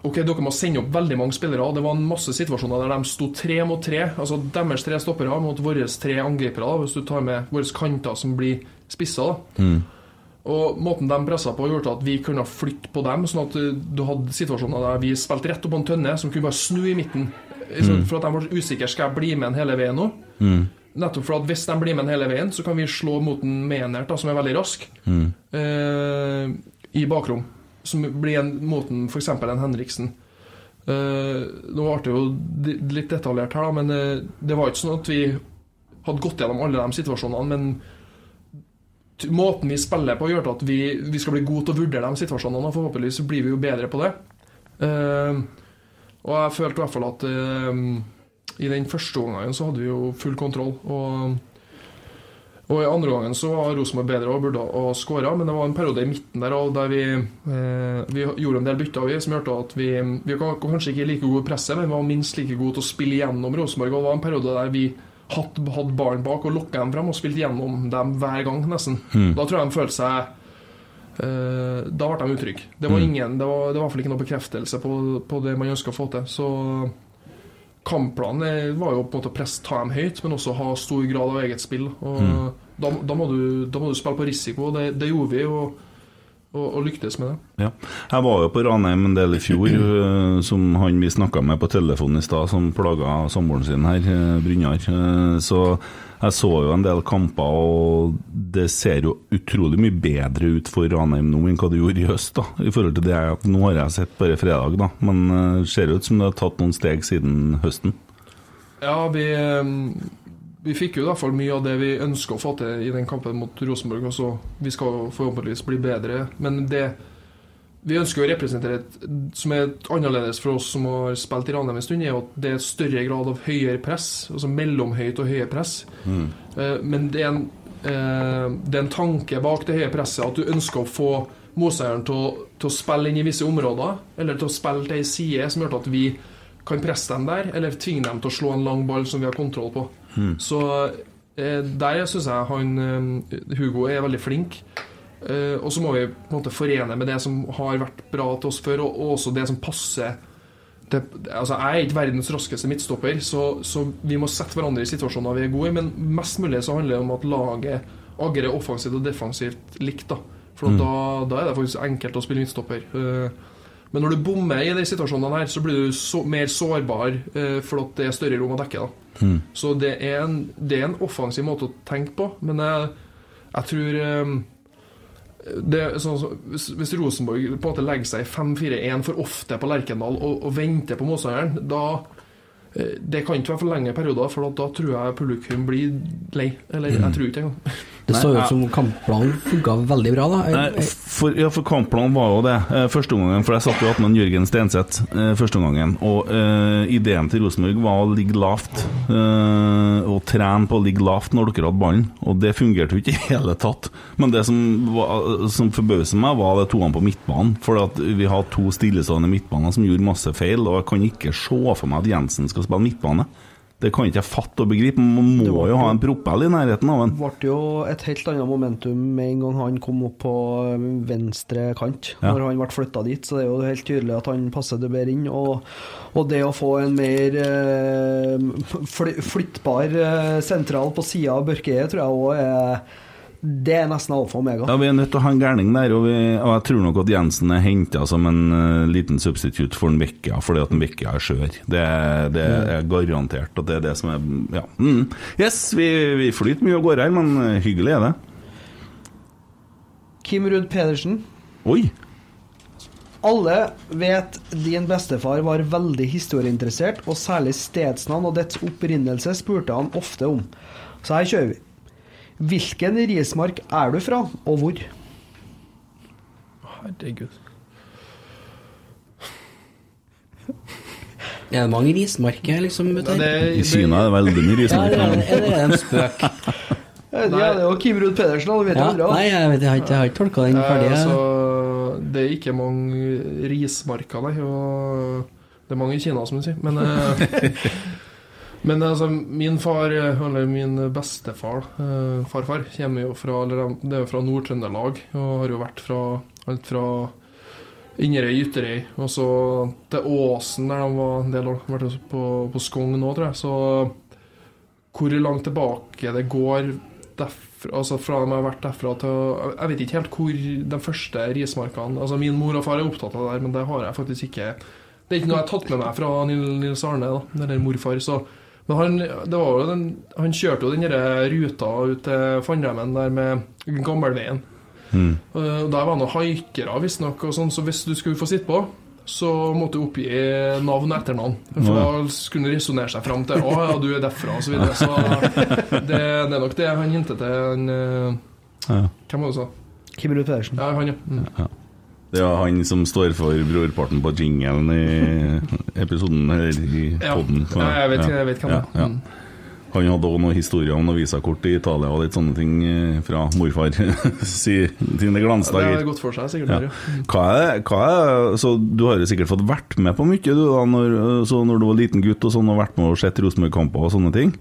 Ok, dere må sende opp veldig mange spillere. Det var en masse situasjoner der de sto tre mot tre. Altså deres tre stoppere mot våre tre angripere, hvis du tar med våre kanter som blir spissa. Mm. og måten de pressa på, gjorde at vi kunne flytte på dem. Sånn at uh, du hadde situasjoner der vi spilte rett opp på en tønne som kunne bare snu i midten. Mm. For at de var usikre skal jeg bli med en hele veien nå. Nettopp for at hvis de blir med en hele veien, så kan vi slå mot en Menert, da, som er veldig rask, eh, i bakrom. Som blir en, måten f.eks. en Henriksen. Uh, nå ble det jo litt detaljert her, da, men uh, det var ikke sånn at vi hadde gått gjennom alle de situasjonene. men måten vi spiller på, gjør at vi, vi skal bli gode til å vurdere de situasjonene, og forhåpentligvis blir vi jo bedre på det. Uh, og jeg følte i hvert fall at i den første omgangen så hadde vi jo full kontroll. Og, og i andre gangen så var Rosenborg bedre og burde ha skåra, men det var en periode i midten der der vi, eh, vi gjorde en del bytter vi, som gjorde at vi, vi var kanskje ikke like gode i presset, men vi var minst like gode til å spille gjennom Rosenborg. Og det var en periode der vi hadde, hadde ballen bak og lokka dem frem og spilte gjennom dem hver gang, nesten. Da tror jeg de følte seg eh, Da ble de utrygge. Det var ingen, det var, det var i hvert fall ikke noe bekreftelse på, på det man ønska å få til. Så kampplanen eh, var jo på en måte å presse ta dem høyt, men også ha stor grad av eget spill. Og da, da, må du, da må du spille på risiko, og det, det gjorde vi. Og og, og lyktes med det. Ja. Jeg var jo på Ranheim en del i fjor, øh, som han vi snakka med på telefonen i stad, som plaga samboeren sin her, øh, Brynjar. Øh, Så jeg så jo en del kamper, og det ser jo utrolig mye bedre ut for Ranheim nå enn hva det gjorde i høst. da, i forhold til det jeg, Nå har jeg sett bare fredag, da, men øh, det ser ut som det har tatt noen steg siden høsten. Ja, vi, eh, vi fikk jo i hvert fall mye av det vi ønsker å få til i den kampen mot Rosenborg. Også. Vi skal forhåpentligvis bli bedre. Men det vi ønsker å representere et, som er annerledes for oss som har spilt i Ranheim en stund, er at det er større grad av høyere press. Altså mellomhøyt og høyere press. Mm. Men det er, en, eh, det er en tanke bak det høye presset at du ønsker å få motstanderen til, til å spille inn i visse områder, eller til å spille til ei side som gjør at vi kan presse dem der, eller tvinge dem til å slå en lang ball som vi har kontroll på. Så eh, der syns jeg han eh, Hugo er veldig flink. Eh, og så må vi på en måte forene med det som har vært bra til oss før, og, og også det som passer det, altså Jeg er ikke verdens raskeste midtstopper, så, så vi må sette hverandre i situasjoner vi er gode i. Men mest mulig så handler det om at laget agerer offensivt og defensivt likt. da For mm. da, da er det faktisk enkelt å spille midtstopper. Uh, Men når du bommer i de situasjonene her, så blir du så, mer sårbar uh, for at det er større rom å dekke. da Så det er, en, det er en offensiv måte å tenke på, men jeg, jeg tror det, er sånn, hvis, Rosenborg på en måte legger seg 5-4-1 for ofte på Lerkendal og, og venter på motstanderen, da eh, Det kan ikke være for lenge perioder, for da tror jeg publikum blir lei. Eller jeg tror ikke engang. Det så ut som kampplanen funka veldig bra, da. Nei, for, ja, for kampplanen var jo det eh, første omgangen, for jeg satt jo attmed Jørgen Stenseth eh, første omgangen. Og uh, ideen til Rosenborg var å ligge lavt, Uh, og trene på å ligge lavt når dere hadde ballen. Og det fungerte jo ikke i hele tatt. Men det som, var, som forbauset meg, var det toene på midtbanen. For at vi har to stillestående midtbaner som gjorde masse feil, og jeg kan ikke se for meg at Jensen skal spille midtbane. Det kan ikke jeg fatte og begripe. Man må jo ha en propell i nærheten av en. ble jo et helt annet momentum med en gang han kom opp på um, venstre kant, Ja. når han ble flytta dit. Så det er jo helt tydelig at han passer det bedre inn. Og, og det å få en mer eh, flyttbar eh, sentral på sida av Børkeie, tror jeg òg er Det er nesten alfa og omega. Ja, Vi er nødt til å ha en gærning der, og, vi, og jeg tror nok at Jensen er henta som en uh, liten substitutt for en Vekkia, fordi at en Vekkia er skjør. Det, det er garantert at det er det som er Ja. Mm. Yes, vi, vi flyter mye av gårde her, men eh, hyggelig er det. Kim Ruud Pedersen. Oi! Alle vet din bestefar var veldig historieinteressert, og særlig stedsnavn og dets opprinnelse spurte han ofte om. Så her kjører vi. Hvilken rismark er du fra, og hvor? Herregud. Er det mange rismarker, liksom? ute her? Det, I Kina er det veldig mye Ja, det er det- er en spøk? Ja, det er jo Kim Ruud Pedersen, han vet Ja, bra. nei, jeg, vet, jeg har ikke, jeg har ikke tolka den ferdig. Eh, altså, det er ikke mange rismarker, nei. Og det er mange i Kina, som du sier. Men, eh, men altså, min far, eh, eller min bestefar, eh, farfar, kommer jo fra, eller, det er jo fra Nord-Trøndelag. Og har jo vært fra alt fra Inderøy, Ytterøy, og så til Åsen, der de var en del år. Vært på, på Skogn nå, tror jeg. Så hvor langt tilbake det går derfra, altså fra de har vært derfra til Jeg vet ikke helt hvor de første rismarkene Altså Min mor og far er opptatt av det der, men det har jeg faktisk ikke Det er ikke noe jeg har tatt med meg fra Nils Arne, da, eller morfar. Så, men han, det var jo den, han kjørte jo den der ruta ut til Fannremmen der med Gammelveien. Mm. Og Der var det noen haikere, visstnok, sånn, så hvis du skulle få sitte på, så måtte du oppgi navn og etternavn. For da skulle du resonnere seg fram til 'Å ja, du er derfra', og så videre. Så det, det er nok det han hintet til han eh, Ja. Hvem var det du sa? Kim Ruud Pedersen. Ja, han, ja. Mm. Det er han som står for brorparten på jinglen i episoden her i Ja. podden. Ja, jeg vet- jeg vet hvem ja, det er. ja. Mm. Han hadde òg noen historier om noen visakort i Italia og litt sånne ting eh, fra morfar sine glansdager. Det er gått for seg, sikkert. Ja. Hva er, hva er, så du har jo sikkert fått vært med på mye du da når, så når du var liten gutt og sånn, og vært med og sett Rosenborg-kamper og sånne ting?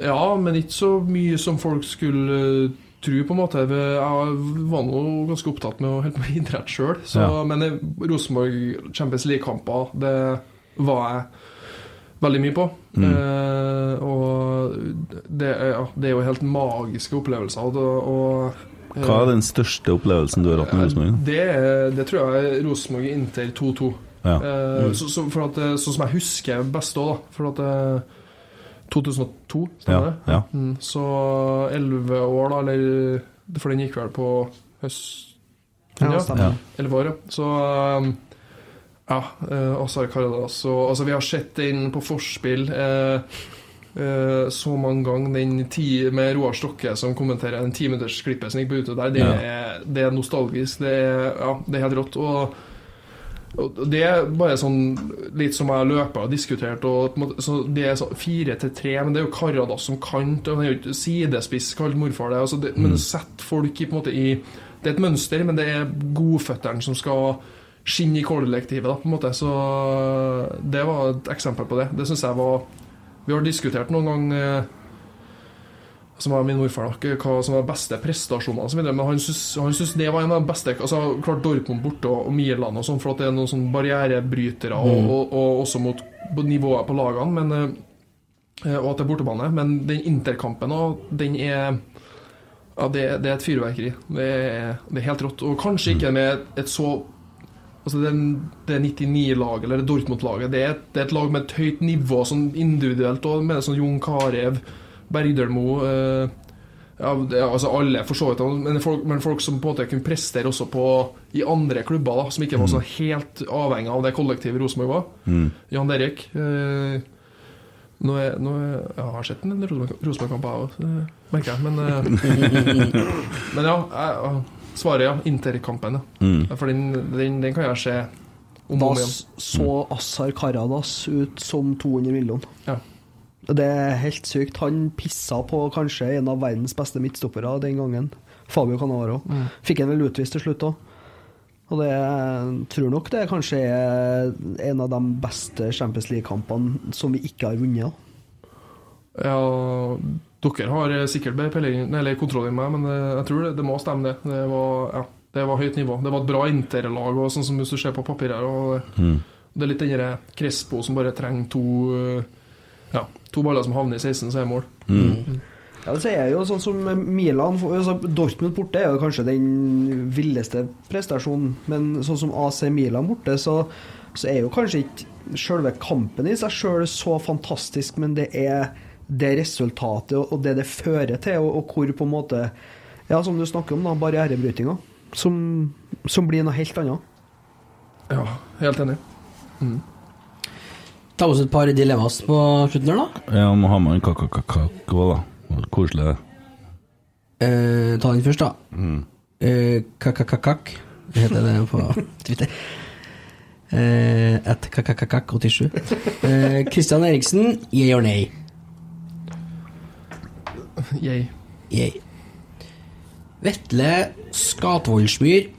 Ja, men ikke så mye som folk skulle eh, tro, på en måte. Jeg var nå ganske opptatt med å holde på med idrett sjøl. Ja. Men eh, Rosenborg Champions League-kamper, det var jeg veldig mye på. Mm. Eh, og det ja, det er jo helt magiske opplevelser. Og, og Hva er den største opplevelsen du har hatt med Rosenborg? Det, det tror jeg er Rosenborg Inter 2-2. Ja. Eh, så, så, for at, eh, sånn som jeg husker best òg. For at eh, 2002, stemmer det? ja. Mm, så elleve år, da, eller For den gikk vel på høst... Ja, stemmer. Elleve år, ja. Så eh, ja, eh, Asar Karadas. Og, altså, vi har sett den på forspill eh, eh, så mange ganger, den ti, med Roar Stokke som kommenterer den timinuttersklippet som gikk på ute der. Det, Ja. er, det er nostalgisk. Det er, ja, det er helt rått. Og, og det er bare sånn litt som jeg løper og diskutert. Og, så det er sånn fire til tre, men det er jo Karadas som kant. Og han er jo ikke sidespiss, kalte morfar det. Altså det Men det setter folk i, på en måte, i Det er et mønster, men det er godføtteren som skal skinne i kollektivet, da, på en måte. Så det var et eksempel på det. Det syns jeg var Vi har diskutert noen ganger som var min morfar, da, hva som var beste prestasjonene osv. Men han syntes det var en av de beste altså Klart Dortmund borte og, Milan og sånn, for at det er noen sånne barrierebrytere, og, og, og også mot på nivået på lagene, men eh, og at det er bortebane. Men den interkampen òg, den er Ja, det, det er et fyrverkeri. Det er, det er helt rått. Og kanskje ikke med et så Altså det, det 99-laget, eller Dortmund-laget, det, et- det er et lag med et høyt nivå sånn individuelt, og med sånn Jon Carew, Bergdølmo eh, ja, er altså alle, for så vidt. Men folk, men folk som på en måte kunne prestere også på i andre klubber, da, som ikke var sånn helt avhengig av det kollektivet Rosenborg var. Mm. Jan Derek. Eh, nå er, nå er, ja, jeg har sett en Rosenborg- Rosenborg-kamp, jeg òg, merker jeg. Men, eh, men ja, jeg, svaret ja. Interkampen. Ja. Mm. For den, den, den kan jeg se om og om igjen. Da så Assar Karadas ut som 200 millioner. Ja. Det er helt sykt. Han pissa på kanskje en av verdens beste midtstoppere den gangen. Fabio Canaro. Mm. Fikk han vel utvist til slutt òg. Og det tror nok det er kanskje er en av de beste Champions League-kampene som vi ikke har vunnet. Ja, dere har sikkert bedre kontroll enn meg, men eh, jeg tror det, det må stemme, det. Det var, ja, det var høyt nivå. Det var et bra interlag, og sånn som hvis du ser på papiret her. Og Mm. det er litt den der Crespo som bare trenger to eh, Ja, to baller som havner i 16, så er det mål. Mm. Ja, det er jo sånn som Milan altså Dortmund borte er jo kanskje den villeste prestasjonen, men sånn som AC Milan borte, så, så er jo kanskje ikke selve kampen i seg sjøl så fantastisk, men det er det resultatet og det det fører til, og, og hvor på en måte Ja, som du snakker om, da, barrierebrytinga, som, som blir noe helt annet. Ja, helt enig. Ta oss et par dilemmas på slutten her, da. Ja, må ha med en kakakakak òg, da. Koselig, det. Eh, ta den først, da. Mm. Eh, kakakakak, heter det på Twitter. Eh, at kakakakak87. Eh, Christian Eriksen, yeah or nay? Yay. Yay. Vetle Skatvoldsmyr.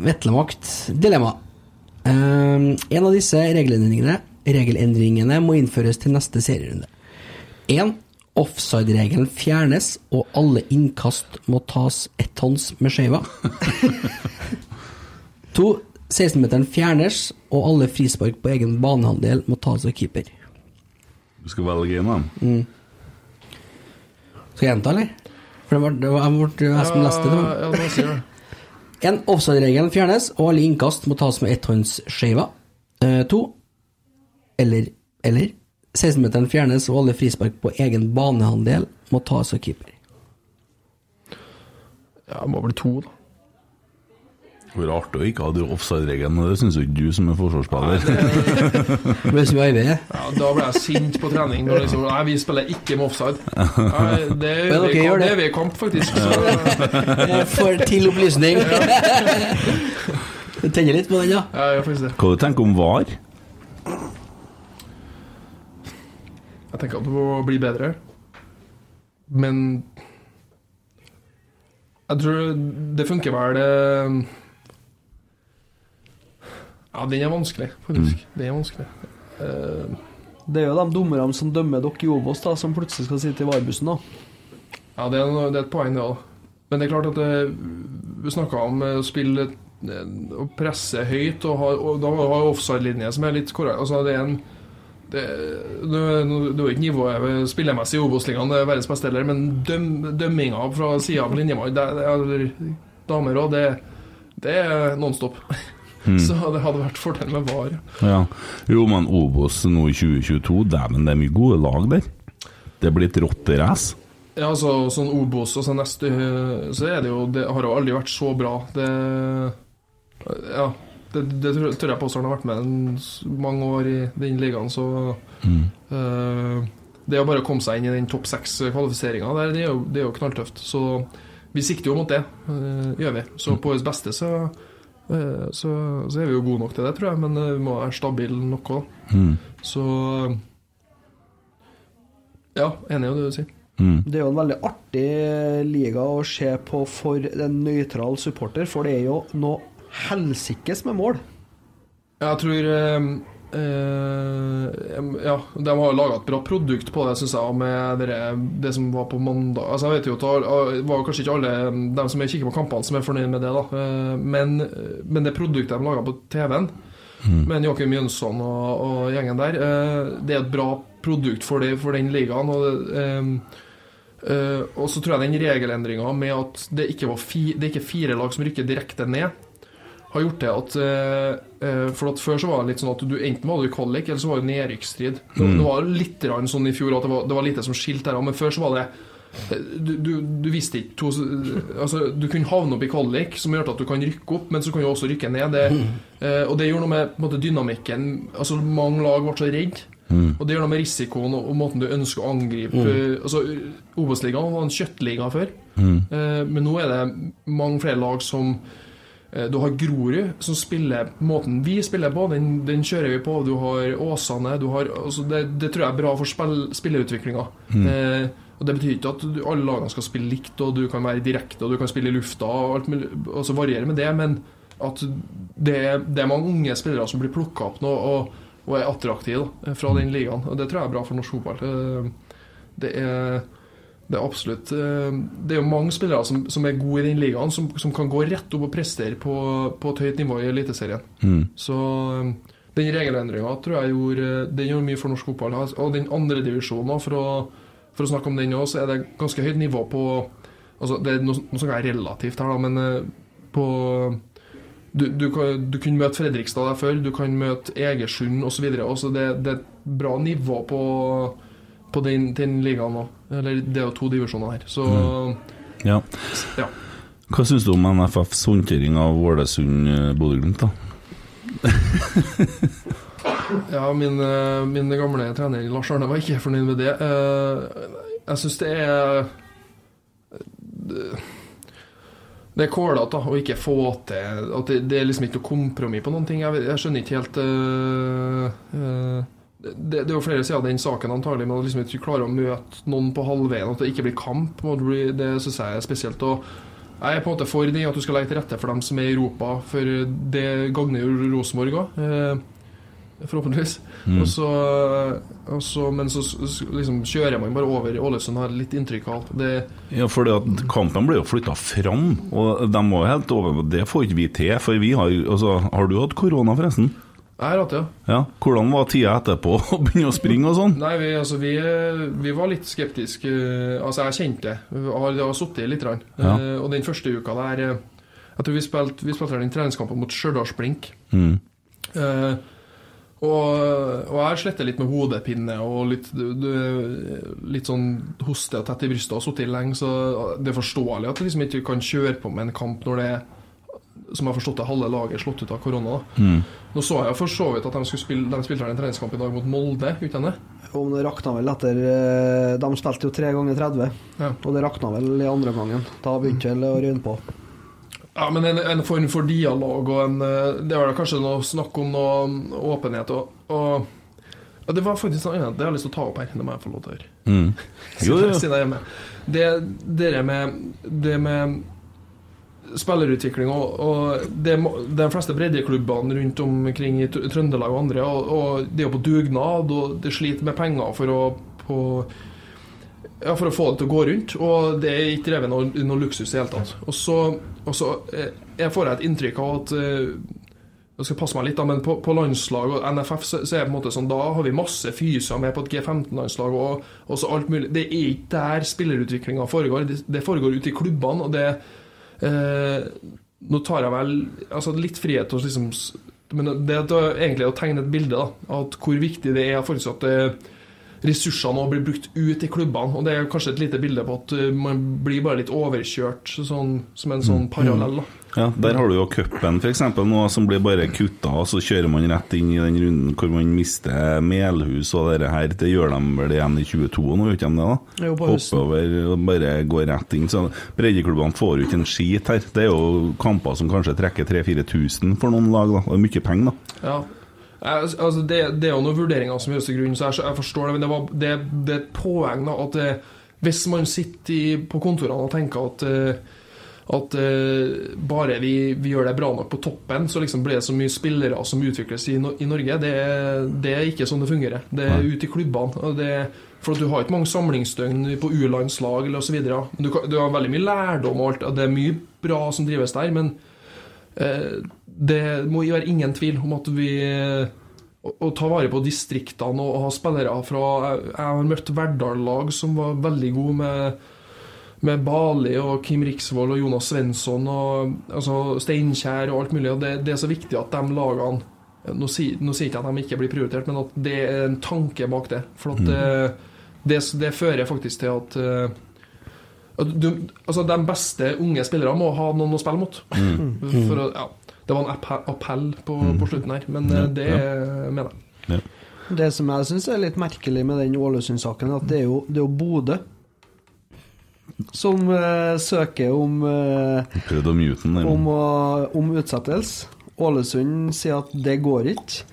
Vetlemakt. Dilemma. Eh, en av disse regelendringene, regelendringene må innføres til neste serierunde. 1. Offside-regelen fjernes, og alle innkast må tas etthånds med skeiva. 2. 16-meteren fjernes, og alle frispark på egen banehandel må tas av keeper. Du skal velge en, da? Skal jeg gjenta, eller? For det var, det var, jeg var jeg som leste det. Ja, det sier det. En offside-regelen fjernes, og alle innkast må tas med etthåndsskeiva. Eh, to eller eller 16-meteren fjernes, og alle frispark på egen banehandel må tas av keeper. Ja, det må bli to, da. Det var artig å ikke ha offside-regelen, og det syns jo ikke du som er forsvarsspiller. Hvis vi så i arbeid. Ja, da ble jeg sint på trening. Når liksom, nei, vi spiller ikke med offside. Nei, det Men er vi kamp, det. det er vi i kamp, faktisk. Så, Eh, For til opplysning. Du tenner litt på den, ja? ja, jeg gjør faktisk det. Hva du tenker om VAR? Jeg tenker at det må bli bedre. Men jeg tror det funker vel eh, Ja, den er vanskelig, faktisk. Den er vanskelig. Uh, Det er jo de dommerne som dømmer dere i Obos, da, som plutselig skal sitte i varebussen, da. Ja, det er, noe- det er et poeng, det òg. Men det er klart at det, vi snakka om eh, å spille og å presse høyt, og, ha, og da har offside-linje som er litt korrekt. Altså, det er en det, det, det er ikke nivået spillemessig i Obos-ligaen, det er verdens beste heller, men døm, dømminga fra sida av linjemann, eller damer òg, det, det er nonstop. Så det hadde vært fordel med VAR. Ja. Jo, men Obos nå i 2022, dæven, det er mye gode lag der. Det blir et rotterace. Ja, altså sånn Obos og så neste Så er det jo Det har jo aldri vært så bra. Det Ja. Det, det tror jeg påstår han har vært med en mange år i den ligaen, så eh, Det å bare komme seg inn i den topp seks-kvalifiseringa der, det er, jo, det er jo knalltøft. Så vi sikter jo mot det, uh, gjør vi. Så på vårt beste så, uh, så, så er vi jo gode nok til det, tror jeg, men vi må være stabile nok òg. Mm. Så Ja, enig i det du sier. Mm. Det er jo en veldig artig liga å se på for en nøytral supporter, for det er jo noe helsikes med mål. Jeg tror eh, eh, Ja, de har laga et bra produkt på det, syns jeg, med dere, det som var på mandag. Altså, jeg vet jo at Det var kanskje ikke alle de som kikker på kampene, som er fornøyd med det, da. Eh, Men, men det produktet de laga på TV-en, med Joakim Jønsson og, og gjengen der, eh, det er et bra produkt for, det, for den ligaen. Og det, eh, Eh, og så tror jeg den regelendringa med at det ikke, var fi, det er ikke fire lag som rykker direkte ned, har gjort det at eh, eh, For at Før så var det litt sånn at du enten var du i kvalik, eller så var det nedrykksstrid. Det, det var litt sånn i fjor at det var, det var lite som skilte der, men før så var det eh, du, du, du visste ikke to, altså, Du kunne havne opp i kvalik, som gjør at du kan rykke opp, men så kan du også rykke ned. Det, eh, og det gjorde noe med måte, dynamikken. Altså Mange lag ble så redde. Og det gjør noe med risikoen og, og måten du ønsker å angripe mm. altså Obos-ligaen var en kjøttliga før, Eh, men nå er det mange flere lag som Du har Grorud, som spiller måten vi spiller på, den, den kjører vi på. Du har Åsane du har, altså det, det tror jeg er bra for spill, spillerutviklinga. Eh, og Det betyr ikke at du, alle lagene skal spille likt, og du kan være direkte og du kan spille i lufta, og alt mulig, altså variere med det, men at det, det er mange unge spillere som blir plukka opp nå og, og er attraktive da, fra den ligaen. Og Det tror jeg er bra for norsk fotball. Eh, Det er det er absolutt eh, Det er jo mange spillere som, som er gode i den ligaen, som, som kan gå rett opp og prestere på, på et høyt nivå i Eliteserien. Mm. Så eh, den regelendringa tror jeg gjorde, den gjorde mye for norsk fotball. Og den andre divisjonen, for, å- for å snakke om den òg, så er det ganske høyt nivå på altså Det er noe, noe som er relativt her, da, men eh, på du, du, du kunne møte Fredrikstad der før, du kan møte Egersund osv. Det, det er et bra nivå på, på den, den ligaen òg. Eller det er jo to divisjoner her. Så Ja. ja. Hva syns du om NFFs håndtering av Ålesund-Bodø-Glimt, da? Ja, min, eh, min gamle trener Lars Arne var ikke fornøyd med det. Eh, Jeg syns det er det- er kålete å ikke få til At det, det er liksom ikke noe kompromiss på noen ting. Jeg, jeg skjønner ikke helt uh, eh, det, det er jo flere sider av den saken antagelig, men at liksom ikke klarer å møte noen på halvveien, at det ikke blir kamp, det, syns jeg er spesielt. Og jeg er på en måte for det at du skal legge til rette for dem som er i Europa, for det gagner jo Rosenborg òg. Forhåpentligvis. Og så, og så, men så liksom kjører man bare over Ålesund, har litt inntrykk av. Det, Ja, for kampen ble jo flytta fram, og de var helt over Det får ikke vi til, for vi har altså, Har du hatt korona, forresten? Jeg har hatt det, ja. Ja. Hvordan var tida etterpå å begynne å springe og sånn? Nei, vi, altså, vi, vi var litt skeptiske. eh, Altså, jeg kjente det. Har- Det har sittet litt. grann. Ja. Eh, Og den første uka der eh, Jeg tror vi spilte, vi spilte den treningskampen mot Stjørdals-Blink. Mm. Eh, og, og jeg slettet litt med hodepine og litt, du, du, litt sånn hoste og tett i brystet og sittet lenge, så det er forståelig at du liksom ikke kan kjøre på med en kamp når det er som jeg har forstått det, halve laget er slått ut av korona. Mm. Nå så jeg for så vidt at de, skulle spille, de spilte en treningskamp i dag mot Molde, uten det? Om det rakna vel etter eh, De spilte jo tre ganger 30, Ja. og det rakna vel i andre gangen. Da begynte det å røyne på. Ja, men en, en form for dialog og en eh, Det var da kanskje noe snakk om noe åpenhet og, og ja, Det var faktisk noe annet det har jeg lyst til å ta opp her. Det må jeg få lov til å gjøre. Mm. Jo, jo. Siden jeg er hjemme. Det, det med Det med spillerutvikling og, og det, de fleste breddeklubbene rundt omkring i Trøndelag og andre, og, og det er på dugnad, og det sliter med penger for å på, ja, for å få det til å gå rundt, og det er ikke drevet noe, noe luksus i det hele tatt. Og så, og så eh, jeg får jeg et inntrykk av at eh, jeg skal passe meg litt, da, men på, på landslag og NFF så, så er det på en måte sånn Da har vi masse fyser med på et G15-landslag og, og så alt mulig. Det er ikke der spillerutviklinga foregår. Det, det foregår ute i klubbene, og det eh, Nå tar jeg vel altså litt frihet å liksom Men det er egentlig å tegne et bilde da, at hvor viktig det er faktisk at eh, ressursene blir brukt ut i klubbene. Og det er kanskje et lite bilde på at eh, man blir bare litt overkjørt, sånn, som en sånn parallell. da Ja, Der har du jo cupen f.eks. nå, som blir bare kutta, og så kjører man rett inn i den runden hvor man mister Melhus og det her. Det gjør de vel igjen i 22 nå, gjør ikke de det? da? Jo, på Hopper høsten. over og bare går rett inn. Så Breddeklubbene får jo ikke en skit her. Det er jo kamper som kanskje trekker 3000-4000 for noen lag. da. Det er mye penger, da. Ja. Jeg- Altså, det, det er jo noen vurderinger som gjøres til grunn, så jeg, jeg forstår det. Men det, var, det, det er et poeng da, at eh, hvis man sitter i, på kontorene og tenker at eh, at uh, bare vi, vi gjør det bra nok på toppen, så liksom blir det så mye spillere som utvikles i, no i Norge. Det, er- det ikke sånn det fungerer. Det er ute i klubbene. for Du har ikke mange samlingsdøgn på U-landslag osv. Du, du har veldig mye lærdom, og alt, og det er mye bra som drives der. men Eh, det må være ingen tvil om at vi å, å ta vare på distriktene og ha spillere fra Jeg, jeg har møtt Verdal-lag som var veldig gode med, med Bali og Kim Riksvold og Jonas Svensson og altså Steinkjer og alt mulig. Og det, det er så viktig at de lagene nå sier, nå sier jeg ikke at de ikke blir prioritert, men at det er en tanke bak det. For at det, det, det fører faktisk til at du, altså De beste unge spillere må ha noen å spille mot. For å, ja, det var en appell på, på slutten her, men ja, det mener jeg. Det som jeg syns er litt merkelig med den Ålesund-saken, at det er jo, det er jo Bodø som uh, søker om, uh, Prøvde å mute den. om, uh, om utsettelse. Ålesund sier at det går ikke.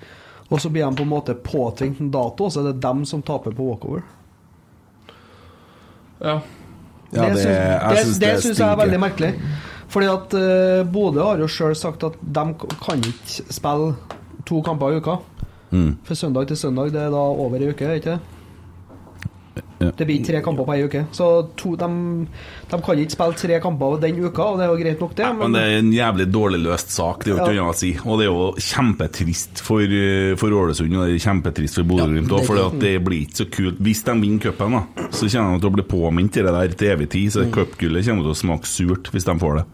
Og så blir de på en måte påtvingt en dato, og så er det dem som taper på walkover. Ja. Ja, det- syns- jeg det, syns det det syns jeg er veldig merkelig. Fordi at uh, Bodø har jo sjøl sagt at de kan ikke spille to kamper i uka. Mm. For søndag til søndag, det er da over ei uke, ikke det? Ja. Det blir tre kamper på ei uke. Så to, de, de kan ikke spille tre kamper den uka, og det er jo greit nok, det. Men det er en jævlig dårlig løst sak, det er jo ikke Ja. noe annet å si. Og det er jo kjempetrist for, eh, for Ålesund og det er kjempetrist for Bodø-Glimt òg, for det blir ikke så kult. Hvis de vinner cupen, da, så kommer de til å bli påminnet det der til evig tid. Så cupgullet kommer til å smake surt hvis de får det.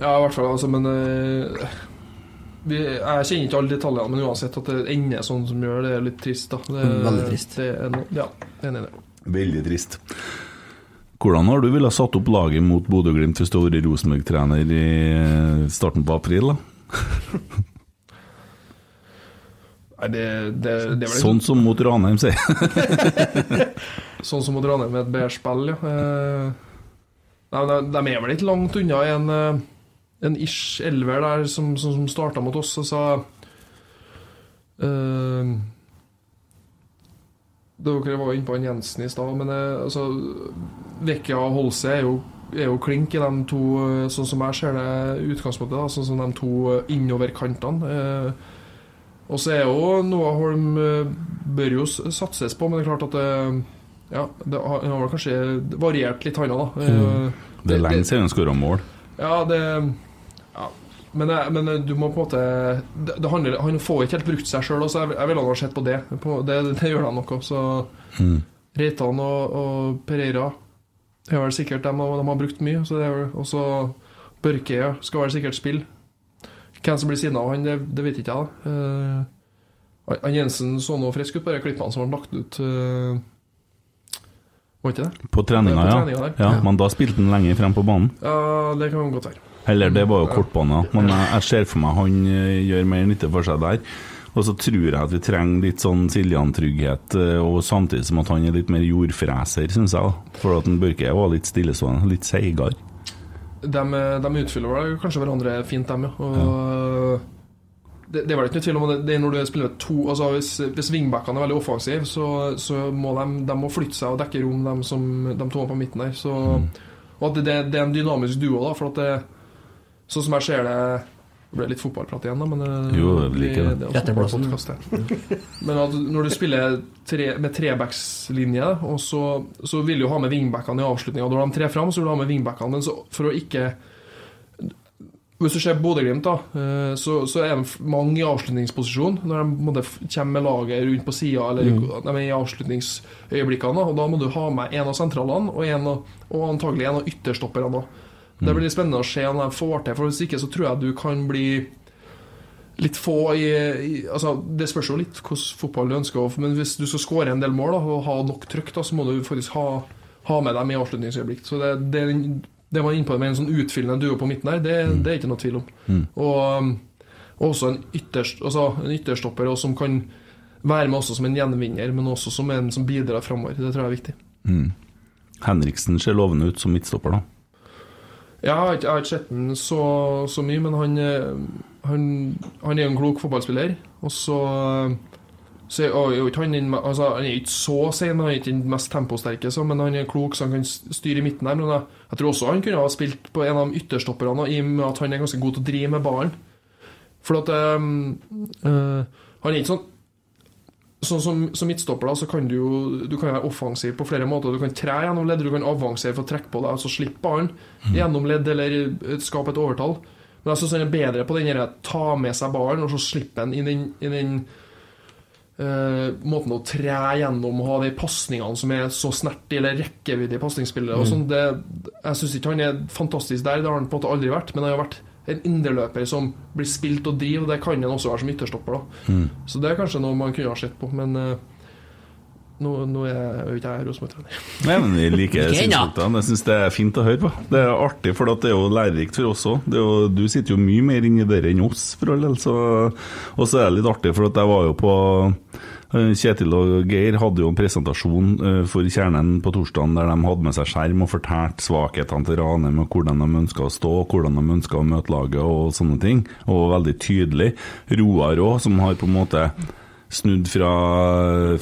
Ja, i hvert fall, altså, men uh, vi, Jeg kjenner ikke alle detaljene, men uansett at det ender sånn som gjør det, er litt trist. da det, veldig trist. Det er no, ja, enig i det. Veldig trist. Hvordan har du villet satt opp laget mot Bodø-Glimt hvis du hadde vært Rosenborg-trener i eh, starten på april? da? Nei, det, det, det vel Sånn som mot Ranheim, sier. Sånn som mot Ranheim med et bedre spill, ja. Eh, Nei, de, de er vel ikke langt unna en, en ish elver der som, som, som starta mot oss og sa uh, Dere var inne på han Jensen i stad, men eh, altså Vekkia og Holse er jo, er jo klink i de to, eh, sånn som jeg ser det utgangspunktet, da, sånn som de to innoverkantene. Uh, og så er jo Noah Holm bør jo satses på, men det er klart at det, ja, det har, han har kanskje variert litt, han òg, da. Eh, Det er lenge siden han skåra mål. Ja, det. Men, men du må på en måte det, handler, Han får ikke helt brukt seg sjøl, så jeg, jeg ville ha sett på det. På, det. Det gjør de noe. Så Mm. Reitan og, og Pereira er vel sikkert de, de har brukt mye. Så det er vel, og så Børke ja, skal vel sikkert spille. Hvem som blir siden av han, det, det vet ikke jeg. da Eh, han Jensen så noe frisk ut på de klippene som ble lagt ut. Uh, var ikke det? På treninga, ja. treninga ja. Men da spilte han lenger frem på banen. Ja, det kan godt være. Eller det var jo kortbane, ja. men jeg, jeg ser for meg han eh, gjør mer nytte for seg der. Og så tror jeg at vi trenger litt sånn Siljan-trygghet, eh, og samtidig som at han er litt mer jordfreser, syns jeg. For at Børke var litt stillestående, litt seigere. De, de utfyller vel kanskje hverandre fint, dem, ja. Og det, det er vel ikke noe tvil om det, det er når du spiller med to altså Hvis, hvis wingbackene er veldig offensive, så, så må de, de må flytte seg og dekke rom, de, som, de to på midten der. Så, Og at det, det er en dynamisk duo, da. For at det, sånn som jeg ser det Det ble litt fotballprat igjen, da, men eh, Jo, jeg liker det. det det. Men at når du spiller tre, med trebackslinje, så, så vil du ha med wingbackene i avslutninga. Når de trer fram, så vil du ha med wingbackene, men så for å ikke Hvis du ser Bodø-Glimt, da, eh, så, så er de mange i avslutningsposisjon når de f- kommer med laget rundt på sida, eller de er i avslutningsøyeblikkene. da, Og da må du ha med en av sentralene og, en av, og antagelig en av ytterstopperne. Det blir spennende å se om de får til, for hvis ikke så tror jeg du kan bli litt få i, i altså Det spørs jo litt hvordan fotball du ønsker, men hvis du skal skåre en del mål da, og ha nok trykk, da, så må du faktisk ha, ha med dem i avslutningsøyeblikk. Så det, det, er det var inne på med en sånn utfyllende duo på midten her, det, det er ikke noe tvil om. Og, um, og også en, ytterst, altså en ytterstopper som kan være med også som en gjenvinner, men også som en som bidrar framover. Det tror jeg er viktig. Henriksen ser lovende ut som midtstopper, da. Jeg har ikke, jeg har ikke sett den så, så mye, men han, eh, han, han er en klok fotballspiller. Og så, så er jo ikke han, altså, han er ikke så sen, han er ikke den mest temposterke, så, men han er klok, så han kan styre i midten der. Men jeg, jeg tror også han kunne ha spilt på en av de ytterstopperne, i og med at han er ganske god til å drive med ballen. For at um, uh, Han er ikke sånn Sånn som, som midtstopper da, så kan du jo Du kan være offensiv på flere måter. Du kan tre gjennom ledd, du kan avansere for å trekke på deg, altså slippe ballen gjennom ledd eller eh, skape et overtall. Men jeg syns han er bedre på den derre ta med seg ballen, og så slippe den i den, i den eh, måten å tre gjennom og ha de pasningene som er så snert eller rekkevidde i pasningsspillet. og sånn, det- Jeg syns ikke han er fantastisk der, det har han på en måte aldri vært. Men han har vært en indreløper som blir spilt og driver, det kan han også være som ytterstopper. da Så det er kanskje noe man kunne ha sett på, men eh, nå, nå er jo ikke jeg Rosenborg-trener. Nei, men vi liker synspunktene. Jeg syns det er fint å høre på. Det er artig, for det er jo lærerikt for oss òg. Du sitter jo mye mer inni det enn oss, for all del. Og så er det litt artig, for at jeg var jo på Kjetil og Geir hadde jo en presentasjon eh, for Kjernen på torsdagen der de hadde med seg skjerm og fortalte svakhetene til Ranheim og hvordan de ønska å stå, hvordan de ønska å møte laget og sånne ting. Og veldig tydelig. Roar òg, som har på en måte snudd fra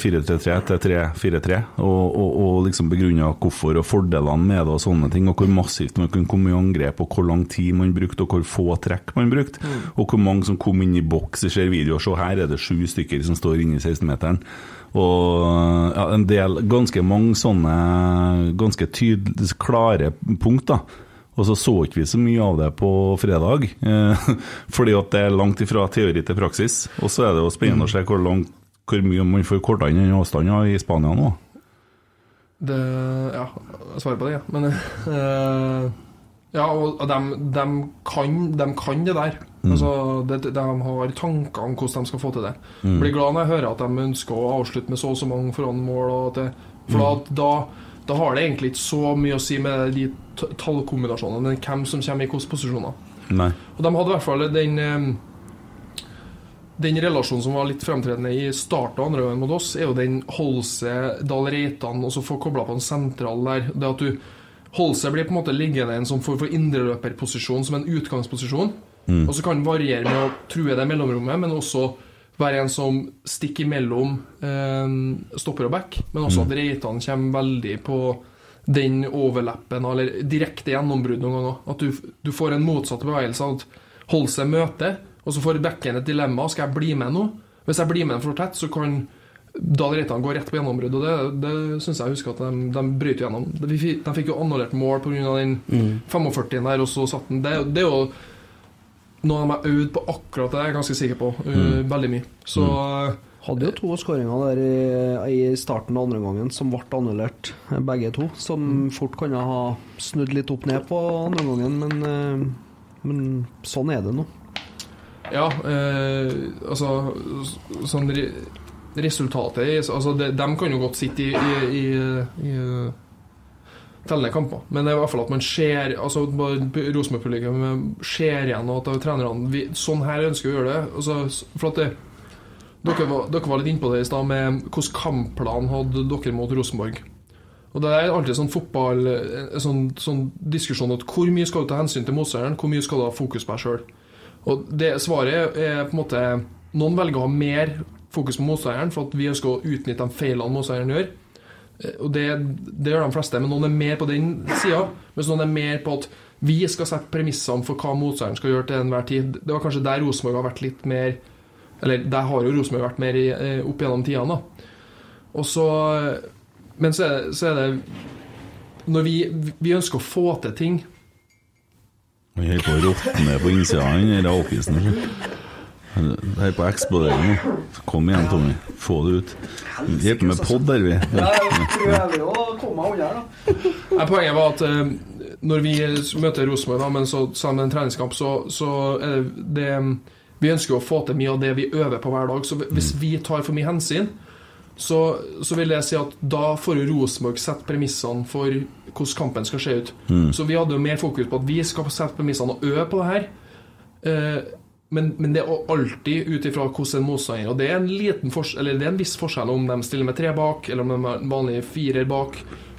4-3-3 til 3-4-3, og, og, og liksom begrunna hvorfor og fordelene med det og sånne ting, og hvor massivt man kunne komme i angrep, og hvor lang tid man brukte, og hvor få trekk man brukte, og hvor mange som kom inn i boks. Jeg ser videoer, så her er det sju stykker som står inne i 16-meteren. Og ja, en del, ganske mange sånne ganske tydelige, klare punkt, da. Og så så ikke vi så mye av det på fredag, eh, fordi at det er langt ifra teori til praksis. Og så er det jo spennende å se hvor, langt, hvor mye man får korta inn den avstanden i Spania nå. Det Ja, jeg svarer på det, ja. Men eh, Ja, og de, de, kan, de kan det der. Altså, de, de har tanker om hvordan de skal få til det. Blir glad når jeg hører at de ønsker å avslutte med så og så mange foran mål. Og at det, for at da, da har det egentlig ikke så mye å si med de tallkombinasjonene, men hvem som kommer i hvilke posisjoner. Nei. Og de hadde i hvert fall den eh, Den relasjonen som var litt fremtredende i starten av andre gangen mot oss, er jo den Holse, Dahl Reitan, og så få kobla på en sentral der. Det at du Holse blir på en måte liggende i en sånn form for indreløperposisjon som en utgangsposisjon. Og så kan variere med å true det mellomrommet, men også være en som stikker imellom eh, stopper og back. Men også at Reitan kommer veldig på den overlappen, eller direkte gjennombrudd noen ganger. At du, du får en motsatt bevegelse. At Holse møter, og så får backen et dilemma. Skal jeg bli med nå? Hvis jeg blir med for tett, så kan Dahl Reitan gå rett på gjennombrudd. Og det, det syns jeg husker at de, de bryter gjennom. De, de fikk jo annullert mål pga. den 45 der, og så satt den. Det, det er jo noe de har øvd på akkurat det, er jeg ganske sikker på. uh, Veldig mye. Så uh, Hadde jo to skåringer der i, i starten av andre gangen som ble annullert, eh, begge to. Som fort kunne ha snudd litt opp ned på andre gangen, men, eh, men sånn er det nå. Ja, eh, altså Sånn resultatet er- altså, De kan jo godt sitte i, i, i, i tellende kamper, men det er i hvert fall at man ser altså Rosenborg-publikum ser igjen og at trenerne Sånn her ønsker vi å gjøre det. Altså, for at det dere var, dere var litt innpå det i stad, med hvilken kampplan hadde dere mot Rosenborg. Og Det er alltid sånn fotball en sånn, sånn diskusjon at hvor mye skal du ta hensyn til motstanderen, hvor mye skal du ha fokus på deg sjøl. Svaret er på en måte Noen velger å ha mer fokus på motstanderen for at vi ønsker å utnytte de feilene motstanderen gjør. Eh, Og det, det gjør de fleste, men noen er mer på den sida. Mens noen er mer på at vi skal sette premissene for hva motstanderen skal gjøre til enhver tid. Det var kanskje der Rosenborg har vært litt mer Eller der har jo Rosenborg vært mer i, eh, opp gjennom tidene. Og så Men så er, så er det Når vi, vi ønsker å få til ting Han holder på å råtne på innsida, han der alkisen. Han er på eksplodering nå. Kom igjen, Tommy. Få det ut. Hjelp med pod der, vi. Jeg prøver å komme meg unna da. Poenget var at eh, når vi møter Rosenborg, men så sammen med en treningskamp, så, så er det, det Vi ønsker å få til mye av det vi øver på hver dag. Så hvis vi tar for mye hensyn, så, så vil jeg si at da får jo Rosenborg sette premissene for hvordan kampen skal se ut. Så vi hadde jo mer fokus på at vi skal sette premissene og øve på det her. Eh, men, men det er alltid ut ifra hvordan motstander Og det er en liten eller det er en viss forskjell om de stiller med tre bak, eller om de har en vanlig firer bak.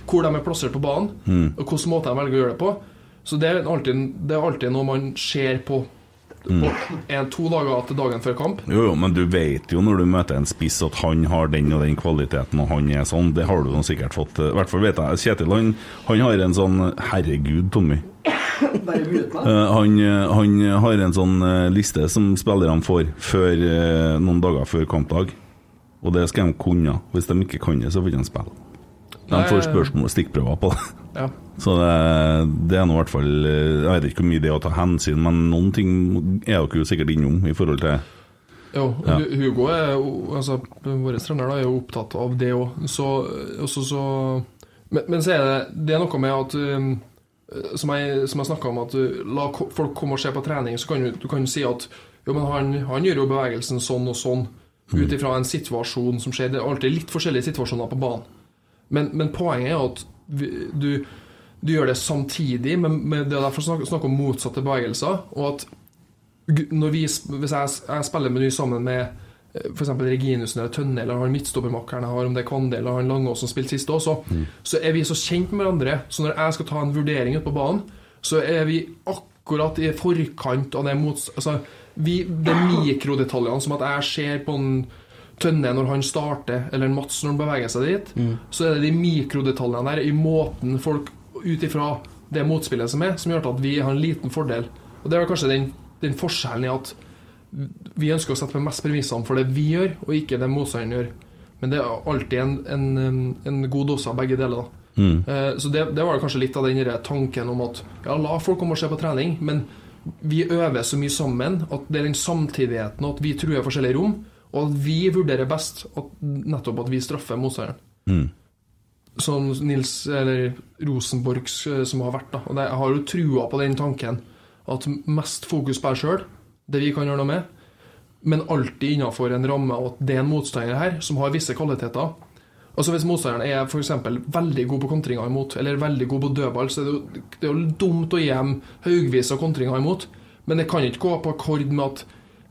Hvor de er plassert på banen, og hvilken måte de velger å gjøre det på. Så det er alltid, det er alltid noe man ser på, Mm. en, to dager til dagen før kamp. Jo, jo, men du vet jo når du møter en spiss at han har den og den kvaliteten, og han er sånn. Det har du sikkert fått I hvert fall vet jeg Kjetil, han, han har en sånn Herregud, Tommy. han, eh, han har en sånn eh, liste som spillerne får før, eh, noen dager før kampdag. Og det skal de kunne. Hvis de ikke kan det, så får de ikke spille. De får spørsmål og stikkprøver på det. Ja. Så det, det er nå i hvert fall eh, Jeg vet ikke hvor mye det er å ta hensyn, men noen ting er dere jo sikkert innom i forhold til Jo, Ja. Hugo er altså, vår trener er jo opptatt av det òg. Så, så men, men så er det, det er noe med at Som jeg, som jeg snakka om, at uh, la folk komme og se på trening, så kan du, du kan si at jo, men han, han gjør jo bevegelsen sånn og sånn ut ifra en situasjon som skjer. Det er alltid litt forskjellige situasjoner på banen. Men, men poenget er at du, du gjør det samtidig, men, men det er derfor snakk, snakk om motsatte bevegelser. Og at når vi, hvis jeg, jeg spiller meny sammen med f.eks. Reginussen eller Tønne eller han midtstoppermakkeren jeg har, om det er Kvande eller han Langås som spilte sist også, så, så er vi så kjent med hverandre. Så når jeg skal ta en vurdering ute på banen, så er vi akkurat i forkant av det mots... Altså, vi, det er mikrodetaljene, som at jeg ser på en Tønne når han starter, eller en Mats når han beveger seg dit, så er det de mikrodetaljene der i måten folk ut ifra det motspillet som er, som gjør at vi har en liten fordel. Og det er kanskje den, den forskjellen i at vi ønsker å sette på mest premissene for det vi gjør, og ikke det motstanderen gjør. Men det er alltid en, en, en god dose av begge deler. da. Eh, Så det, det var kanskje litt av den tanken om at ja, la folk komme og se på trening, men vi øver så mye sammen at det er den samtidigheten at vi truer forskjellige rom, og at vi vurderer best at, nettopp at vi straffer motstanderen. Som Nils eller Rosenborgs eh, som har vært. da Og Jeg har jo trua på den tanken at mest fokus på deg sjøl, det vi kan gjøre noe med, men alltid innenfor en ramme og at det er en motstander her som har visse kvaliteter. Altså Hvis motstanderen er for eksempel veldig god på kontringer imot, eller veldig god på dødball, så er det jo, det er jo dumt å gi dem haugvis av kontringer imot. Men det kan ikke gå på akkord med at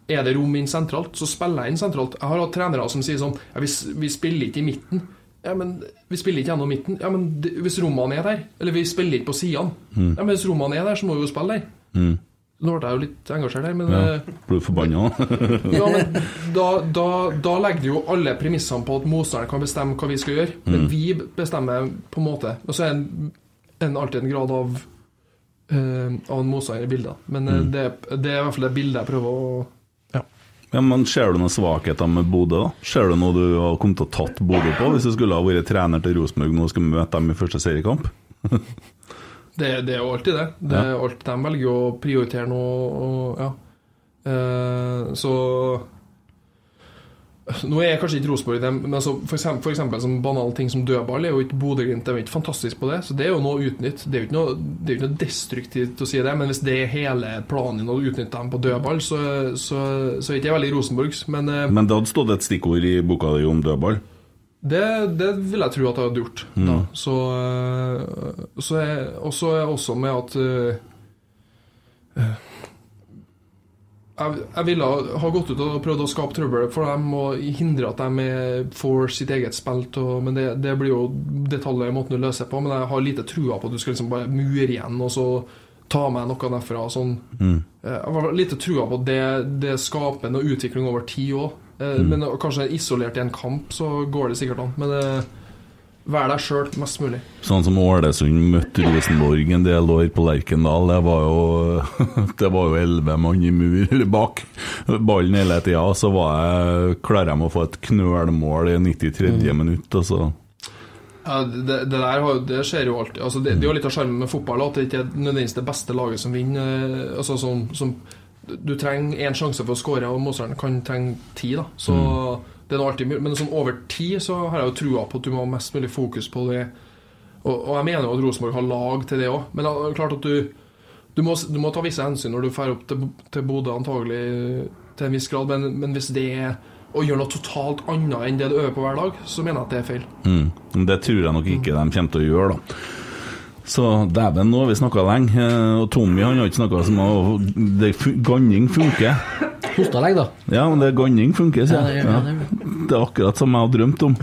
er det rom inn sentralt, så spiller jeg inn sentralt. Jeg har hatt trenere som sier sånn ja, vi, vi spiller ikke i midten. Ja, men Vi spiller ikke gjennom midten. Ja, men Hvis rommene er der, eller vi spiller ikke på sidene Ja, men Hvis rommene er der, så må vi jo spille der. Nå ble jeg jo litt engasjert her, men ja, Ble Blir du forbanna? ja, men da, da, da legger du jo alle premissene på at motstanderen kan bestemme hva vi skal gjøre, men vi bestemmer på en måte. Og så er en, en alltid en grad av uh, av en motstander i bildet. Men mm. det, det er i hvert fall det bildet jeg prøver å ja. Ja, men Ser du noen svakheter med Bodø? da? Ser du noe du har kommet til å tatt Bodø på, hvis du skulle ha vært trener til Rosenborg nå og skal møte dem i første seriekamp? Det, det er jo alltid det. det er alt De velger å prioritere noe, og ja. Eh, så Nå er jeg kanskje ikke Rosenborg men altså for, eksempel, for eksempel som banale ting som dødball er jo ikke Bodø-Glimt ikke fantastisk på det, så det er jo noe å utnytte. Det er jo ikke noe, det er ikke noe destruktivt å si det, men hvis det er hele planen din å utnytte dem på dødball, så, så, så er ikke jeg veldig Rosenborgs. Men eh, Men det hadde stått et stikkord i boka di om dødball. Det, det vil jeg tro at jeg hadde gjort. Mm. Så, eh, så er, også, også med at eh, jeg, jeg ville ha- gått ut og prøvd å skape trøbbel for dem og hindre at de får sitt eget spill. Men det, det blir jo detaljer i måten du løser på. Men jeg har lite trua på at du skal liksom bare mure igjen og så ta med noe derfra. Sånn. Mm. Jeg har lite trua på at det, det skaper noe utvikling over tid òg. Men kanskje isolert i en kamp, så går det sikkert an. Men eh, vær deg sjøl mest mulig. Sånn som Ålesund møtte Rosenborg en del år på Lerkendal. Det var jo Det var jo elleve mann i mur eller bak ballen hele tida. Så var jeg klarer de å få et knølmål i 93. minutt, og så Ja, det, det der det skjer jo alltid. Altså, det, det er jo litt av sjarmen med fotball at det ikke er nødvendigvis det beste laget som vinner. eh, Altså, som, som, du trenger én sjanse for å skåre, og motstanderen kan trenge ti. Da. Så det er noe alltid Men sånn over tid så har jeg jo trua på at du må ha mest mulig fokus på det. Og, og jeg mener jo at Rosenborg har lag til det òg. Men det er klart at du, du, må, du må ta visse hensyn når du drar opp til, til Bodø, antagelig til en viss grad. Men, men hvis det er å gjøre noe totalt annet enn det du øver på hver dag, så mener jeg at det er feil. Mm. Det tror jeg nok ikke de kommer til å gjøre, da. Så dæven, nå har vi snakka lenge. eh, Og Tommy han har ikke snakka som om Ganning funker. Hosta lenge, da. Ja, men det ganning funker, sier Ja, jeg. det Ja, det. er akkurat som jeg har drømt om.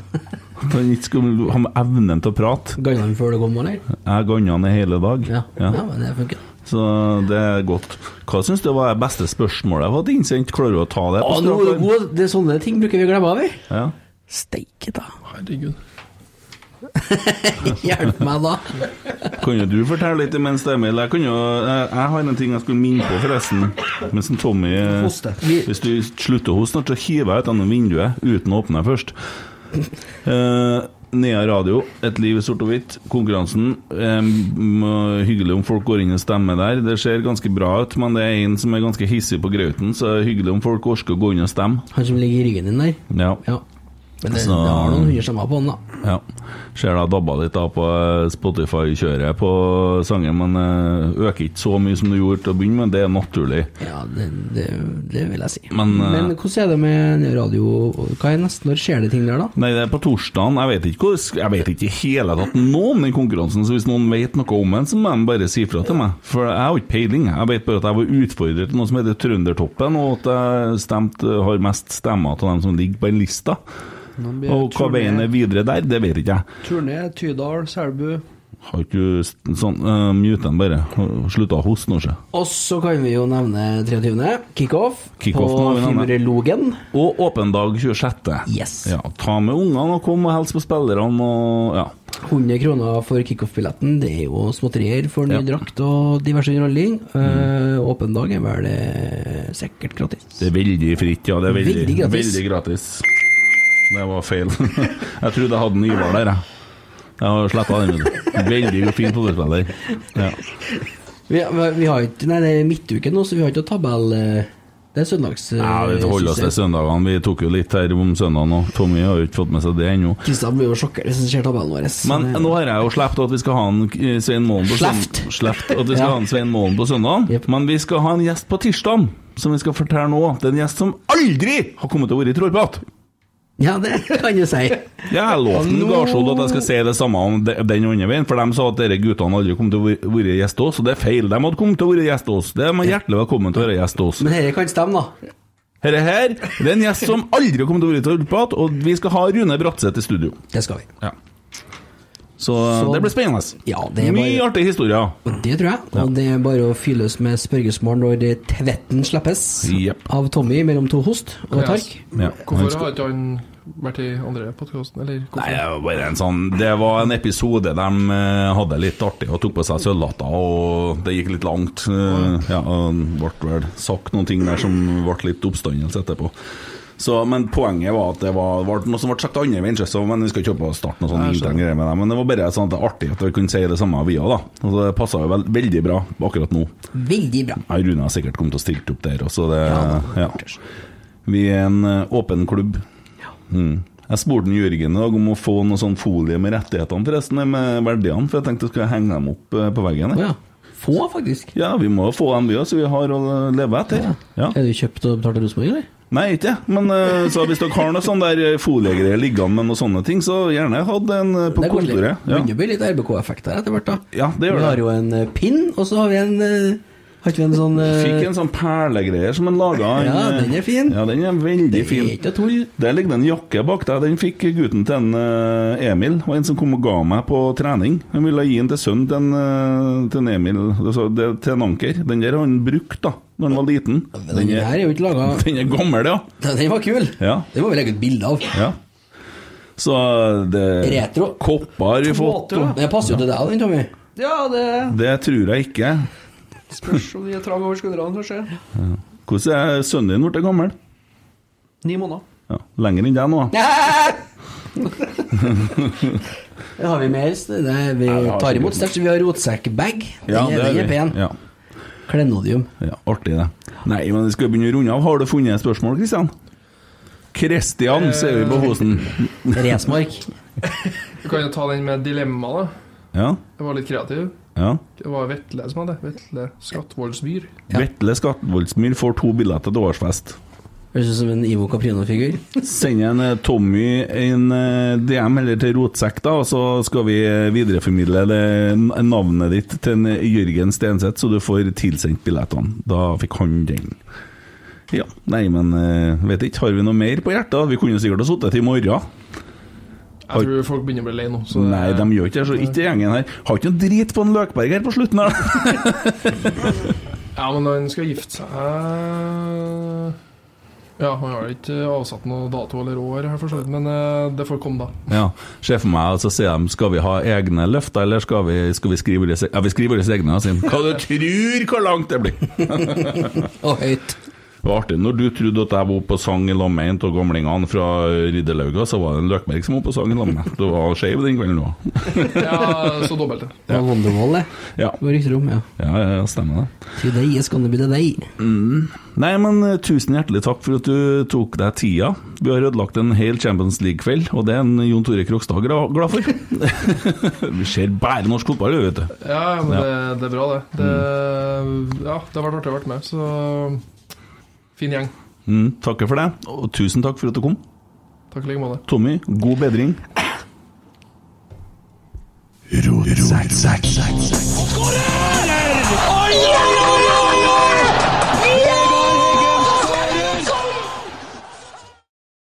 At han ikke skulle ha evnen til å prate. Ganna han før du kom, eller? Jeg ganna ned hele dag. Ja. Ja. men det funker. Så det er godt. Hva syns du var det beste spørsmålet jeg har fått innsendt? Klarer du å ta det? Å, nå er du god. Det er sånne ting bruker vi å glemme av, vi. Ja. Steike, da. Herregud. Hjelp meg, da. Kan jo du fortelle litt imens, Emil? Jeg, kan jo, jeg, jeg har en ting jeg skulle minne på, forresten. Mens Tommy eh, Hoste. Hvis du slutter å hoste snart, så hiver jeg ut gjennom vinduet uten å åpne først. Uh, Nea Radio, Et liv i sort og hvitt. Konkurransen. Um, hyggelig om folk går inn og stemmer der. Det ser ganske bra ut, men det er en som er ganske hissig på grauten, så det er hyggelig om folk orker å gå inn og stemme. Han som ligger i ryggen din der. Ja. Ja. Men det, Så- det har noen hundre stemmer på han, da. Ja. Ser deg dabba litt da på eh, Spotify-kjøret på sangen, men eh, øker ikke så mye som du gjorde til å begynne med. Det er naturlig. Ja, det, det, det vil jeg si. Men, eh, Men hvordan er det med radio? Hva er nesten Når skjer det ting der, da? Nei, det er på torsdagen. Jeg vet ikke, hvordan jeg vet ikke i hele tatt noe om den konkurransen, så hvis noen vet noe om den, så må de bare si fra til meg. For jeg har ikke peiling. Jeg vet bare at jeg var utfordret til noe som heter Trøndertoppen, og at jeg stemt, har mest stemmer til dem som ligger på en lista. Og hva veien er videre der, det vet ikke jeg. Turné, Tydal, Selbu. Har ikke sånn uh, Mute den bare. Slutta å hoste nå, sjø. Og så kan vi jo nevne 23. Kickoff kick på. Fimrelogen. Og åpen dag 26. Yes. Ja, ta med ungene og kom og hils på spillerne og ja. 100 kroner for kickoff-billetten. Det er jo småtterier for ny Ja. drakt og diverse underholdning. Mm. åpen dag er vel eh, sikkert gratis. Det er veldig fritt, ja. Det er veldig, Veldig gratis. Veldig gratis. Det var feil. jeg trodde jeg hadde en Ivar der, jeg. Jeg har sletta den. Veldig fin fotballspiller. Ja. Vi, vi har ikke Nei, det er midtuke nå, så vi har ikke tabell. eh, Det er søndags... eh, ja, vi holder oss til søndagene. Vi tok jo litt her om søndagen, og Tommy har jo ikke fått med seg det ennå. Kristian blir jo sjokkert hvis han ser tabellen vår. Men nå har jeg jo sluppet at vi skal ha en eh, Svein Målen på Slept. Slept at vi skal Ja. ha en Svein Målen på søndagen. Yep. Men vi skal ha en gjest på tirsdag, som vi skal fortelle nå. Det er en gjest som aldri har kommet til å være i Trådprat. Ja, det kan du si. Jeg har lovt en at jeg skal si det samme om den andre veien, for de sa at dere guttene aldri kom til å være- gjest hos oss, og det er feil. De hadde kommet til å være gjest hos oss. De er hjertelig velkommen til å være gjest hos oss. Men dette kan stemme, da. Dette her det er en gjest som aldri kommer til å være i Trådprat, og vi skal ha Rune Bratseth i studio. Det skal vi. Ja. Så, Så- det blir spennende. Ja, det er Mye bare artige historier. Det tror jeg. Og det er bare å fylles med spørsmål når Tvetten slippes yep. av Tommy mellom to host og Kan tark. Ja. Hvorfor har ikke han vært i andre podkasten, eller hvorfor? Nei, det var bare en sånn Det var en episode de eh, hadde litt artig og tok på seg sølvlatter, og det gikk litt langt. Eh, ja, og ble vel sagt noen ting der som ble litt oppstandelse etterpå. Så, men poenget var at det var, var noe som ble sagt andre veien, så, men vi skal ikke opp og starte noe sånn Jeg intern greie med det. Men det var bare sånn at det er artig at vi kunne si det samme via, da. Og det passa jo vel, veldig bra akkurat nå. Veldig bra. Ja, Rune har sikkert kommet til å stille opp der også. Det, Ja, ja, Vi er en eh, åpen klubb. Mm. Jeg spurte Jørgen i dag om å få noe sånn folie med rettighetene, forresten, med verdiene, for jeg tenkte jeg skulle henge dem opp eh, på veggen. Ja. Få, faktisk. Ja, vi må få dem, vi òg, så vi har å leve etter. Ja. Er du kjøpt og betalt av Rosenborg, eller? Nei, ikke men eh, så hvis dere har noe sånn der eh, foliegreier liggende med noen sånne ting, så gjerne hatt en eh, på Det kontoret. Ja. Begynner å bli litt RBK-effekt her etter hvert, da. ja, det gjør Vi gjør har jo en pin, og så har vi en Har ikke vi en sånn eh, Fikk en sånn perlegreier som han laga. Ja, den er fin. Ja, den er veldig Det fin. er ikke noe tull. Der ligger det en jakke bak deg. Den fikk gutten til en uh, Emil. Var en som kom og ga meg på trening. Han ville gi den til sønnen til en, eh, til en Emil, altså, det, til en anker. Den der har han brukt da når han var liten. Den den er jo ikke laga den er gammel, ja. Den var kul! Ja. Det må vi legge ut bilde av. ja. Så det Retro. Kopper har vi fått. Og, Det passer jo til deg, den, Tommy. Ja, det det tror jeg ikke. Spørs om de er trang over skuldrene, kanskje. Hvordan er sønnen din blitt gammel? Ni måneder. Ja, lenger enn deg nå. da. Det har vi mer. så er, vi tar imot sterkt. så Vi har rotsekkbag. Den, Ja, det er pen. Ja. Klenodium. Ja, artig, det. Nei, men vi skal begynne å runde av. Har du funnet et spørsmål, Kristian? Kristian, ser vi på Hosen. Resmark. Du kan jo ta den med dilemma, da. Ja, Jeg var litt kreativ. Ja. Det var Vetle som hadde Vetle Skattvoldsmyr. Ja. Vetle Skatvoldsmyr får to billetter til årsfest. Høres ut som en Ivo Caprino-figur. Send en eh, Tommy en eh, DM eller til Rotsekk, da, og så skal vi eh, videreformidle det, navnet ditt til en Jørgen Stenseth, så du får tilsendt billettene. Da fikk han den. Ja, nei, men vet ikke, har vi noe mer på hjertet? Vi kunne sikkert ha sittet til i morgen. Jeg tror folk begynner å bli lei nå. Så Nei, de gjør ikke det, så ikke gjengen her. Har ikke noe drit på en Løkberg her på slutten her. Ja, men han skal gifte seg Ja, han har ikke avsatt noe dato eller år, her for så men eh, det får komme, da. Ja, Se for meg, så sier de skal vi ha egne løfter, eller skal vi, skal vi skrive våre Ja, vi skriver våre egne. sier, Hva du tror hvor langt det blir? Og høyt. Det var artig. Når du trodde at jeg var oppe og sang i lag med en av gamlingene fra Riddelauga, så var det en Løkberg som var oppe og sang i lag med. Du var skeiv den kvelden òg. Ja, så dobbelt det. Det var Wonderwall, det. Ja. Det var rykter om, ja. Ja, ja, stemmer det. Til deg skal det bli til deg. Nei, men eh, tusen hjertelig takk for at du tok deg tida. Vi har ødelagt en hel Champions League-kveld, og det er en Jon Tore Krokstad gra- glad for. vi ser bare norsk fotball, vet du. Ja, men Ja. Det, det er bra, det. det Ja, det har vært artig å være med, så fin gjeng. Mm, takker for det, og tusen takk for at du kom. Takk i like måte. Tommy, god bedring. Skårer! Oi, oi,